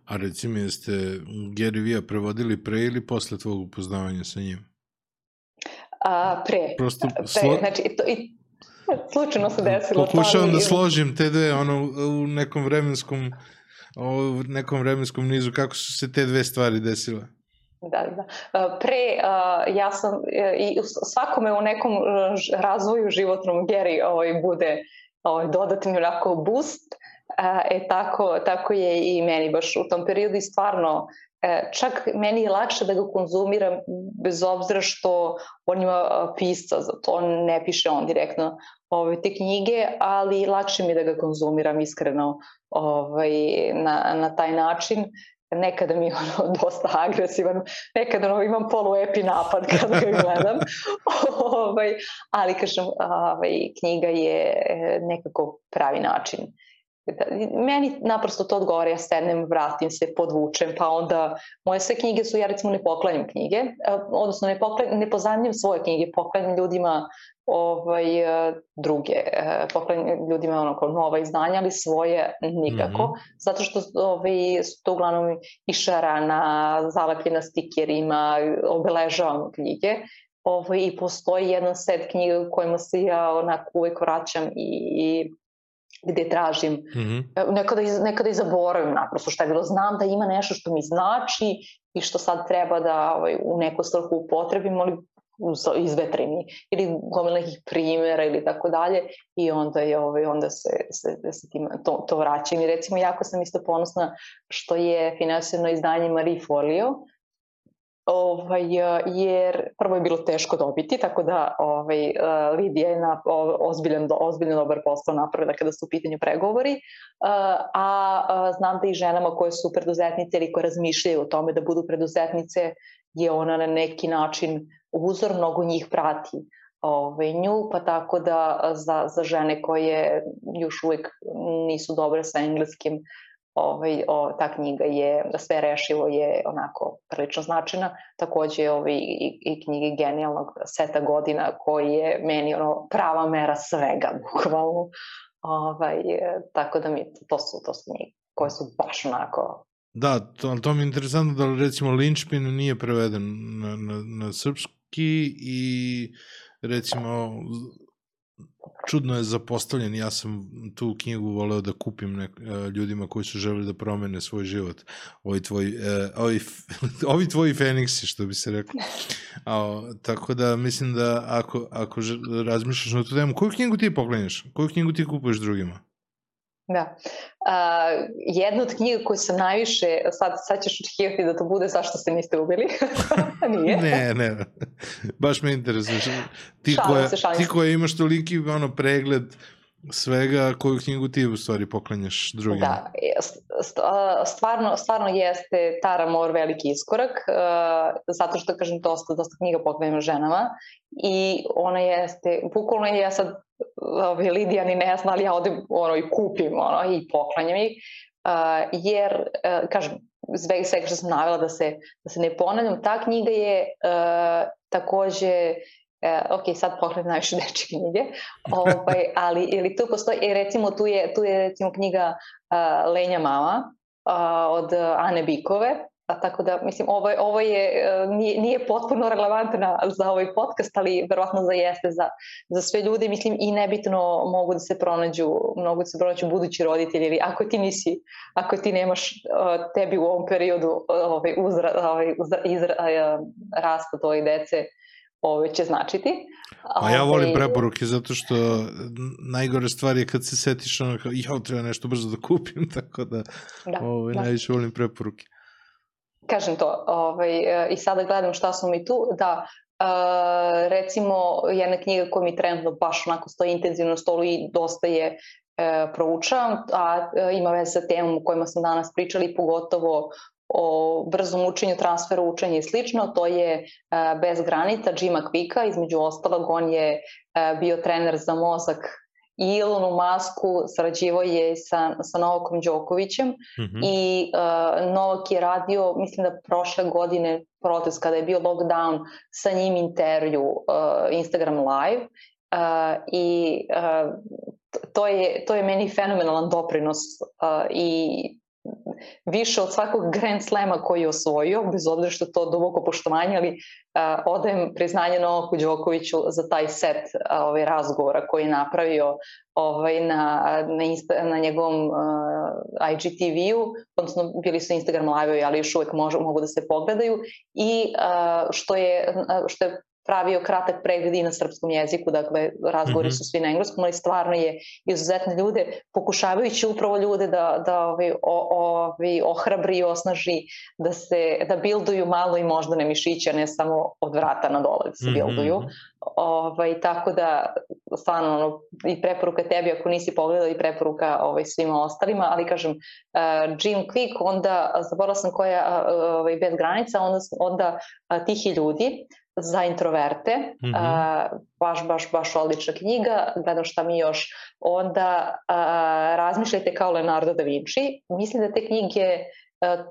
A reci mi, jeste Gary Vija prevodili pre ili posle tvog upoznavanja sa njim? A, pre. Prosto pre, slo... znači, to, i, slučajno se desilo. Pokušavam da složim te dve, ono, u nekom vremenskom u nekom vremenskom nizu, kako su se te dve stvari desile? Da, da. Pre, ja sam, e, i svakome u nekom e, razvoju životnom Geri ovaj, bude ovaj, dodatni onako boost, e tako, tako je i meni baš u tom periodu i stvarno e, čak meni je lakše da ga konzumiram bez obzira što on ima pisca, za to ne piše on direktno ove, te knjige, ali lakše mi je da ga konzumiram iskreno ovaj, na, na taj način nekada mi je ono dosta agresivan, nekada ono, imam poluepi napad kad ga gledam, ovaj, ali kažem, ovaj, knjiga je e, nekako pravi način. Meni naprosto to odgovara, ja sednem, vratim se, podvučem, pa onda moje sve knjige su, ja recimo ne poklanjam knjige, e, odnosno ne, poklanjam, ne pozajemljam svoje knjige, poklanjam ljudima ovaj, e, druge, e, poklanjam ljudima ono kao nova izdanja, ali svoje nikako, mm -hmm. zato što ovaj, su to uglavnom i šarana, zalepljena stikerima, obeležavam knjige, ovaj, i postoji jedan set knjiga u kojima se ja onako uvek vraćam i, i gde tražim, mm -hmm. nekada, nekada i zaboravim naprosto šta je bilo, znam da ima nešto što mi znači i što sad treba da ovaj, u neku svrhu upotrebim, ali izvetreni ili gomila nekih primjera ili tako dalje i onda je ovaj onda se se se tim to to vraćam i recimo jako sam isto ponosna što je finansirano izdanje Marie Folio ovaj, jer prvo je bilo teško dobiti, tako da ovaj, Lidija je na, ozbiljan, ozbiljan dobar posao napravila kada su u pitanju pregovori, a znam da i ženama koje su preduzetnice ili koje razmišljaju o tome da budu preduzetnice, je ona na neki način uzor, mnogo njih prati ovaj, nju, pa tako da za, za žene koje još uvijek nisu dobre sa engleskim, ovaj, o, ta knjiga je, da sve rešivo je onako prilično značajna. Takođe ovaj, i, i knjige genijalnog seta godina koji je meni ono prava mera svega, bukvalno. Ovaj, tako da mi, to su, to su knjige. koje su baš onako Da, to, to mi je interesantno da recimo Lynchpin nije preveden na, na, na srpski i recimo čudno je zapostavljen. Ja sam tu knjigu voleo da kupim nek, e, ljudima koji su želeli da promene svoj život. Ovi tvoji, uh, ovi, ovi tvoji Feniksi, što bi se reklo. A, tako da mislim da ako, ako razmišljaš na tu temu, koju knjigu ti poklenjaš? Koju knjigu ti kupuješ drugima? Da. Uh, jedna od knjiga koju sam najviše, sad, sad ćeš očekivati da to bude zašto se niste ubili. Nije. ne, ne. Baš me interesuje. Ti, šalim koja, se, ti koja imaš toliki ono, pregled svega koju knjigu ti u stvari poklanjaš drugima. Da, stvarno, stvarno jeste Tara Moore veliki iskorak, zato što, kažem, dosta, dosta knjiga poklanjam ženama i ona jeste, bukvalno ja sad ovaj, Lidija ni ne zna, ali ja odem ono, i kupim ono, i poklanjam ih, jer, kažem, sve, sve što sam navela da se, da se ne ponavljam, ta knjiga je takođe ok, sad pogledam najviše deče knjige, ovaj, ali ili tu postoji, i recimo tu je, tu je recimo knjiga uh, Lenja mama uh, od Ane Bikove, A tako da, mislim, ovo, ovo je, e, nije, nije potpuno relevantna za ovaj podcast, ali verovatno za jeste za, za sve ljude, mislim, i nebitno mogu da se pronađu, mogu da se pronađu budući roditelji, ili ako ti nisi, ako ti nemaš tebi u ovom periodu ovaj, uzra, ovaj, uzra, izra, rasta tvoje dece, ovaj, će značiti. A ja volim ovaj, preporuke zato što najgore stvar je kad se setiš ono kao ja treba nešto brzo da kupim, tako da, da, ovaj, da. najviše volim preporuke kažem to, ovaj, e, i sada gledam šta su mi tu, da Uh, recimo jedna knjiga koja mi trenutno baš onako stoji intenzivno na stolu i dosta je uh, proučavam, a uh, ima veze sa temom o kojima smo danas pričali, pogotovo o brzom učenju, transferu učenja i slično, to je uh, Bez granica Jima Kvika, između ostalog on je uh, bio trener za mozak i Ilonu Masku sarađivao je sa, sa Novakom Đokovićem. Mm -hmm. i uh, Novak je radio, mislim da prošle godine protest kada je bio lockdown sa njim intervju uh, Instagram live. Uh, i uh, to je, to je meni fenomenalan doprinos uh, i više od svakog Grand Slema koji je osvojio, bez obzira što to duboko poštovanje, ali uh, odajem priznanje Novaku Đokoviću za taj set uh, ovaj, razgovora koji je napravio ovaj, na, na, insta, na njegovom uh, IGTV-u, odnosno bili su Instagram live ali još uvek mož, mogu da se pogledaju i uh, što je, što je pravio kratak pregled i na srpskom jeziku, dakle razgovori mm -hmm. su svi na engleskom, ali stvarno je izuzetne ljude, pokušavajući upravo ljude da, da ovi, o, ovi, ohrabri i osnaži, da se da bilduju malo i možda ne mišića, ne samo od vrata na dole da se mm -hmm. bilduju. Ovaj, tako da, stvarno, ono, i preporuka tebi ako nisi pogledao i preporuka ovaj, svima ostalima, ali kažem, uh, Jim Quick, onda, zaboravila sam koja, uh, ovaj, bez granica, onda, onda uh, tihi ljudi, za introverte, mm -hmm. a, baš, baš, baš odlična knjiga, gledam šta mi još, onda a, razmišljajte kao Leonardo da Vinci, mislim da te knjige a,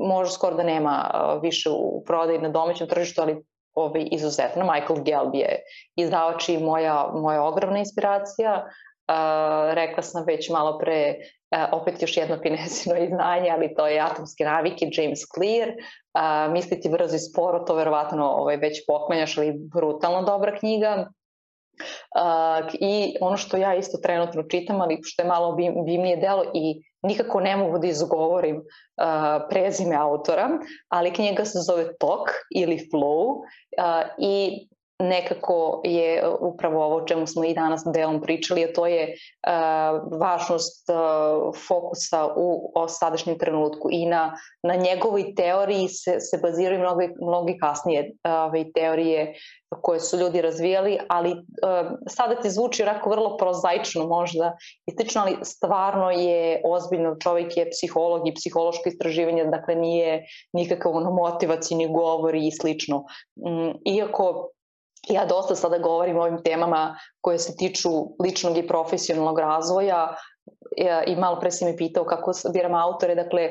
možda skoro da nema a, više u prodaji na domaćem tržištu, ali ovaj, izuzetno. Michael Gelb je izdavač i moja, moja ogromna inspiracija. Uh, rekla sam već malo pre, uh, opet još jedno pinesino izdanje, ali to je Atomske navike, James Clear. Uh, misliti brzo i sporo, to verovatno ovaj, već pokmenjaš, ali brutalno dobra knjiga. Uh, I ono što ja isto trenutno čitam, ali što je malo bim, bimnije delo i nikako ne mogu da izgovorim uh, prezime autora, ali knjiga se zove Tok ili Flow uh, i nekako je upravo ovo o čemu smo i danas delom pričali, a to je uh, važnost uh, fokusa u o sadašnjem trenutku i na, na njegovoj teoriji se, se baziraju mnogi, mnogi kasnije ove teorije koje su ljudi razvijali, ali uh, sada ti zvuči rako vrlo prozaično možda i slično, ali stvarno je ozbiljno, čovjek je psiholog i psihološko istraživanje, dakle nije nikakav ono motivacijni govor i slično. Um, iako ja dosta sada govorim o ovim temama koje se tiču ličnog i profesionalnog razvoja. I malo pre si mi pitao kako biram autore, dakle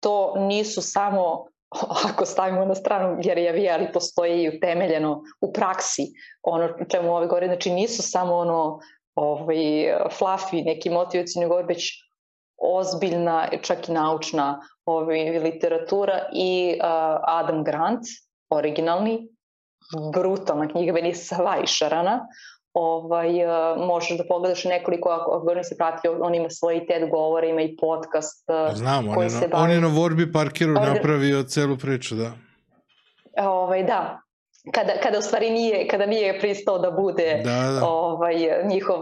to nisu samo ako stavimo na stranu jer je ali postoji i utemeljeno u praksi ono čemu ove govori, znači nisu samo ono ovaj, fluffy neki motivacijni govor, već ozbiljna, čak i naučna ovaj, literatura i uh, Adam Grant, originalni, brutalna knjiga, meni je sva išarana. Ovaj, uh, možeš da pogledaš nekoliko, ako, ako ne se prati, on ima svoje TED govore, ima i podcast uh, Znam, on je, na, bavi... on je na Warby Parkeru napravio celu priču, da. Ovaj, da, kada, kada u stvari nije, kada nije pristao da bude da, da. ovaj njihov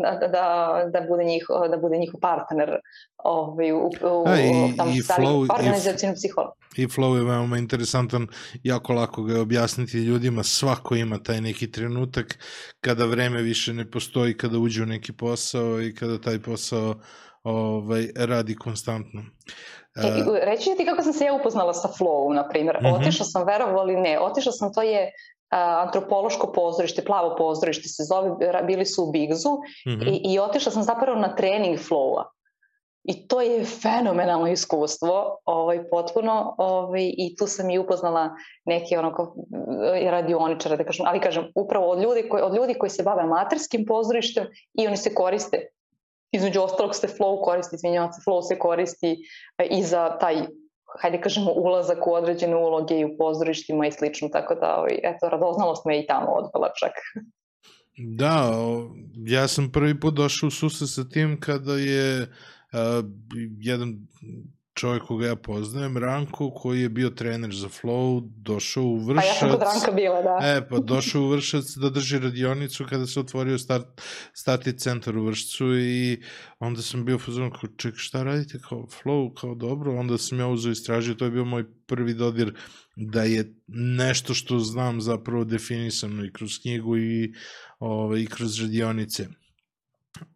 da, da, da bude njihov da bude njihov partner ovaj u, u A, i, tamo i flow organizacijom psiholog. I flow je veoma interesantan, jako lako ga je objasniti ljudima, svako ima taj neki trenutak kada vreme više ne postoji, kada uđe u neki posao i kada taj posao ovaj, radi konstantno. E, reći ti kako sam se ja upoznala sa flow, na primjer. Mm -hmm. Otišla sam, verovali ne, otišla sam, to je a, antropološko pozorište, plavo pozorište se zove, bili su u Bigzu mm -hmm. i, i otišla sam zapravo na trening flowa. I to je fenomenalno iskustvo, ovaj, potpuno, ovaj, i tu sam i upoznala neke onako radioničare, da kažem, ali kažem, upravo od ljudi, koji, od ljudi koji se bave amaterskim pozorištem i oni se koriste između ostalog se flow koristi, izvinjavam se, flow se koristi e, i za taj hajde kažemo, ulazak u određene uloge i u pozorištima i slično, tako da, ovaj, eto, radoznalost me i tamo odbila čak. Da, ja sam prvi put došao u susret sa tim kada je uh, jedan čovjek koga ja poznajem, Ranko, koji je bio trener za Flow, došao u Vršac. Pa ja sam kod Ranka bila, da. E, pa došao u Vršac da drži radionicu kada se otvorio start, starti centar u Vršcu i onda sam bio fazon kao, ček, šta radite kao Flow, kao dobro, onda sam ja uzao istražio, to je bio moj prvi dodir da je nešto što znam zapravo definisano i kroz knjigu i, ove, ovaj, i kroz radionice.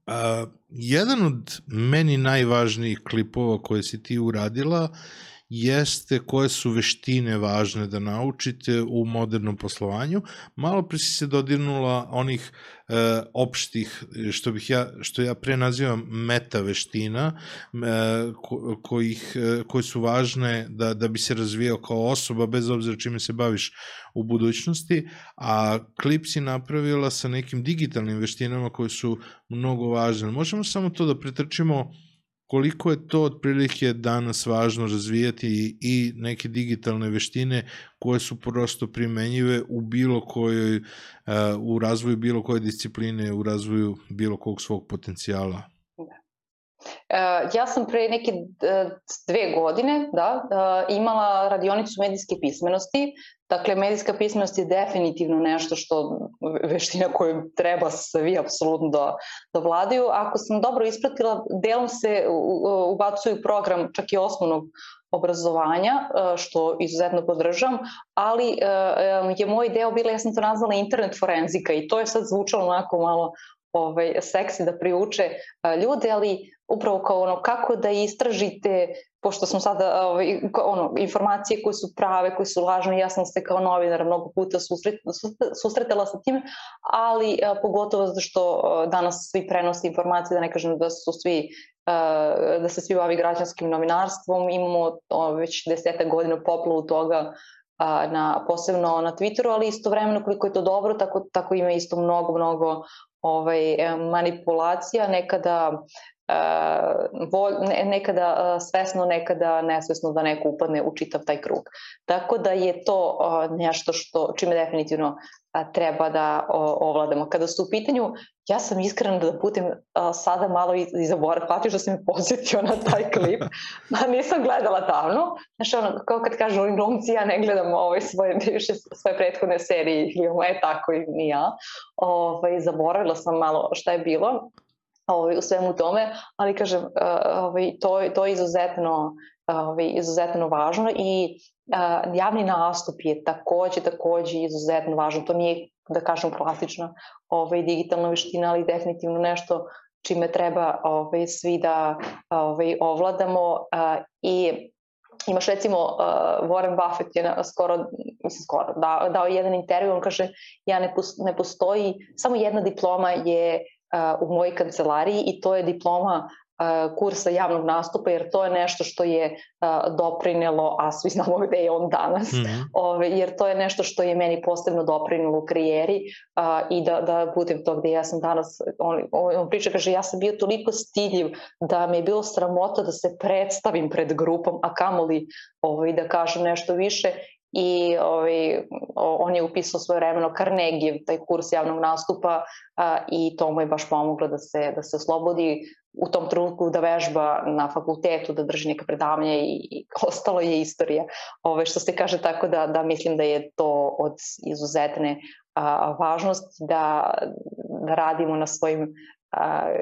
A, jedan od meni najvažnijih klipova koje si ti uradila jeste koje su veštine važne da naučite u modernom poslovanju. Malo pre si se dodirnula onih e, opštih, što, bih ja, što ja pre nazivam meta veština, e, ko, kojih, e, koje su važne da, da bi se razvijao kao osoba, bez obzira čime se baviš u budućnosti, a klip si napravila sa nekim digitalnim veštinama koje su mnogo važne. Možemo samo to da pretrčimo koliko je to otprilike danas važno razvijati i neke digitalne veštine koje su prosto primenjive u bilo kojoj, uh, u razvoju bilo koje discipline, u razvoju bilo kog svog potencijala. Da. ja sam pre neke dve godine da, imala radionicu medijske pismenosti Dakle, medijska pismenost je definitivno nešto što veština koju treba svi apsolutno da, da vladaju. Ako sam dobro ispratila, delom se ubacuju program čak i osnovnog obrazovanja, e, što izuzetno podržam, ali e, e, je moj deo bila, ja sam to nazvala internet forenzika i to je sad zvučalo onako malo ovaj, seksi da priuče ljude, ali upravo kao ono kako da istražite pošto smo sada ovaj, ono, informacije koje su prave, koje su lažne, ja sam se kao novinar mnogo puta susret, susretela sa tim, ali a, pogotovo zato što a, danas svi prenose informacije, da ne kažem da su svi a, da se svi bavi građanskim novinarstvom, imamo a, već deseta godina poplavu toga a, na, posebno na Twitteru, ali istovremeno koliko je to dobro, tako, tako ima isto mnogo, mnogo ovaj, manipulacija, nekada nekada svesno, nekada nesvesno da neko upadne u čitav taj krug. Tako da je to nešto što, čime definitivno treba da ovladamo. Kada su u pitanju, ja sam iskrena da putem sada malo i zaborav, hvatio da sam me posjetio na taj klip, ma nisam gledala davno. Znaš, ono, kao kad kažu ovim glumci, ja ne gledam ovaj svoje, više svoje prethodne serije, ili je tako i ni ja. Ovaj, zaboravila sam malo šta je bilo, ovaj, u svemu tome, ali kažem, ovaj, to, to je izuzetno, ovaj, izuzetno važno i uh, javni nastup je takođe, takođe izuzetno važno. To nije, da kažem, klasična ovaj, digitalna veština, ali definitivno nešto čime treba ovaj, svi da ovaj, ovladamo uh, i imaš recimo uh, Warren Buffett je na, skoro, mislim skoro, da, dao jedan intervju, on kaže ja ne, pos, ne postoji, samo jedna diploma je u mojoj kancelariji i to je diploma kursa javnog nastupa, jer to je nešto što je doprinelo, a svi znamo gde je on danas, mm -hmm. ove, jer to je nešto što je meni posebno doprinelo u karijeri a, i da, da budem to gde ja sam danas. On, on priča, kaže, ja sam bio toliko stiljiv da mi je bilo sramota da se predstavim pred grupom, a kamoli ovaj, da kažem nešto više i ovaj, on je upisao svoje vremeno Carnegie, taj kurs javnog nastupa a, i to mu je baš pomoglo da se, da se oslobodi u tom trenutku da vežba na fakultetu, da drži neka predavanja i, i ostalo je istorija. Ove, što se kaže tako da, da mislim da je to od izuzetne a, važnost da, da radimo na svojim a,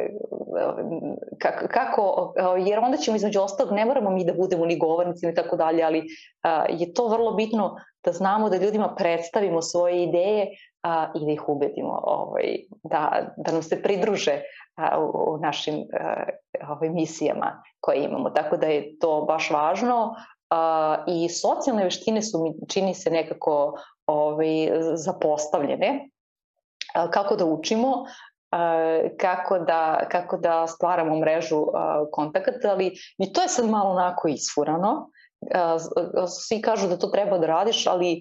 kako, kako, jer onda ćemo između ostalog, ne moramo mi da budemo ni govornici i tako dalje, ali a, je to vrlo bitno da znamo da ljudima predstavimo svoje ideje a, i da ih ubedimo ovaj, da, da nam se pridruže a, u, u našim a, ovaj, misijama koje imamo. Tako da je to baš važno a, i socijalne veštine su mi čini se nekako ovaj, zapostavljene kako da učimo, kako da, kako da stvaramo mrežu kontakata, ali i to je sad malo onako isfurano. Svi kažu da to treba da radiš, ali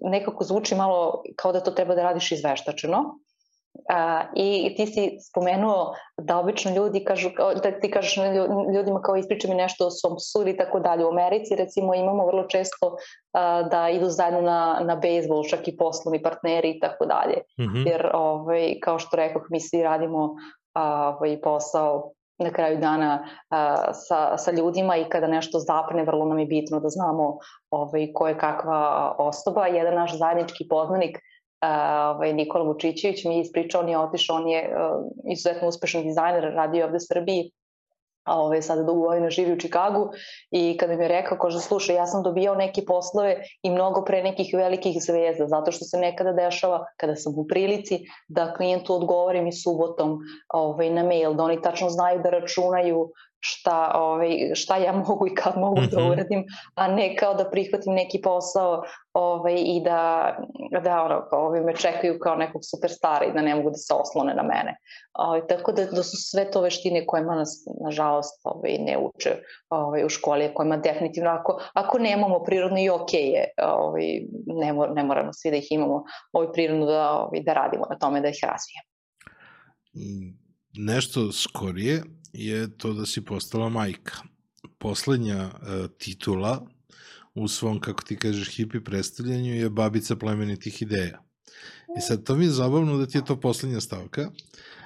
nekako zvuči malo kao da to treba da radiš izveštačeno. A, I ti si spomenuo da obično ljudi kažu, da ti kažeš ljudima kao ispriča mi nešto o svom psu ili tako dalje. U Americi recimo imamo vrlo često a, da idu zajedno na, na bejsbol, čak i poslovni partneri i tako dalje. Mhm. Jer ovaj, kao što rekoh, mi svi radimo ovaj, posao na kraju dana a, sa, sa ljudima i kada nešto zapne, vrlo nam je bitno da znamo ovaj, ko je kakva osoba. Jedan naš zajednički poznanik ovaj, Nikola Vučićević mi je ispričao, on je otišao, on je uh, izuzetno uspešan dizajner, radio ovde u Srbiji, a ovaj, sada dugo godina živi u Čikagu i kada mi je rekao, kaže, slušaj, ja sam dobijao neke poslove i mnogo pre nekih velikih zvezda, zato što se nekada dešava, kada sam u prilici, da klijentu odgovorim i subotom ovaj, na mail, da oni tačno znaju da računaju šta, ovaj, šta ja mogu i kad mogu mm -hmm. da mhm. uradim, a ne kao da prihvatim neki posao ovaj, i da, da ono, ovaj, me čekaju kao nekog superstara i da ne mogu da se oslone na mene. Ovaj, tako da, da su sve to veštine kojima nas, nažalost, ovaj, ne uče ovaj, u školi, kojima definitivno, ako, ako nemamo prirodno i ok je, ovaj, ne, mor, ne moramo svi da ih imamo, ovaj, prirodno da, ovaj, da radimo na tome, da ih razvijemo. Nešto skorije, je to da si postala majka. Poslednja uh, titula u svom, kako ti kažeš, hipi predstavljanju je babica plemenitih ideja. I sad, to mi je zabavno da ti je to poslednja stavka,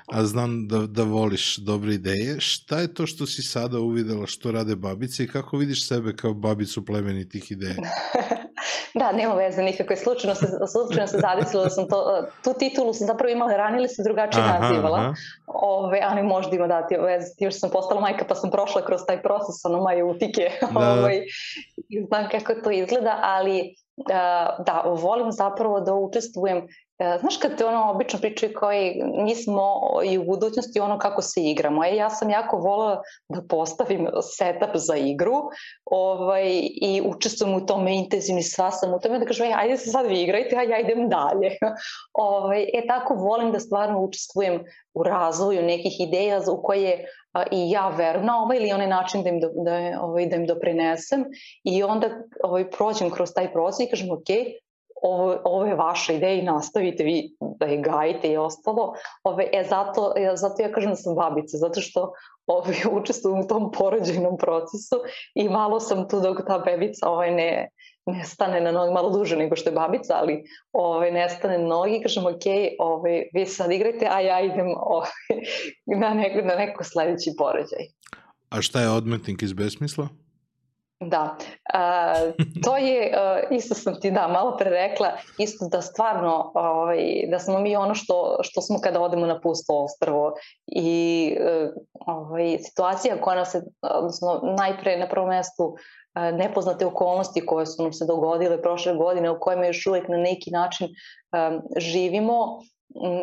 a znam da, da voliš dobre ideje. Šta je to što si sada uvidela što rade babice i kako vidiš sebe kao babicu plemenitih ideja? Da, nema veze nikakve. Slučajno se, slučajno se zadesilo da sam to, tu titulu sam zapravo imala ranije ili se drugačije aha, nazivala. Aha. Ove, ali možda ima dati veze. Još sam postala majka pa sam prošla kroz taj proces ono moje utike. Da. Ovaj, znam kako to izgleda, ali da, volim zapravo da učestvujem znaš kad te ono obično pričaju kao i mi smo i u budućnosti ono kako se igramo. E, ja sam jako volila da postavim setup za igru ovaj, i učestvujem u tome intenzivno i sva sam u tome da kažem, ajde se sad vi igrajte, a ja idem dalje. ovaj, e tako volim da stvarno učestvujem u razvoju nekih ideja u koje a, i ja verujem na ovaj ili onaj način da im, do, da, ovaj, da im doprinesem i onda ovaj, prođem kroz taj proces i kažem, ok, ovo, ovo je vaša ideja i nastavite vi da je gajite i ostalo. Ove, e, zato, e, zato ja kažem da sam babica, zato što ove, učestvujem u tom porođajnom procesu i malo sam tu dok ta bebica ovaj, ne, ne stane na nogi, malo duže nego što je babica, ali ovaj, ne stane na nogi i kažem, ok, ovaj, vi sad igrajte, a ja idem ovaj, na, neko, na neko sledeći porođaj. A šta je odmetnik iz besmisla? Da, uh, to je, uh, isto sam ti da malo pre rekla, isto da stvarno, ovaj, da smo mi ono što, što smo kada odemo na pusto ostrvo i uh, ovaj, situacija koja nas se, odnosno najpre na prvom mestu nepoznate okolnosti koje su nam se dogodile prošle godine, u kojima još uvek na neki način um, živimo,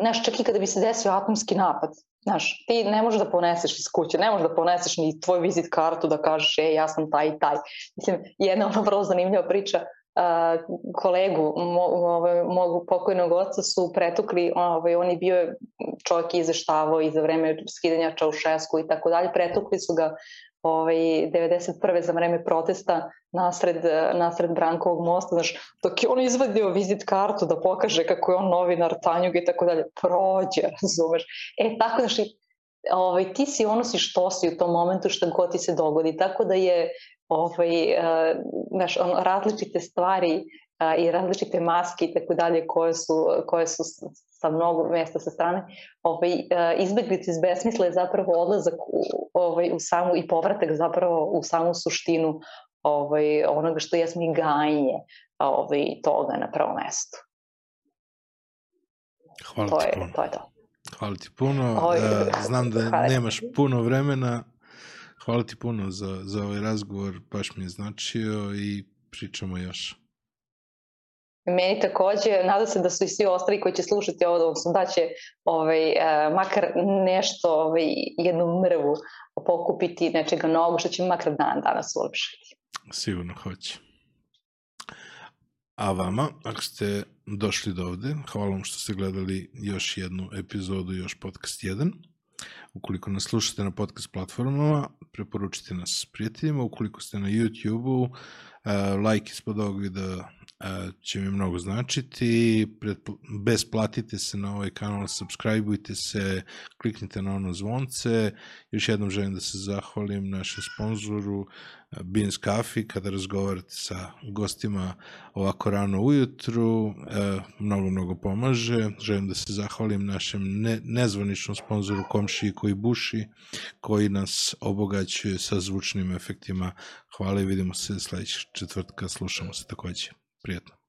Znaš, čak i kada bi se desio atomski napad, Znaš, ti ne možeš da poneseš iz kuće, ne možeš da poneseš ni tvoj vizit kartu da kažeš, e, ja sam taj i taj. Mislim, jedna ona vrlo zanimljiva priča, kolegu mo, ovaj, mog pokojnog oca su pretukli, ovaj, on je bio čovjek izaštavao i za vreme skidanja Čaušesku i tako dalje, pretukli su ga ovaj, 91. za vreme protesta nasred, nasred Brankovog mosta, znaš, dok je on izvadio vizit kartu da pokaže kako je on novinar Tanjug i tako dalje, prođe, razumeš. E, tako, znaš, ovaj, ti si ono si što si u tom momentu šta god ti se dogodi, tako da je ovaj, uh, znaš, on, različite stvari i različite maske i tako dalje koje su, koje su sa mnogo mesta sa strane, ovaj, uh, izbeglice iz besmisla je zapravo odlazak u, ovaj, u samu i povratak zapravo u samu suštinu ovaj, onoga što je smiganje ovaj, toga na prvom mestu. Hvala to ti je, puno. To je to. Hvala ti puno. Oj, Znam da hvala. nemaš puno vremena. Hvala ti puno za, za ovaj razgovor. Baš mi je značio i pričamo još. Meni takođe, nada se da su i svi ostali koji će slušati ovo, odnosno da će ovaj, eh, makar nešto, ovaj, jednu mrvu pokupiti nečega novog što će makar dan danas ulepšati. Sigurno hoće. A vama, ako ste došli do ovde, hvala vam što ste gledali još jednu epizodu, još podcast 1. Ukoliko nas slušate na podcast platformama, preporučite nas prijateljima. Ukoliko ste na YouTube-u, uh, like ispod ovog videa će mi mnogo značiti. Besplatite se na ovaj kanal, subscribeujte se, kliknite na ono zvonce. Još jednom želim da se zahvalim našem sponzoru Beans Coffee kada razgovarate sa gostima ovako rano ujutru, e, mnogo, mnogo pomaže. Želim da se zahvalim našem ne, nezvaničnom sponzoru Komšiji koji buši, koji nas obogaćuje sa zvučnim efektima. Hvala i vidimo se sledećeg četvrtka, slušamo se takođe. Приятно.